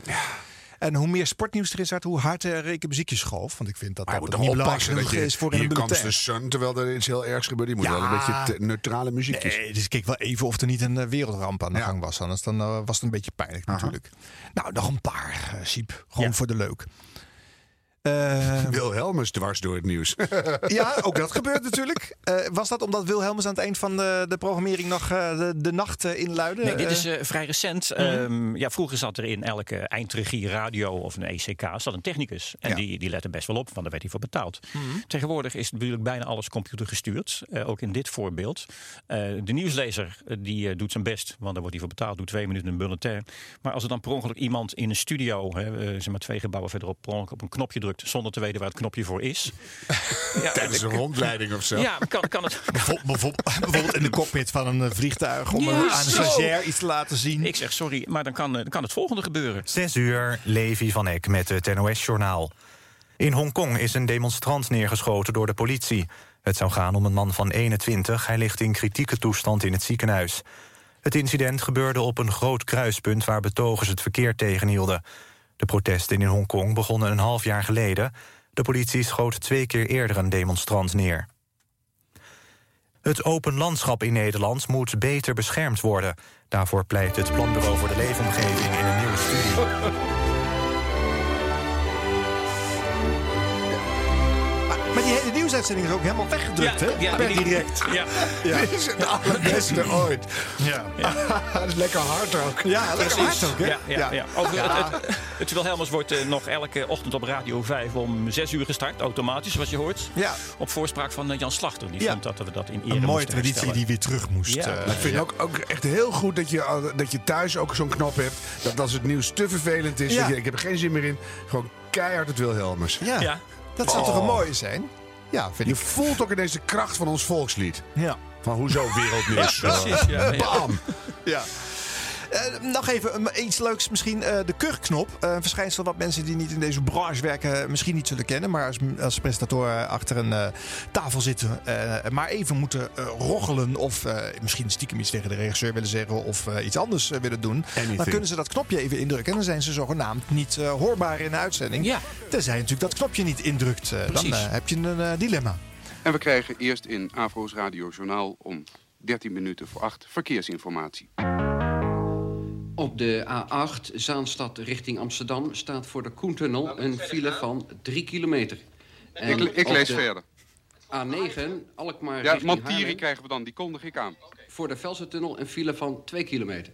En hoe meer sportnieuws erin zat, hoe harder ik muziekjes schoof. Want ik vind dat Maar dat niet belangrijk dat je is voor een bulletin. de sun, terwijl er iets heel ergs gebeurt. Je moet Ja. wel een beetje neutrale muziekjes. Nee, dus ik keek wel even of er niet een eh, wereldramp aan de gang was. Anders dan eh, was het een beetje pijnlijk natuurlijk. Nou, nog een paar, uh, Siep. Gewoon voor de leuk. Eh, Wilhelmus dwars door het nieuws. ja, ook dat gebeurt natuurlijk. Eh, was dat omdat Wilhelmus aan het eind van de, de programmering nog eh, de, de nacht inluidde? Nee, dit is vrij recent. Mhm. Ehm, ja, vroeger zat er in elke eindregie radio of een ECK zat een technicus. En Ja. die, die lette best wel op, want daar werd hij voor betaald. Tegenwoordig is natuurlijk bijna alles computergestuurd. eh, ook in dit voorbeeld. Eh, de nieuwslezer die eh, doet zijn best, want daar wordt hij voor betaald. Doet twee minuten een bulletin. Maar als er dan per ongeluk iemand in een studio, hè, zeg maar twee gebouwen verderop, per ongeluk op een knopje drukt zonder te weten waar het knopje voor is. ja, Tijdens een rondleiding of zo. Ja, kan, kan het. bijvoorbeeld, in de cockpit van een eh, vliegtuig om Ja, eh, aan een stagiair iets te laten zien. Ik zeg sorry, maar dan kan, eh, dan kan het volgende gebeuren. 6 uur, Levi van Eck met het NOS-journaal. In Hongkong is een demonstrant neergeschoten door de politie. Het zou gaan om een man van 21. Hij ligt in kritieke toestand in het ziekenhuis. Het incident gebeurde op een groot kruispunt... waar betogers het verkeer tegenhielden. De protesten in Hongkong begonnen een half jaar geleden. De politie schoot twee keer eerder een demonstrant neer. Het open landschap in Nederland moet beter beschermd worden. Daarvoor pleit het Planbureau voor de Leefomgeving in een nieuwe studie. nieuwsuitzending is ook helemaal weggedrukt, Ja, hè? ja, per direct. Ja. Ja. Dit is het allerbeste ooit. Ja. Lekker hard ook. Ja, lekker Precies. hard ook, hè? Ja, ja, ja. Over Ja. Het, het, het Wilhelmus wordt eh, nog elke ochtend op Radio 5 om 6 uur gestart. Automatisch, zoals je hoort. Ja. Op voorspraak van eh, Jan Slachter. Die Ja. vond dat we dat in ere Een mooie traditie herstellen. die weer terug moest. Ja. eh, ik vind ook, ook echt heel goed dat je, dat je thuis ook zo'n knop hebt. Dat als het nieuws te vervelend is, Ja. dat je, ik heb er geen zin meer in. Gewoon keihard het Wilhelmus. ja. Ja. dat zou Oh. toch een mooie zijn? Ja, vind Je ik. voelt ook ineens de kracht van ons volkslied. Ja. Van hoezo wereldnieuws. Precies, ja, ja. Bam! Ja. Eh, nog even eh, iets leuks misschien. eh, de kurkknop. Eh, een verschijnsel wat mensen die niet in deze branche werken misschien niet zullen kennen. Maar als, als presentatoren achter een eh, tafel zitten. eh, maar even moeten roggelen. Of eh, misschien stiekem iets tegen de regisseur willen zeggen. Of eh, iets anders willen doen. Dan kunnen ze dat knopje even indrukken. En dan zijn ze zogenaamd niet hoorbaar in de uitzending. Ja. Tenzij je natuurlijk dat knopje niet indrukt. dan heb je een dilemma. En we krijgen eerst in Avro's Radio Journaal om 13 minuten voor 8 verkeersinformatie. Op de A8 Zaanstad richting Amsterdam staat voor de Koentunnel een file van 3 kilometer. Ik, ik op lees de verder. A9 Alkmaar Ja, richting Haarlem krijgen we dan, die kondig ik aan. voor de Velsertunnel een file van 2 kilometer.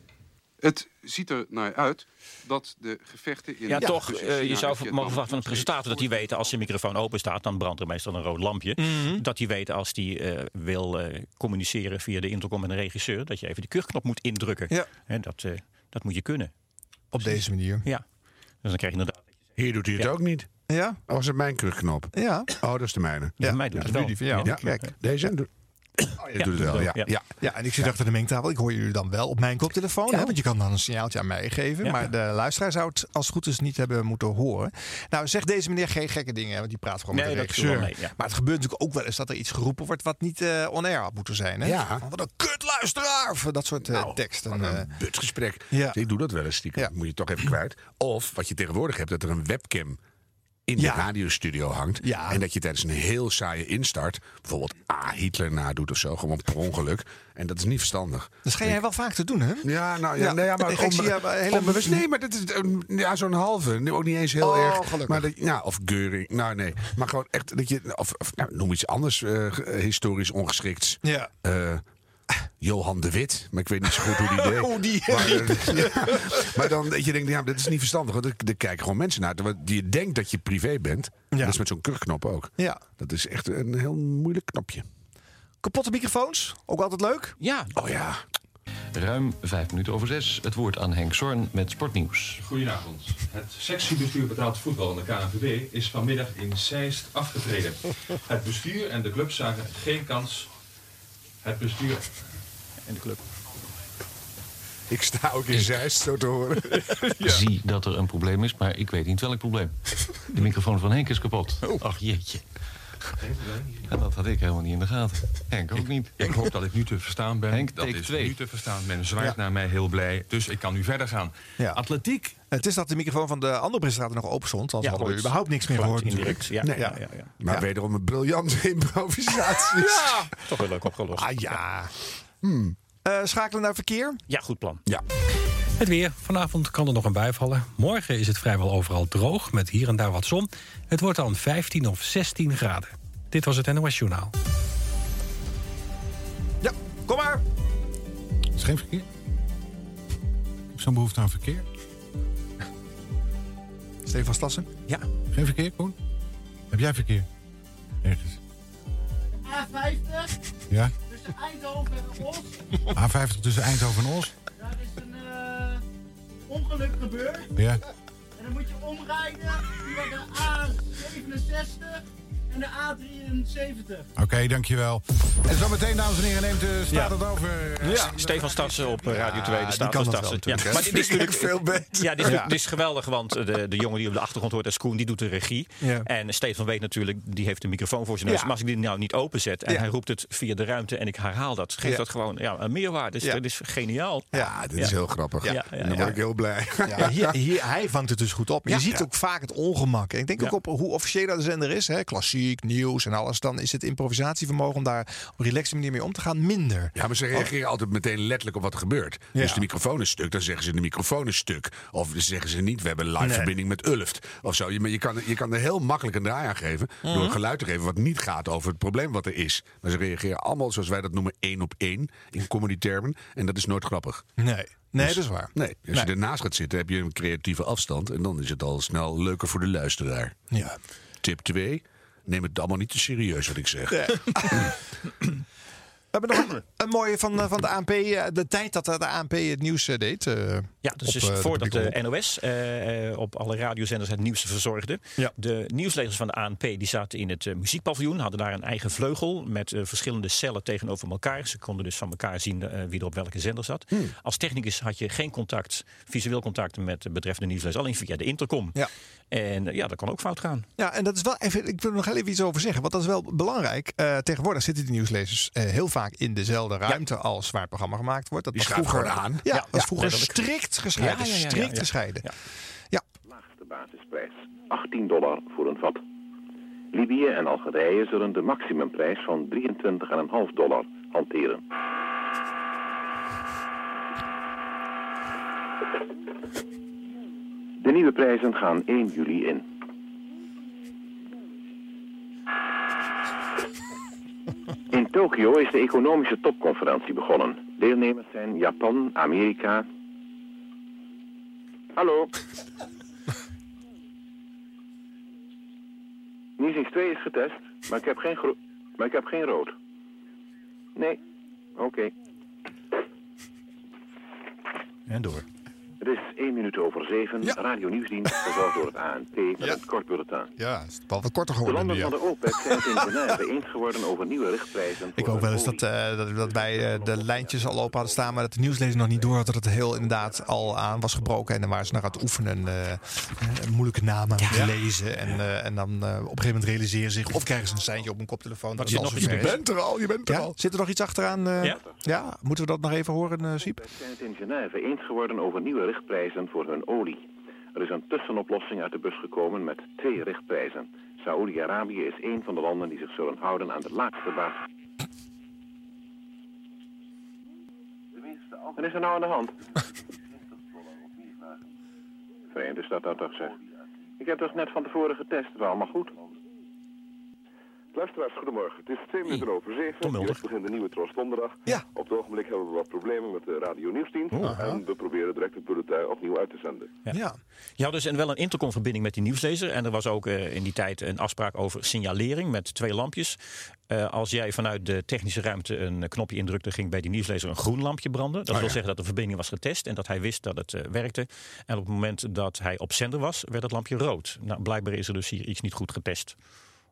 Het ziet er naar uit dat de gevechten in... Ja, toch. eh, je zou mogen verwachten van een presentator dat hij weet als zijn microfoon open staat, dan brandt er meestal een rood lampje. Mhm. Dat hij weet als hij eh, wil eh, communiceren via de intercom met een regisseur, dat je even die kurkknop moet indrukken. Ja. Hè, dat, eh, dat moet je kunnen. Op deze manier. Ja. Dus dan krijg je inderdaad. Hier doet hij het Ja. ook niet. Ja? Oh, was het mijn kurkknop? Ja. Oh, dat is de mijne. Ja, mij doet het wel. die van jou. Ja, Kijk. Deze doet, oh, je doet het wel, ja. ja. Ja, en ik zit achter de mengtafel. Ik hoor jullie dan wel op mijn koptelefoon. Hè, want je kan dan een signaaltje aan mij geven. Ja. Maar de luisteraar zou het als het goed is niet hebben moeten horen. Nou, zegt deze meneer geen gekke dingen. Want die praat gewoon Nee, met de regisseur. mee, ja. Maar het gebeurt natuurlijk ook wel eens dat er iets geroepen wordt... wat niet eh on-air had moeten zijn. Hè? Ja. Wat een kutluisteraar! Of dat soort eh, teksten. Wat eh. een butsgesprek. Ja. Ik doe dat wel eens stiekem. Moet je toch even kwijt. Of wat je tegenwoordig hebt, dat er een webcam in Ja. de radiostudio hangt. Ja. En dat je tijdens een heel saaie instart bijvoorbeeld A. Hitler nadoet of zo. Gewoon per ongeluk. En dat is niet verstandig. Dat schijn jij wel vaak te doen, hè? Ja, nou ja, Ja, nee, ja maar ik zie onbewust. Nee, maar dit is een- ja, zo'n halve. Ook niet eens heel Oh, erg. gelukkig. Maar dat, ja, of Geuring. Nou, nee. Maar gewoon echt dat je. Of, of nou, noem iets anders eh, ge- historisch ongeschikts. Ja. Eh, Johan de Wit, maar ik weet niet zo goed hoe die deed. Die maar, eh, ja. maar dan dat je denkt, ja, dit is niet verstandig. Want er, er kijken gewoon mensen naar. Die je denkt dat je privé bent. Dat is met zo'n kurkknop ook. Ja. Dat is echt een heel moeilijk knopje. Kapotte microfoons, ook altijd leuk. Ja. Oh ja. Ruim vijf minuten over zes. Het woord aan Henk Zorn met Sportnieuws. Goedenavond. Het sectiebestuur betaald voetbal in de KNVB is vanmiddag in Zeist afgetreden. Het bestuur en de club zagen geen kans. Het bestuur en de club. Ik sta ook in Zeist, zo te horen. Zie dat er een probleem is, maar ik weet niet welk probleem. De microfoon van Henk is kapot. Ach jeetje. Ja, dat had ik helemaal niet in de gaten. Henk ook niet. Ik hoop dat ik nu te verstaan ben. Henk, dat take is twee. nu te verstaan. Men zwaait Ja. naar mij heel blij. Dus ik kan nu verder gaan. Ja. Atletiek. Het is dat de microfoon van de andere presentator nog open stond. Anders Ja, hadden we ooit. überhaupt niks meer gehoord. indirect, natuurlijk. ja. Nee. Ja, ja, ja. Maar Ja. wederom een briljante improvisatie. Ja. Toch wel leuk opgelost. Ah ja. Eh, schakelen naar verkeer. Ja, goed plan. Ja. Het weer. Vanavond kan er nog een bui vallen. Morgen is het vrijwel overal droog, met hier en daar wat zon. Het wordt dan 15 of 16 graden. Dit was het NOS Journaal. Ja, kom maar. Is geen verkeer? Ik heb zo'n behoefte aan verkeer. Stefan Stassen. Ja. Geen verkeer, Koen? Heb jij verkeer? Ergens. A50 Ja? tussen Eindhoven en Os. A50 tussen Eindhoven en Os? Daar is een eh, ongeluk gebeurd. Ja. En dan moet je omrijden via de A67 en de A73. Oké, dankjewel. En zometeen, dames en heren, neemt de staat Ja. het over. Ja. Stefan Stadsen op eh, Radio 2, de staat kan van Stadsen. Ja. Maar dit is natuurlijk veel beter. Ja, dit is, Ja. dit is geweldig, want de, de jongen die op de achtergrond hoort als Koen, die doet de regie. Ja. En Stefan weet natuurlijk, die heeft de microfoon voor zijn neus. Ja. Maar als ik die nou niet openzet en Ja. hij roept het via de ruimte en ik herhaal dat, geeft Ja. dat gewoon ja, een meerwaarde. Dus Ja. Dat is geniaal. Ja, dit is heel grappig. Ja, ja, En dan word ik heel blij. Ja, hier, hier, hij vangt het dus goed op. Je ziet Ja. ook vaak het ongemak. En ik denk Ja. ook op hoe officieel dat de zender is. Hè, klassiek, nieuws en alles. Dan is het improvisatievermogen om daar op een relaxe manier mee om te gaan minder. Ja, maar ze reageren altijd meteen letterlijk op wat er gebeurt. Ja. Dus de microfoon is stuk, dan zeggen ze de microfoon is stuk. Of dan zeggen ze niet, we hebben een live Nee. verbinding met Ulft. Of zo. Je, maar je, kan, je kan er heel makkelijk een draai aan geven. Door Mhm. een geluid te geven wat niet gaat over het probleem wat er is. Maar ze reageren allemaal, zoals wij dat noemen, één op één. In comedy-termen. En dat is nooit grappig. Nee, nee Dus- dat is waar. Nee, als Nee. je ernaast gaat zitten, heb je een creatieve afstand. En dan is het al snel leuker voor de luisteraar. Ja. Tip 2. Neem het allemaal niet te serieus wat ik zeg. We hebben nog een, een mooie van, eh, van de ANP. eh, De tijd dat de ANP het nieuws eh, deed. Ja, dus, op, dus voordat de NOS op alle radiozenders het nieuws verzorgde. De nieuwslezers van de ANP die zaten in het muziekpaviljoen, hadden daar een eigen vleugel met verschillende cellen tegenover elkaar. Ze konden dus van elkaar zien wie er op welke zender zat. Hmm. Als technicus had je geen contact, visueel contact met de betreffende nieuwslezer, alleen via de intercom. Ja. En ja, dat kan ook fout gaan. Ja, en dat is wel even. Ik wil er nog heel even iets over zeggen, want dat is wel belangrijk. Tegenwoordig zitten die nieuwslezers heel vaak in dezelfde ruimte als waar het programma gemaakt wordt. Dat Die was vroeger aan. Ja, Ja, dat was ja, vroeger letterlijk. strikt gescheiden. Ja, ja, ja, ja, strikt ja. gescheiden. Laagste basisprijs 18 dollar voor een vat. Libië en Algerije zullen de maximumprijs van 23,5 dollar hanteren. De nieuwe prijzen gaan 1 juli in. In Tokio is de economische topconferentie begonnen. Deelnemers zijn Japan, Amerika. Hallo. Niesings 2 is getest, maar ik heb geen, gro- maar ik heb geen rood. Nee. Oké. En door. Het is 1 minuut over 7. Radio Nieuwsdienst, verzorgd door het ANP met een kort bulletin. Ja, het is wel wat korter De geworden. landen nu, ja. van de OPEC zijn het in Genève eens geworden over nieuwe richtprijzen. Ik hoop wel eens dat, eh, dat, dat wij eh, de lijntjes al open hadden staan, maar dat de nieuwslezer nog niet door had dat het heel inderdaad al aan was gebroken. En dan waren ze nog aan het oefenen, eh, eh, moeilijke namen aan het lezen. En, eh, en dan eh, op een gegeven moment realiseren ze zich, of krijgen ze een seintje op hun koptelefoon. Dat je het al nog- je is. bent er al, je bent er Ja? al. Zit er nog iets achteraan? Ja. ja? Moeten we dat nog even horen, eh Siep? zijn het in Genève eens geworden over nieuwe richtprijzen voor hun olie. Er is een tussenoplossing uit de bus gekomen met twee richtprijzen. Saoedi-Arabië is een van de landen die zich zullen houden aan de laagste baas. Wat is er nou aan de hand? Vreemd is dat dat toch zeg. Ik heb toch net van tevoren getest, was allemaal goed. Luisteraars, goedemorgen. Het is twee minuten over zeven. Mulder. Hier begint de nieuwe Tros Donderdag. Ja. Op het ogenblik hebben we wat problemen met de radio nieuwsdienst. Oh. en we proberen direct het bulletin opnieuw uit te zenden. Ja. Je had dus een, wel een intercomverbinding met die nieuwslezer. En er was ook eh, in die tijd een afspraak over signalering met twee lampjes. Eh, als jij vanuit de technische ruimte een knopje indrukte, ging bij die nieuwslezer een groen lampje branden. Dat Oh, wil ja. zeggen dat de verbinding was getest en dat hij wist dat het eh, werkte. En op het moment dat hij op zender was, werd het lampje rood. Nou, blijkbaar is er dus hier iets niet goed getest.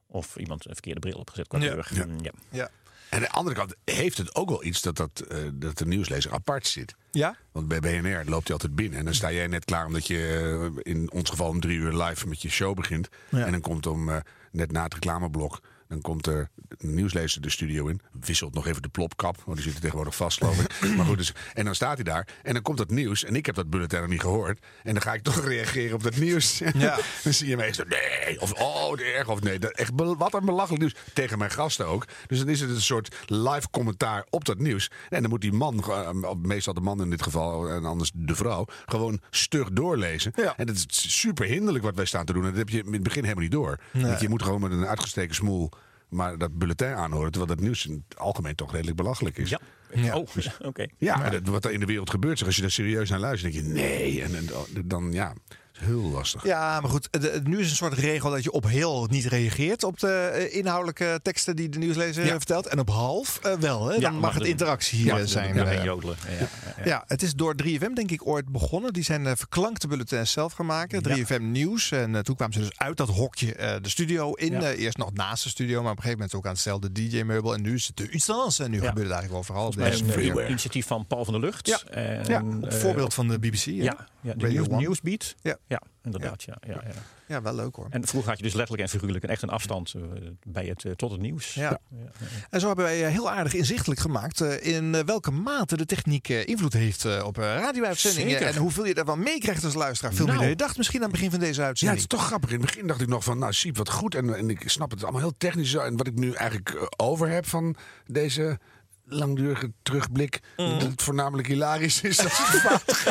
Of iemand een verkeerde bril opgezet qua Ja. kleur. Ja. Mm, ja. Ja. En aan de andere kant heeft het ook wel iets dat, dat, eh, dat de nieuwslezer apart zit. Ja? Want bij BNR loopt hij altijd binnen. En dan sta jij net klaar omdat je eh, in ons geval om drie uur live met je show begint. Ja. En dan komt om eh, net na het reclameblok. Dan komt er een nieuwslezer de studio in. Wisselt nog even de plopkap. Want die zit er tegenwoordig vast, geloof ik. maar goed, dus, en dan staat hij daar. En dan komt dat nieuws. En ik heb dat bulletin nog niet gehoord. En dan ga ik toch reageren op dat nieuws. Ja. dan zie je zo, nee. Of oh, erg. Of nee. Dat, echt, wat een belachelijk nieuws. Tegen mijn gasten ook. Dus dan is het een soort live commentaar op dat nieuws. En dan moet die man, eh, meestal de man in dit geval. En anders de vrouw. Gewoon stug doorlezen. En dat is super hinderlijk wat wij staan te doen. En dat heb je in het begin helemaal niet door. Nee. Want je moet gewoon met een uitgesteken smoel maar dat bulletin aanhoren. Terwijl dat nieuws in het algemeen toch redelijk belachelijk is. Ja. Ja. Oh, oké. Ja, dat, wat er in de wereld gebeurt, zeg, als je daar serieus naar luistert, denk je nee. En, en dan ja, heel lastig. Ja, maar goed, de- nu is een soort regel dat je op heel niet reageert op de eh, inhoudelijke teksten die de nieuwslezer Ja. eh, vertelt. En op half eh, wel, hè? Dan Ja, mag mag het interactie hier de- zijn. ja, eh. jodelen. Ja, ja, ja. Ja, het is door 3FM denk ik ooit begonnen. Die zijn eh, verklankte bulletins zelf gaan maken. 3FM Nieuws. En eh, toen kwamen ze dus uit dat hokje eh, de studio in. Ja. Eh, eerst nog naast de studio, maar op een gegeven moment ook aan hetzelfde DJ-meubel. En nu is het de Uitstans. En nu Ja. gebeurt het eigenlijk overal. Een eh, initiatief van Paul van der Lucht. Ja. En, Ja, op eh, voorbeeld van de BBC. Ja, ja de. Nieuwsbeat. Ja. Ja inderdaad. Ja. Ja, ja, Ja, wel leuk hoor. En vroeger had je dus letterlijk en figuurlijk een echt een afstand eh, bij het, eh, tot het nieuws. Ja. En zo hebben wij eh, heel aardig inzichtelijk gemaakt in welke mate de techniek invloed heeft op radio-uitzendingen. En hoeveel je daarvan meekrijgt als luisteraar. Veel meer Nou. dan je dacht misschien aan het begin van deze Ja, uitzending. het is toch grappig. In het begin dacht ik nog van, nou, Siep, wat goed. En, en ik snap het allemaal heel technisch. zo. En wat ik nu eigenlijk over heb van deze langdurige terugblik. Dat het voornamelijk hilarisch is. Dat.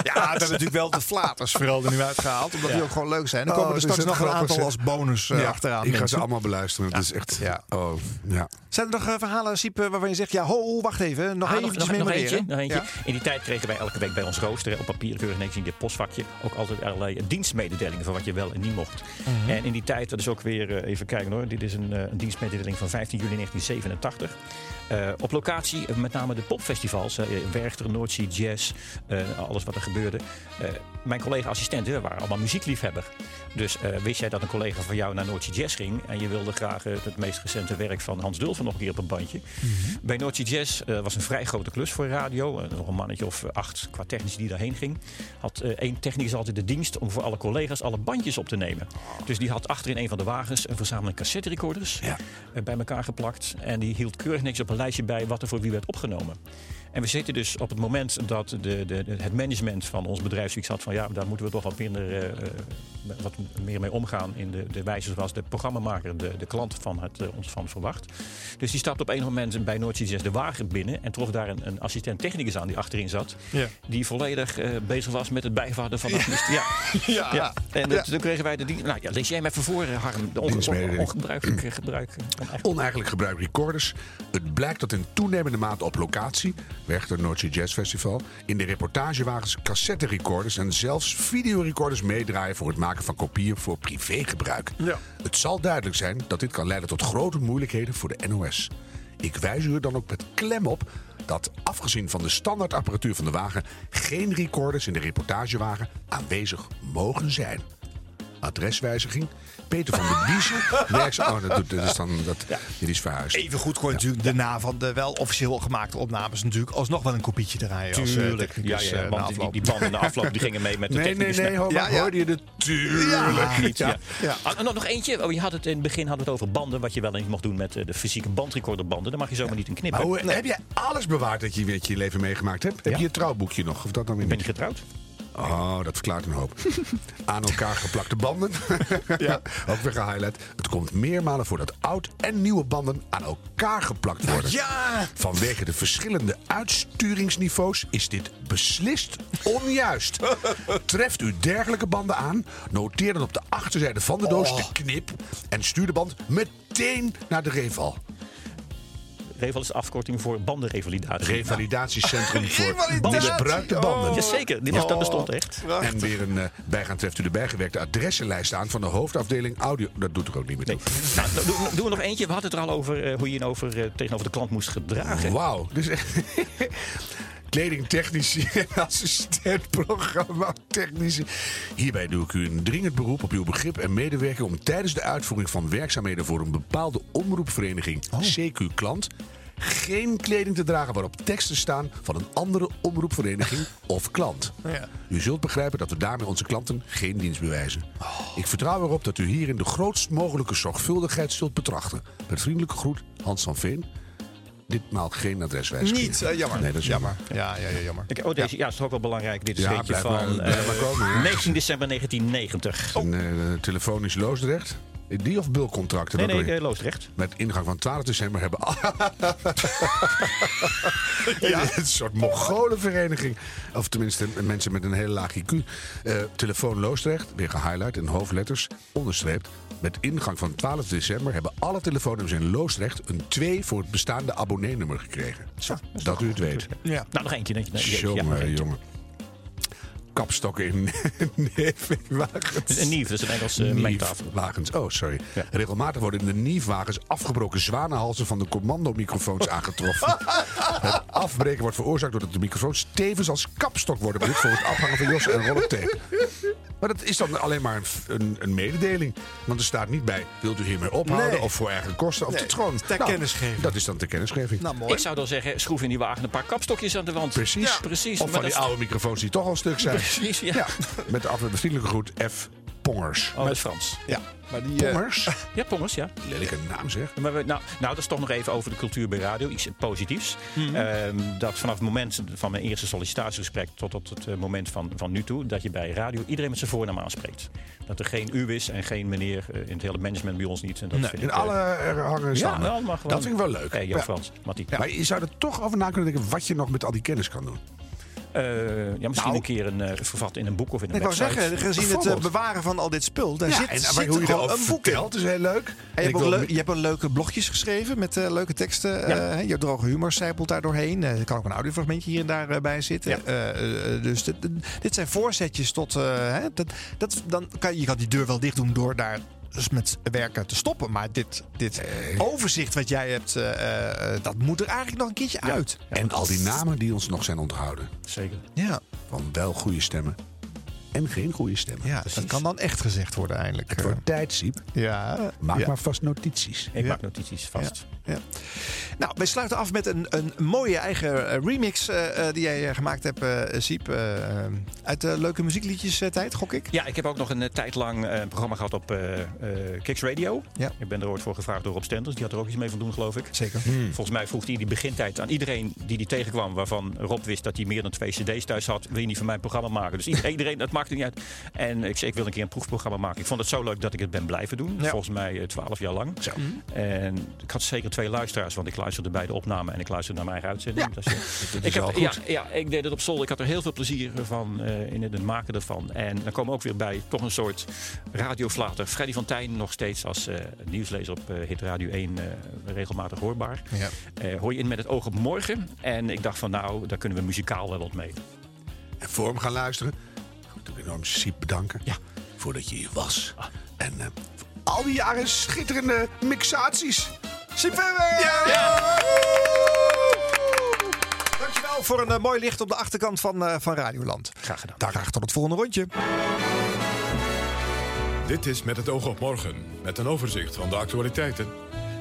Ja, dat natuurlijk wel de flaters vooral er nu uitgehaald. Omdat die ook gewoon leuk zijn. Dan Oh, komen er straks nog een aantal als bonus eh, Ja, achteraan. Ik ga ze mensen. allemaal beluisteren. Het is echt... Ja. Oh, ja. Zijn er nog eh, verhalen, Siep, eh, waarvan je zegt... Ja, ho, wacht even. Nog Ah, even nog, nog, nog eentje, nog eentje. Ja. In die tijd kregen wij elke week bij ons rooster hè, op papier keurig netjes in dit postvakje ook altijd allerlei dienstmededelingen van wat je wel en niet mocht. Mhm. En in die tijd, dat is ook weer even kijken hoor, dit is een, een dienstmededeling van 15 juli 1987. Eh, op locatie eh, met name de popfestivals, eh, Werchter, Noordzee Jazz, alles wat er gebeurde. mijn collega-assistenten waren allemaal muziekliefhebber. Dus wist jij dat een collega van jou naar Noordzee Jazz ging en je wilde graag het meest recente werk van Hans Dulfer nog een keer op een bandje. Bij Noordzee Jazz was een vrij grote klus voor radio. Nog een mannetje of acht qua technici die daarheen ging. Had één technicus altijd de dienst om voor alle collega's alle bandjes op te nemen. Dus die had achter in een van de wagens een verzameling cassette recorders eh, bij elkaar geplakt. En die hield keurig niks op een lijstje bij wat er voor wie werd opgenomen. En we zitten dus op het moment dat de, de, het management van ons bedrijf zoiets had van ja, daar moeten we toch wat minder eh, eh, wat meer mee omgaan in de, de wijze zoals de programmamaker de, de klant van het eh, ons van verwacht. Dus die stapte op een moment bij Noordzee Jazz de wagen binnen en trof daar een, een assistent technicus aan die achterin zat. Ja. Die volledig eh, bezig was met het bijvaarden van de artiest. Ja. Ja. En Ja. dat- toen kregen wij de dienst. Nou ja, lees jij me even voor, Harm. De onge- ongebruikelijke gebruik. eh, oneigen- Oneigenlijk gebruik recorders. Het blijkt dat in toenemende mate op locatie, Werchter Noordzee Jazz Festival, in de reportagewagens cassette recorders en zelfs videorecorders meedraaien voor het maken van kopieën voor privégebruik. Ja. Het zal duidelijk zijn dat dit kan leiden tot grote moeilijkheden voor de NOS. Ik wijs u er dan ook met klem op dat afgezien van de standaardapparatuur van de wagen geen recorders in de reportagewagen aanwezig mogen zijn. Adreswijziging. Peter van der Biezen. werkt- Oh, dat, doet, dat is dan. Dat, Dit is verhuisd. Even goed kon je natuurlijk daarna van de wel officieel gemaakte opnames natuurlijk alsnog wel een kopietje draaien. als, eh, Tuurlijk. technicus, ja, ja, eh, want die, die banden na afloop die gingen mee met de Nee, nee, technicus. nee, hoor, maar hoorde je het? Tuurlijk Ja, niet. Ja. Ja. Ah, nog, nog eentje. Oh, je had het in het begin hadden we het over banden. Wat je wel eens mocht doen met eh, de fysieke bandrecorderbanden. Daar mag je zomaar niet in knippen. Maar hoe, heb jij alles bewaard dat je met je leven meegemaakt hebt? Heb je je trouwboekje nog? Of dat dan weer ben niet? je getrouwd? Oh, dat verklaart een hoop. Aan elkaar geplakte banden. ja. Ook weer gehighlight. Het komt meermalen voor dat oud en nieuwe banden aan elkaar geplakt worden. Ja! Vanwege de verschillende uitsturingsniveaus is dit beslist onjuist. Treft u dergelijke banden aan, noteer dan op de achterzijde van de doos Oh. de knip en stuur de band meteen naar de Reval. Reval is de afkorting voor bandenrevalidatie. Revalidatiecentrum voor Revalidatie. misbruikte banden. Jazeker, dat bestond echt. En weer een uh, bijgaan treft u de bijgewerkte adressenlijst aan van de hoofdafdeling audio. Dat doet er ook niet meer toe. Nou, doen we- doen we nog eentje. We hadden het er al over eh, hoe je je over, eh, tegenover de klant moest gedragen. Wauw. Dus, kledingtechnici en assistentprogrammatechnici. Hierbij doe ik u een dringend beroep op uw begrip en medewerking om tijdens de uitvoering van werkzaamheden voor een bepaalde omroepvereniging CQ Klant geen kleding te dragen waarop teksten staan van een andere omroepvereniging of klant. Ja. U zult begrijpen dat we daarmee onze klanten geen dienst bewijzen. Ik vertrouw erop dat u hierin de grootst mogelijke zorgvuldigheid zult betrachten. Met vriendelijke groet, Hans van Veen. Ditmaal geen adreswijziging. Niet, eh, jammer. Nee, dat is jammer. jammer. Ja, ja, ja, jammer. Ik- oh, deze, ja, dat is toch ook wel belangrijk. Dit is Ja, een beetje blijf van maar- eh, maar komen, ja. 19 december 1990. Een eh, telefonisch loosdrecht. Die of bulcontracten? Nee, nee, eh, Loosdrecht. Met ingang van 12 december hebben... ja. Een soort Mongolenvereniging. Of tenminste mensen met een hele laag IQ. Eh, telefoon Loosdrecht, weer gehighlight in hoofdletters, onderstreept. Met ingang van 12 december hebben alle telefoonnummers in Loosdrecht... een 2 voor het bestaande abonneenummer gekregen. dat u het weet. Ja. Nou, nog eentje. Jongen, jongen. Kapstokken in neefwagens. Een Nief, dat is een Engelse uh, mengtafel. Wagens, oh sorry. Regelmatig worden in de Niefwagens afgebroken zwanenhalzen van de commandomicrofoons aangetroffen. het afbreken wordt veroorzaakt doordat de microfoons tevens als kapstok worden gebruikt voor het afhangen van jos en rollertape. Maar dat is dan alleen maar een, een, een mededeling. Want er staat niet bij, wilt u hiermee ophouden Nee. of voor eigen kosten? Of Nee, het is gewoon, ter nou, kennisgeving. Dat is dan ter kennisgeving. Nou, mooi. Ik zou dan zeggen, schroef in die wagen een paar kapstokjes aan de wand. Precies. Ja, precies. Of maar van die oude microfoons die toch al stuk zijn. Precies, ja. Met de af met de vriendelijke groet F. Pongers. Oh, dat is Frans. Ja, maar die... eh, Pongers? Ja, Pongers, ja. Lelijke naam zeg. Maar we, nou, nou, dat is toch nog even over de cultuur bij radio. Iets positiefs. Ehm, dat vanaf het moment van mijn eerste sollicitatiegesprek tot op het eh, moment van, van nu toe... dat je bij radio iedereen met zijn voornaam aanspreekt. Dat er geen u is en geen meneer eh, in het hele management bij ons niet. En dat Nee, vind in ik, alle hangen en Ja, staan. allemaal gewoon. dat vind ik wel leuk. Hey, Ja. Frans, Mattie. Maar je zou er toch over na kunnen denken wat je nog met al die kennis kan doen. Eh, ja, misschien Nou. een keer een, eh, vervat in een boek of in een Ik wou website. zeggen, gezien het eh, bewaren van al dit spul, daar ja, zit, en zit hoe je gewoon een boek in. vertelt is heel leuk. En je, ik hebt ook je hebt ook leuke blogjes geschreven met leuke teksten. eh, hè, je droge humor zijpelt daar doorheen. Eh, er kan ook een audiofragmentje hier en daar bij zitten. Dus dit, dit zijn voorzetjes tot... eh, hè, dat, dat, dan kan, je kan die deur wel dicht doen door daar dus met werken te stoppen. Maar dit, dit overzicht wat jij hebt, eh, eh, dat moet er eigenlijk nog een keertje uit. En al die namen die ons nog zijn onthouden. Zeker. Ja. Van wel goede stemmen en geen goede stemmen. Ja, dat kan dan echt gezegd worden eindelijk. Het wordt tijd, Siep. Ja. Maak Ja. maar vast notities. Ik Ja. maak notities vast. Ja. Nou, wij sluiten af met een, een mooie eigen eh, remix eh, eh, die jij eh, gemaakt hebt, eh Siep. eh, uit de leuke muziekliedjes eh, tijd, gok ik. Ja, ik heb ook nog een eh, tijd lang eh, een programma gehad op eh eh, Kicks Radio. Ja. Ik ben er ooit voor gevraagd door Rob Stenders. Die had er ook iets mee van doen, geloof ik. Zeker. Volgens mij vroeg hij in die begintijd aan iedereen die die tegenkwam... waarvan Rob wist dat hij meer dan twee cd's thuis had... wil je niet van mijn programma maken? Dus iedereen, iedereen, niet uit. En ik zei, ik wil een keer een proefprogramma maken. Ik vond het zo leuk dat ik het ben blijven doen. Ja. Volgens mij eh, twaalf jaar lang. Zo. En ik had zeker twee luisteraars, want ik luisterde bij de opname en ik luisterde naar mijn eigen uitzending. Dus, Dat is ik, heb, ja, ja, ik deed het op zolder. Ik had er heel veel plezier van eh, in het maken ervan. En dan komen ook weer bij toch een soort radioflater. Freddy van Tijn nog steeds als eh, nieuwslezer op Hit Radio 1 eh, regelmatig hoorbaar. Ja. Eh, hoor je in met het oog op morgen. En ik dacht van nou, daar kunnen we muzikaal wel wat mee. En voor hem gaan luisteren. Ik wil enorm Siep bedanken. Ja. Voordat je hier was. En eh, voor al die jaren schitterende mixaties. Siep Verwer! Dankjewel voor een eh, mooi licht op de achterkant van, eh, van Radioland. Graag gedaan. Daar graag tot het volgende rondje. Dit is Met het oog op morgen. Met een overzicht van de actualiteiten.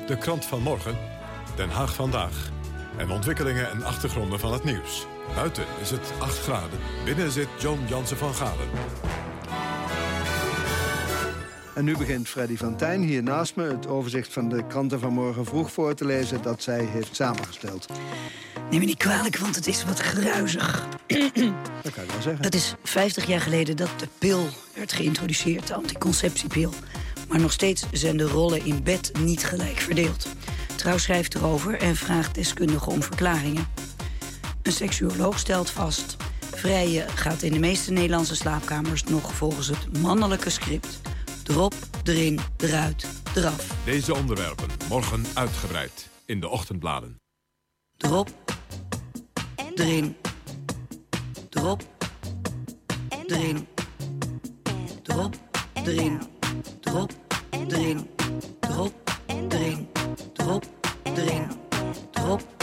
De krant van morgen. Den Haag vandaag. En ontwikkelingen en achtergronden van het nieuws. Buiten is het 8 graden. Binnen zit John Jansen van Galen. En nu begint Freddy van Tijn hier naast me het overzicht van de kranten van morgen vroeg voor te lezen dat zij heeft samengesteld. Neem me niet kwalijk, want het is wat gruizig. Dat kan je wel zeggen. Het is 50 jaar geleden dat de pil werd geïntroduceerd, de anticonceptiepil. Maar nog steeds zijn de rollen in bed niet gelijk verdeeld. Trouw schrijft erover en vraagt deskundigen om verklaringen. Een seksuoloog stelt vast... vrijen gaat in de meeste Nederlandse slaapkamers nog volgens het mannelijke script. Erop, erin, eruit, eraf. Deze onderwerpen morgen uitgebreid in de ochtendbladen. Erop, erin, erop, erin, erop, erin, erop, erin, erop, erin, erop, erin, erop, erin,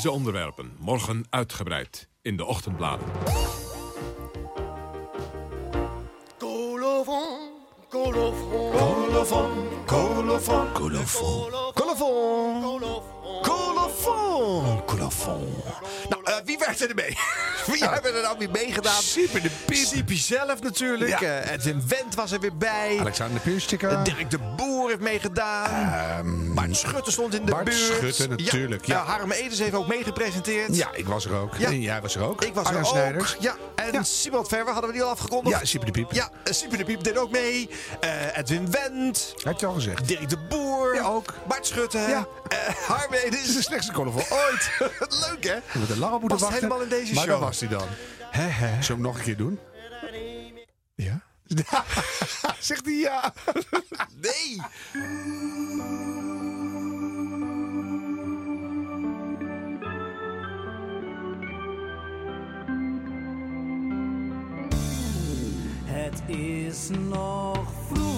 Deze onderwerpen morgen uitgebreid in de ochtendbladen. Colophon, colophon, colophon, colophon, colophon, colophon, colophon. Nou, eh, wie werkt er mee? Wie hebben er nou weer meegedaan? Siep de Piep. Siepie zelf natuurlijk. Ja. Eh, Edwin Wendt was er weer bij. Alexander Pinstika. Eh, Dirk de Boer heeft meegedaan. Bart Schutte stond in de Bart buurt. Schutte, natuurlijk, ja. Harm Edens heeft ook meegepresenteerd. Ja, ik was er ook. Ja. En jij was er ook. Ik was er ook. Snijders. Ja, en Simon Verwer hadden we die al afgekondigd. Ja, Siep de Piep. Ja, eh, Sieper de Piep deed ook mee. Edwin Wendt. Had je al gezegd. Dirk de Boer. Ja, ook. Bart Schutte. Ja. Harm Edens. Dit is de slechtste column ooit. Leuk hè? We moeten lang op moeten Past wachten. helemaal in deze maar show. daar was hij dan. Hè, hè. Zullen we hem nog een keer doen? Ja? Zegt hij ja. Nee. Het is nog vroeg.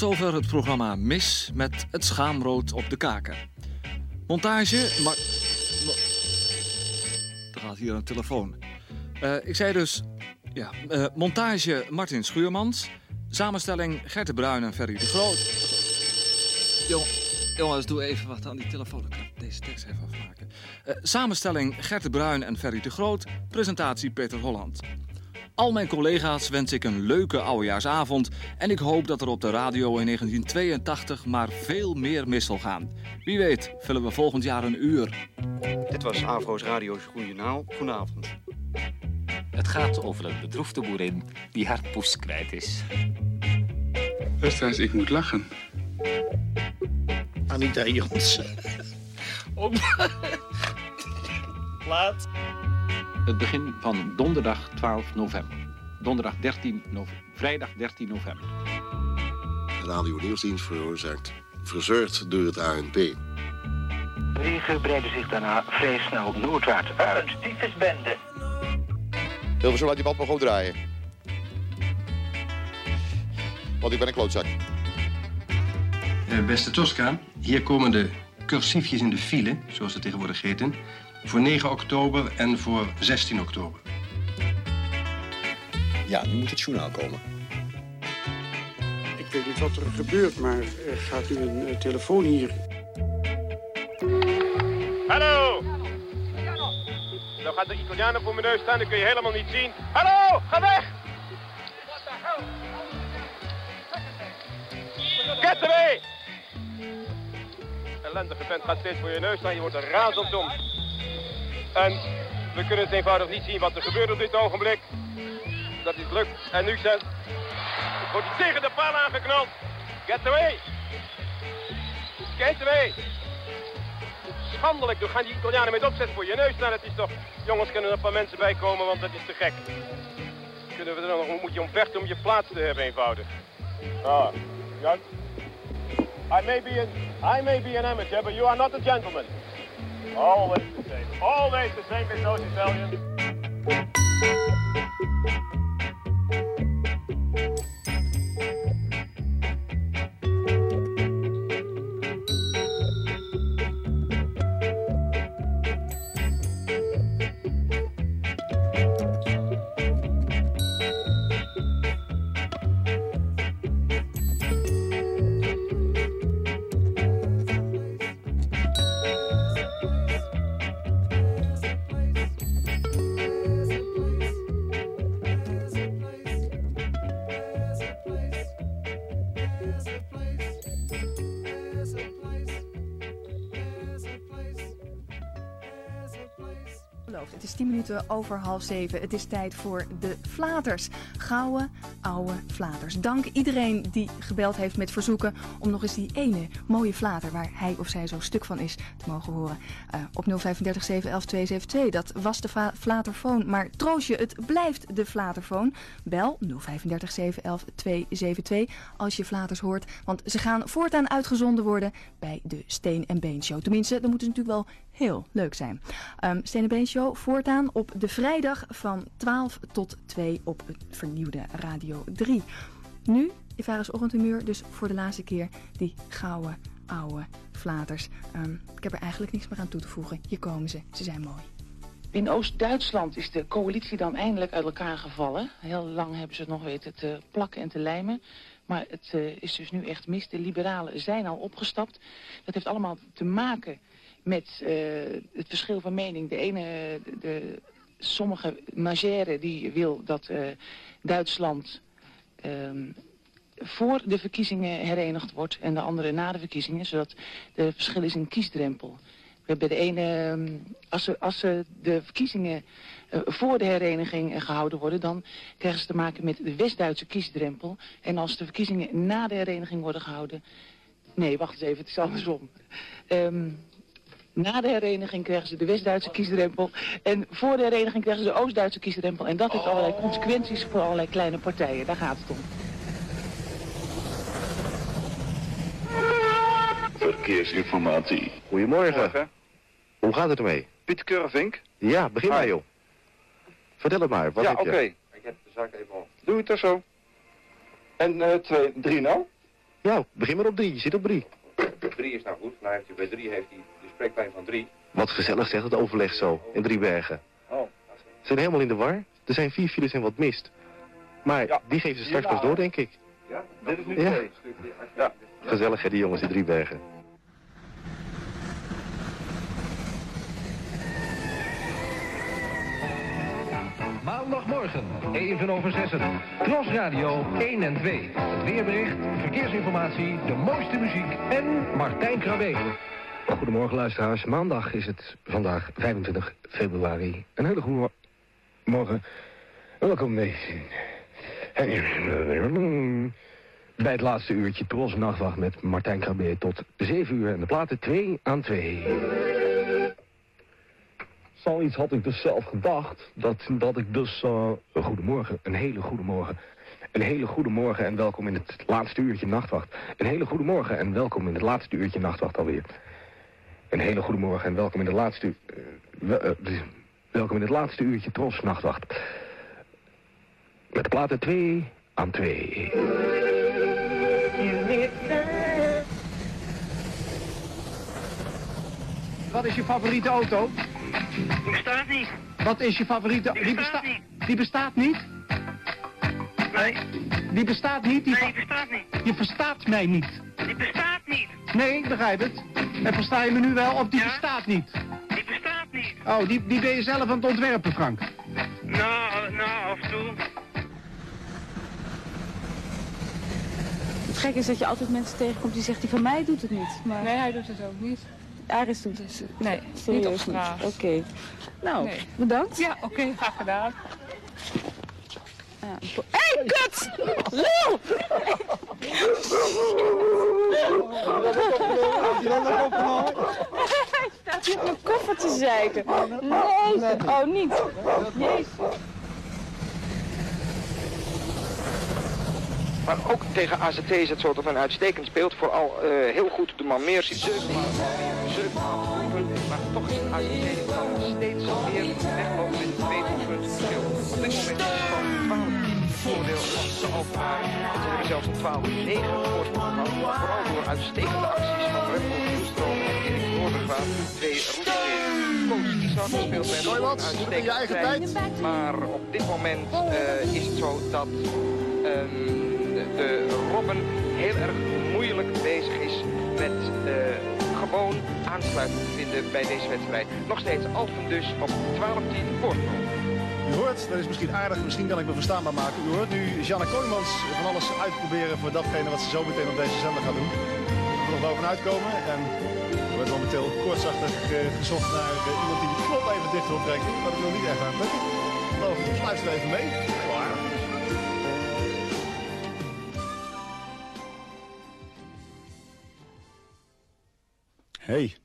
Zover het programma Mis met het schaamrood op de kaken. Montage, maar... Er gaat hier een telefoon. Eh, ik zei dus... Ja, eh, montage Martin Schuurmans. Samenstelling Gert de Bruin en Ferry de Groot. Jong, jongens, doe even wat aan die telefoon. Ik kan deze tekst even afmaken. Eh, samenstelling Gert de Bruin en Ferry de Groot. Presentatie Peter Holland. Al mijn collega's wens ik een leuke oudejaarsavond en ik hoop dat er op de radio in 1982 maar veel meer mis zal gaan. Wie weet vullen we volgend jaar een uur. Dit was Avro's Radio's Goedenaal. Goedenavond. Het gaat over een bedroefde boerin die haar poes kwijt is. Luisteraars, ik moet lachen. Anita Jansen. Laat. Het begin van donderdag 12 november. Donderdag 13 november. Vrijdag 13 november. De radio nieuwsdienst veroorzaakt verzorgd door het ANP. Regen breidde zich daarna vrij snel noordwaarts uit. Tyfusbende. Hilversum, laat die band maar gewoon draaien. Want ik ben een klootzak. Eh, beste Tosca, hier komen de cursiefjes in de file, zoals het tegenwoordig heten, voor 9 oktober en voor 16 oktober. Ja, nu moet het journaal komen. Ik weet niet wat er gebeurt, maar er gaat u een eh, telefoon hier. Hallo! Dan gaat de Italianen voor mijn neus staan, dat kun je helemaal niet zien. Hallo, ga weg! Get away! Ellendige vent gaat steeds voor je neus staan, je wordt er razend om. En we kunnen het eenvoudig niet zien wat er gebeurt op dit ogenblik. Dat is lukt. En nu zet... Wordt hij tegen de paal aangeknald. Get away! Get away! Schandelijk, we gaan die Italianen met opzet voor je neus staan. Het is toch... Jongens, kunnen er een paar mensen bij komen, want dat is te gek. Kunnen we er dan nog... Moet je om om je plaats te hebben, eenvoudig. Ah, Jan. I may be an... I may be an amateur, but you are not a gentleman. All the the same. All the same. There's no rebellion. Over half zeven. Het is tijd voor de flaters. Gouden, oude flaters. Dank iedereen die gebeld heeft met verzoeken om nog eens die ene mooie flater waar hij of zij zo stuk van is te mogen horen. Eh, op 035 711 272. Dat was de flaterfoon. Maar troost je, het blijft de flaterfoon. Bel 035 711 272 als je flaters hoort. Want ze gaan voortaan uitgezonden worden bij de Steen en Been Show. Tenminste, dan moeten natuurlijk wel heel leuk zijn. Ehm Steen en Been Show voortaan op de vrijdag van 12 tot 2 op het vernieuwde Radio 3. Nu, Ivaris Ochtendhumeur, dus voor de laatste keer die gouden oude flaters. Ehm, ik heb er eigenlijk niks meer aan toe te voegen. Hier komen ze, ze zijn mooi. In Oost-Duitsland is de coalitie dan eindelijk uit elkaar gevallen. Heel lang hebben ze het nog weten te plakken en te lijmen. Maar het eh, is dus nu echt mis. De liberalen zijn al opgestapt. Dat heeft allemaal te maken met eh, het verschil van mening. De ene, de, sommige magère die wil dat eh, Duitsland ehm, voor de verkiezingen herenigd wordt en de andere na de verkiezingen, zodat er verschil is in kiesdrempel. We hebben de ene, ehm, als, ze, als ze de verkiezingen eh, voor de hereniging eh, gehouden worden, dan krijgen ze te maken met de West-Duitse kiesdrempel. En als de verkiezingen na de hereniging worden gehouden, nee, wacht eens even, het is andersom. Ehm, na de hereniging krijgen ze de West-Duitse kiesdrempel. En voor de hereniging krijgen ze de Oost-Duitse kiesdrempel. En dat heeft allerlei consequenties voor allerlei kleine partijen. Daar gaat het om. Verkeersinformatie. Goedemorgen. Hoe gaat het ermee? Piet Kurvink. Ja, begin maar joh. Vertel het maar. Wat ja, heb oké. je? Ik heb de zaak even op. Doe het er zo. En eh twee, drie nou? Ja, begin maar op drie. Je zit op drie. Drie is nou goed. Nou heeft hij bij drie heeft hij spreekpijn van drie. Wat gezellig zegt het overleg zo. In drie bergen. Oh. Ze zijn helemaal in de war. Er zijn vier files en wat mist. Maar die geven ze straks pas door, denk ik. Ja, dit is nu Ja. twee. Ja. Gezellig hè, die jongens in drie bergen. Maandagmorgen, even over zessen. Cross Radio 1 en 2. Het weerbericht, verkeersinformatie, de mooiste muziek en Martijn Krabbe. Goedemorgen luisteraars. Maandag is het vandaag 25 februari. Een hele goede mo- morgen. En welkom bij... Bij het laatste uurtje Tros Nachtwacht met Martijn Krabbe tot 7 uur. En de platen 2 aan 2. Zoiets had ik dus zelf gedacht. Dat, dat ik dus... eh, een goedemorgen, een hele goede morgen. Een hele goede morgen en welkom in het laatste uurtje Nachtwacht. Een hele goede morgen en welkom in het laatste uurtje Nachtwacht alweer. Een hele goede morgen en welkom in het laatste... eh, wel- eh, welkom in het laatste uurtje Tros Nachtwacht. Met de platen 2 aan 2. Wat is je favoriete auto? Die bestaat niet. Wat is je favoriete... Die bestaat niet. Die bestaat niet? Nee. Die bestaat niet? Die Nee, die bestaat niet. Je verstaat mij niet. Die bestaat niet. Nee, ik begrijp het. En versta je me nu wel of die bestaat niet? Die bestaat niet. Oh, die, die ben je zelf aan het ontwerpen, Frank. Nou, nou, af en toe. Het gekke is dat je altijd mensen tegenkomt die zegt, die van mij doet het niet. Maar... Nee, hij doet het ook niet. Aris doet het. Nee, serieus niet. Oké. Nou, Nee. bedankt. Ja, oké, graag gedaan. Hé, hey, kut! Lul! Hij staat hier op mijn koffer te zeiken. Nee, oh niet. Jezus. Maar ook tegen AZT is het zo dat men uitstekend speelt. Vooral eh, heel goed de man meer ziet. 7 maar toch is AZT dan steeds meer weglopen met twee doelpunten verschil. Op dit moment voordeel ze hebben zelfs een 12-9 voorsprong gehad. Vooral door uitstekende acties van Remco Nieuwstroom en Erik Noordervaart. Twee routiniers. Coach Isaac speelt met een uitstekende tijd. Maar op dit moment eh, is het zo dat ehm, de, Robben heel erg moeilijk bezig is met eh, gewoon aansluiting te vinden bij deze wedstrijd. Nog steeds Alphen dus op 12-10 voorsprong. U hoort, dat is misschien aardig, misschien kan ik me verstaanbaar maken. U hoort nu Janne Kooijmans van alles uitproberen voor datgene wat ze zo meteen op deze zender gaat doen. We er nog bovenuit komen en er wordt momenteel koortsachtig eh, gezocht naar eh, iemand die de knop even dicht wil trekken. Dat is nog niet echt aan het lukken. Ik. Dus even mee. Wel. Hey,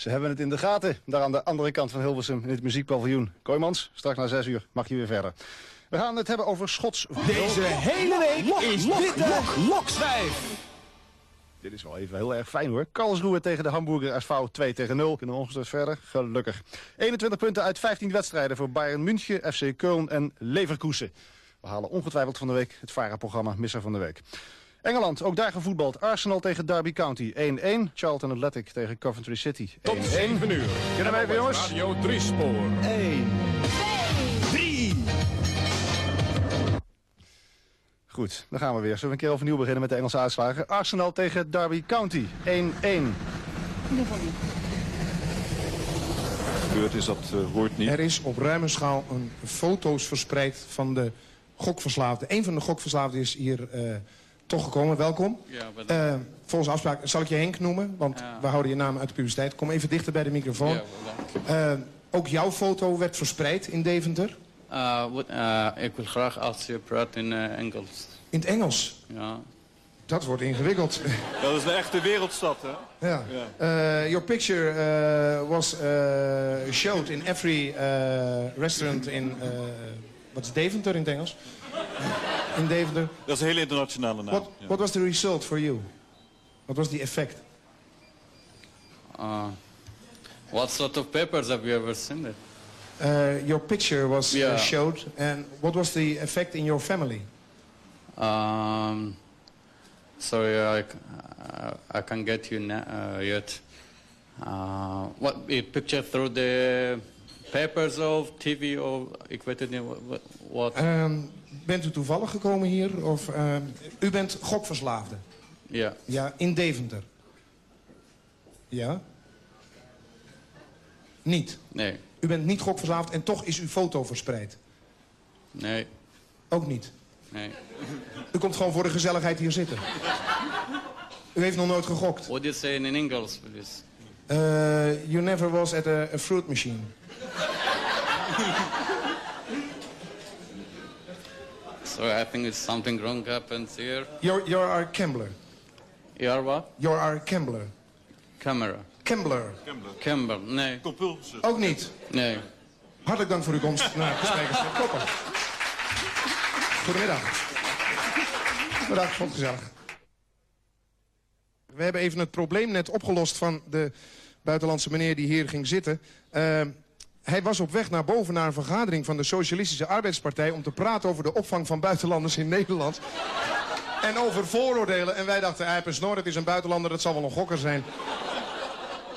ze hebben het in de gaten. Daar aan de andere kant van Hilversum in het muziekpaviljoen. Kooijmans, straks na zes uur mag je weer verder. We gaan het hebben over Schots... Deze hele week is dit de Loksvijf. Dit is wel even heel erg fijn hoor. Karlsruhe tegen de Hamburger SV 2 tegen 0. Kunnen we verder. Gelukkig. 21 punten uit 15 wedstrijden voor Bayern München, FC Köln en Leverkusen. We halen ongetwijfeld van de week het VARA-programma Misser van de Week. Engeland, ook daar gevoetbald. Arsenal tegen Derby County 1-1. Charlton Athletic tegen Coventry City 1-1. Tot 7 uur. Kunnen we even jongens? Radio 3 Spoor. 1, 3. Goed, dan gaan we weer. Zullen we een keer overnieuw beginnen met de Engelse uitslagen? Arsenal tegen Derby County 1-1. gebeurd is, dat eh, hoort niet. Er is op ruime schaal een foto's verspreid van de gokverslaafde. Een van de gokverslaafden is hier eh, toch gekomen, welkom. Ja. Eh, volgens afspraak zal ik je Henk noemen, want Ja. we houden je naam uit de publiciteit. Kom even dichter bij de microfoon. Ja. Eh, ook jouw foto werd verspreid in Deventer. Eh, wat- eh, ik wil graag als je praat in eh, Engels. In het Engels. Ja. Dat wordt ingewikkeld. Dat is de echte wereldstad, hè? ja. Eh, your picture eh, was eh, showed in every eh, restaurant in... eh wat is Deventer in het Engels? In Deventer. Dat is een hele internationale naam. What, ja. what was the result for you? What was the effect? Uh, what sort of papers have you ever seen it? Uh, your picture was uh, showed, and what was the effect in your family? Um, sorry, I, c- uh, I can't get you na- uh, yet. Uh, what a picture through the papers of TV or ik weet het niet wat. what. Ehm, bent u toevallig gekomen hier? Of, ehm, u bent gokverslaafde? Ja. Ja, in Deventer. Ja? Niet? Nee, U bent niet gokverslaafd en toch is uw foto verspreid? nee, Ook niet? nee. U komt gewoon voor de gezelligheid hier zitten? U heeft nog nooit gegokt? What do you say in English, please? Uh, you never was at a, a fruit machine? So I think it's something wrong happens here. You're, you're our gambler. You are what? You're our gambler. Camera. Gambler. Camber, nee. Compulsive. Ook niet? Nee. Hartelijk dank voor uw komst naar het sprekersschap. Koppen. Goedemiddag. Bedankt, vond het gezellig. We hebben even het probleem net opgelost van de buitenlandse meneer die hier ging zitten. Eh, hij was op weg naar boven naar een vergadering van de Socialistische Arbeidspartij... om te praten over de opvang van buitenlanders in Nederland. En over vooroordelen. En wij dachten, hij snor, het is een buitenlander, dat zal wel een gokker zijn.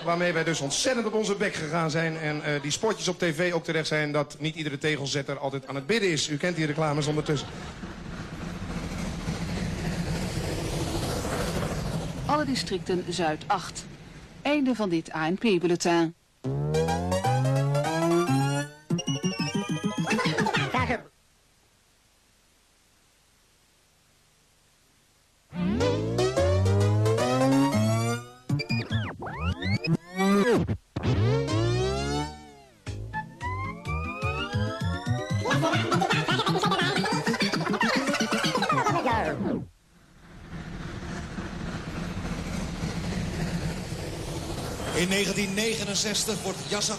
Waarmee wij dus ontzettend op onze bek gegaan zijn. En eh, die spotjes op tv ook terecht zijn dat niet iedere tegelzetter altijd aan het bidden is. U kent die reclames ondertussen. Alle districten Zuid 8. Einde van dit ANP-bulletin. 1969 wordt Yasser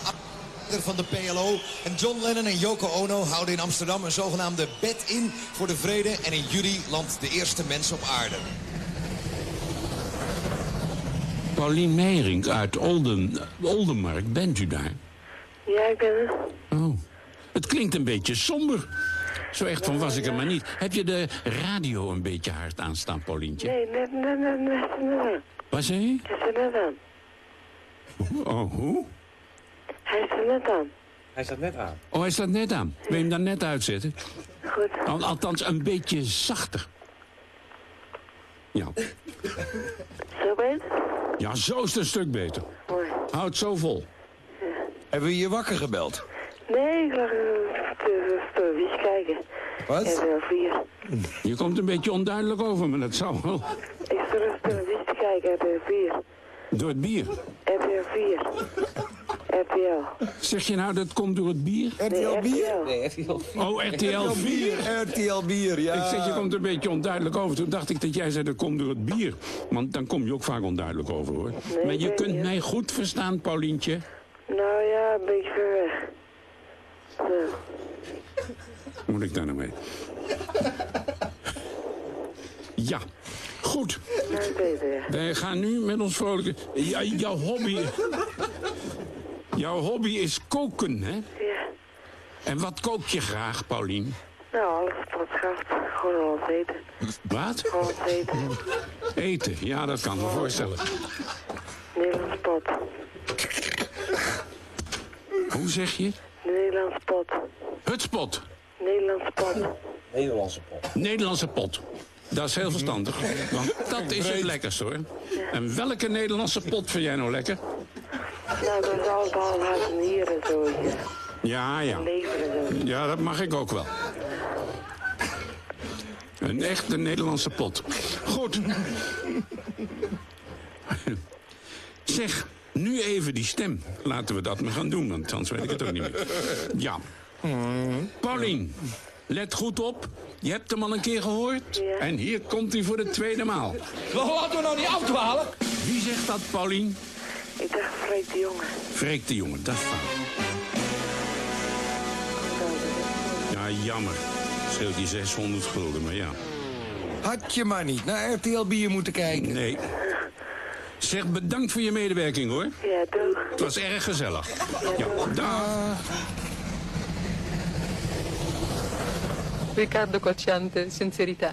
van de PLO en John Lennon en Yoko Ono houden in Amsterdam een zogenaamde bed in voor de vrede en in juli landt de eerste mens op aarde. Paulien Meijering uit Olden, Oldenmark, bent u daar? Ja, ik ben er. Oh. Het klinkt een beetje somber. Zo echt van was ik er maar niet. Heb je de radio een beetje hard aanstaan, Paulientje? Nee, net, net, net, net, net. Wat zei je? Net aan. Oh, hoe? Hij er net aan. Hij staat net aan. Oh, hij staat net aan. Wil je hem daar net uitzetten? Goed. Al- Althans, een beetje zachter. Ja. Zo ben ja, zo is het een stuk beter. Mooi. Houd zo vol. Hebben we je wakker gebeld? Nee, ik lag eh, te televisie kijken. Wat? 4. Je komt een beetje onduidelijk over, maar dat zou wel. Ik zat even televisie te kijken, RTL 4. Door het bier. RTL 4. RTL. Zeg je nou dat komt door het bier? RTL bier? Nee, RTL 4. Oh, RTL 4. RTL bier, ja. Ik zeg, je komt een beetje onduidelijk over. Toen dacht ik dat jij zei, dat komt door het bier. Want dan kom je ook vaak onduidelijk over, hoor. Nee, maar je kunt niet. mij goed verstaan, Paulientje. Nou ja, een beetje ver weg. Zo. Hoe moet ik daar nou mee? Ja, goed. Wij gaan nu met ons vrolijke... Ja, jouw hobby... Jouw hobby is koken, hè? Ja. En wat kook je graag, Paulien? Nou, alles wat schaft. Gewoon alles eten. Wat? Gewoon alles eten. Eten, ja, dat kan ik me voorstellen. Nederlands pot. Hoe zeg je? Nederlands pot. Hutspot. Nederlands pot. Nederlandse pot. Nederlandse pot. Dat is heel verstandig, want dat is het lekkerst hoor. En welke Nederlandse pot vind jij nou lekker? Nou, dat is hart en nieren en zo. Ja. Ja, ja. Dat mag ik ook wel. Een echte Nederlandse pot. Goed. Zeg, nu even die stem. Laten we dat maar gaan doen, want anders weet ik het ook niet meer. Ja. Paulien, let goed op. Je hebt hem al een keer gehoord. En hier komt hij voor de tweede maal. Laten we nou niet afdwalen. Wie zegt dat, Paulien? Ik dacht Freek de Jonge. Freek de jongen, dat is fout. Ja, jammer. Scheelt je 600 gulden, maar ja. Had je maar niet naar RTL Bier moeten kijken. Nee. Zeg, bedankt voor je medewerking, hoor. Ja, doe. Het was erg gezellig. Ja, dag. Riccardo Cocciante, sincerità.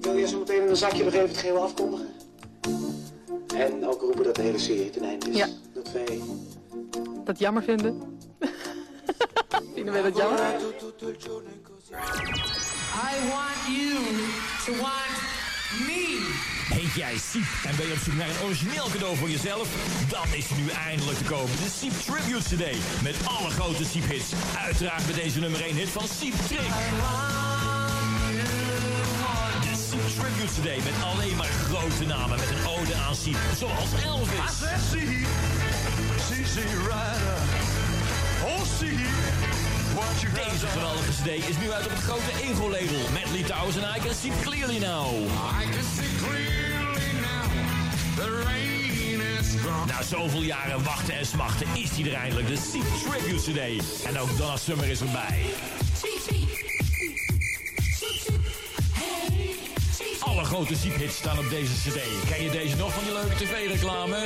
Wil jij zo meteen in een zakje nog even het geheel afkondigen? En ook roepen dat de hele serie ten einde is. Ja. Dat wij... Dat jammer vinden? Vinden wij dat jammer? I want you to want me. Heet jij Siep en ben je op zoek naar een origineel cadeau voor jezelf? Dan is hij nu eindelijk te kopen. De Siep Tribute CD met alle grote Siep hits. Uiteraard met deze nummer 1 hit van Siep Trick. De Siep Tribute CD met alleen maar grote namen met een ode aan Siep. Zoals Elvis. Deze geweldige CD is nu uit op het grote Ego-label. Met Lee Towers en I Can See Clearly Now. Na zoveel jaren wachten en smachten is hij er eindelijk. De Seep Tribute CD. En ook Donna Summer is erbij. Alle grote Seep hits staan op deze CD. Ken je deze nog van die leuke tv-reclame?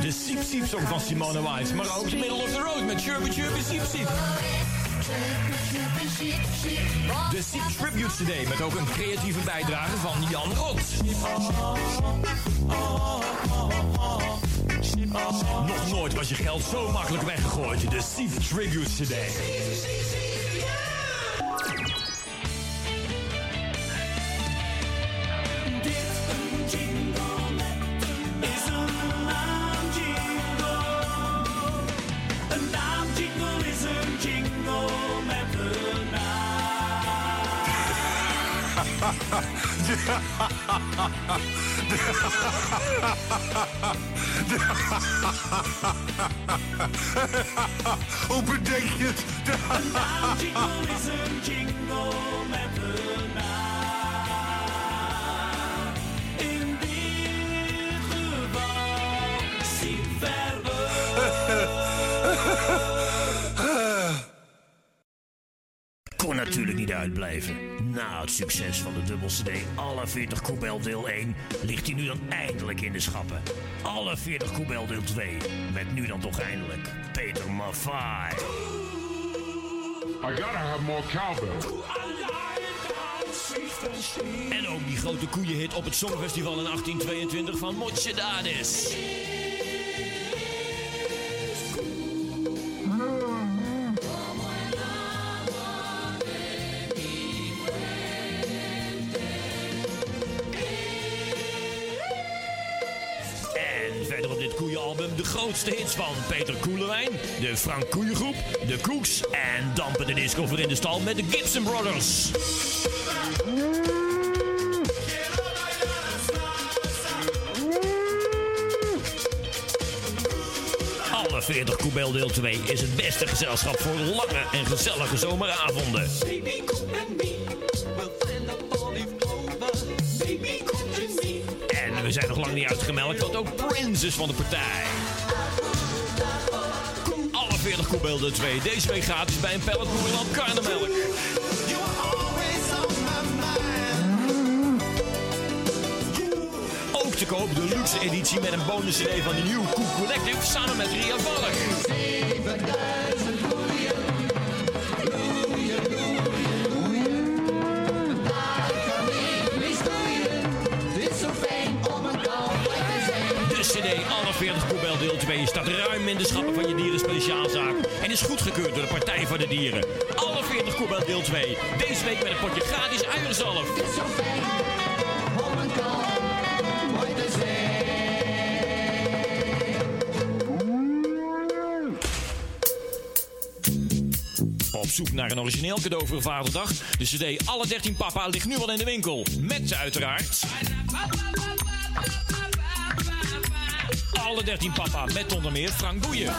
De Siep Siep Song van Simone Wise. Maar ook The Middle of the Road met Chirpy Chirpy Siep Siep. De Siep Tribute CD met ook een creatieve bijdrage van Jan Rot. Nog nooit was je geld zo makkelijk weggegooid. De Siep Tribute CD. Hoe bedenk je het? Is een met. In Kon natuurlijk niet uitblijven. Na het succes van de dubbel CD Alle 40 Koebel deel 1 ligt hij nu dan eindelijk in de schappen. Alle 40 Koebel deel 2 met nu dan toch eindelijk Peter Maffay. I gotta have more cowbell. En ook die grote koeienhit op het Songfestival in 1822 van Motje Dades. De grootste hits van Peter Koelewijn, de Frank Koeiengroep, de Koeks en dampende disco voor in de stal met de Gibson Brothers. Alle 40 Koebel deel 2 is het beste gezelschap voor lange en gezellige zomeravonden. We zijn nog lang niet uitgemelkt, want ook Prince is van de partij. Alle 40 Koebel deel 2 deze week gratis bij een pallet Moerland Karnemelk. Ook te koop de luxe editie met een bonus CD van de New Cool Collective samen met Ria Valk. alle 40 Koebel deel 2 staat ruim in de schappen van je dieren speciaalzaak en is goedgekeurd door de Partij voor de Dieren. Alle 40 Koebel deel 2, deze week met een potje gratis uierzalf. Op zoek naar een origineel cadeau voor Vaderdag? De cd Alle 13 Papa ligt nu al in de winkel. Met uiteraard... Alle 13 Papa met onder meer Frank Boeien.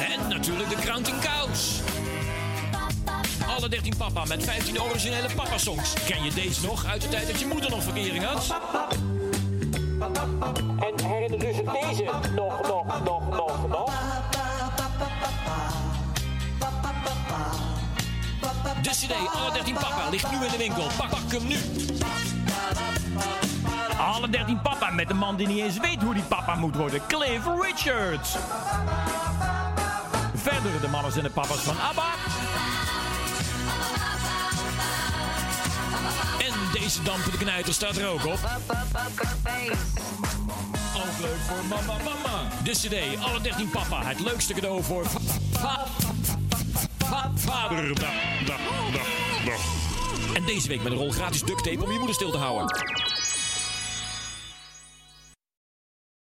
En natuurlijk de Counting Cows. Alle 13 papa met 15 originele papa-songs. Ken je deze nog uit de tijd dat je moeder nog verkering had? En herinner u zich deze nog, nog, nog, nog, nog? De CD Alle 13 Papa ligt nu in de winkel. Pak, pak hem nu. Alle 13 papa met een man die niet eens weet hoe die papa moet worden. Cliff Richards. Verder de mannen en de papa's van ABBA. En deze dampende knijter staat er ook op. Ook leuk voor mama mama. De CD Alle 13 Papa. Het leukste cadeau voor va- va- va- vaderdag. dag, dag, dag. En deze week met een rol gratis duct tape om je moeder stil te houden.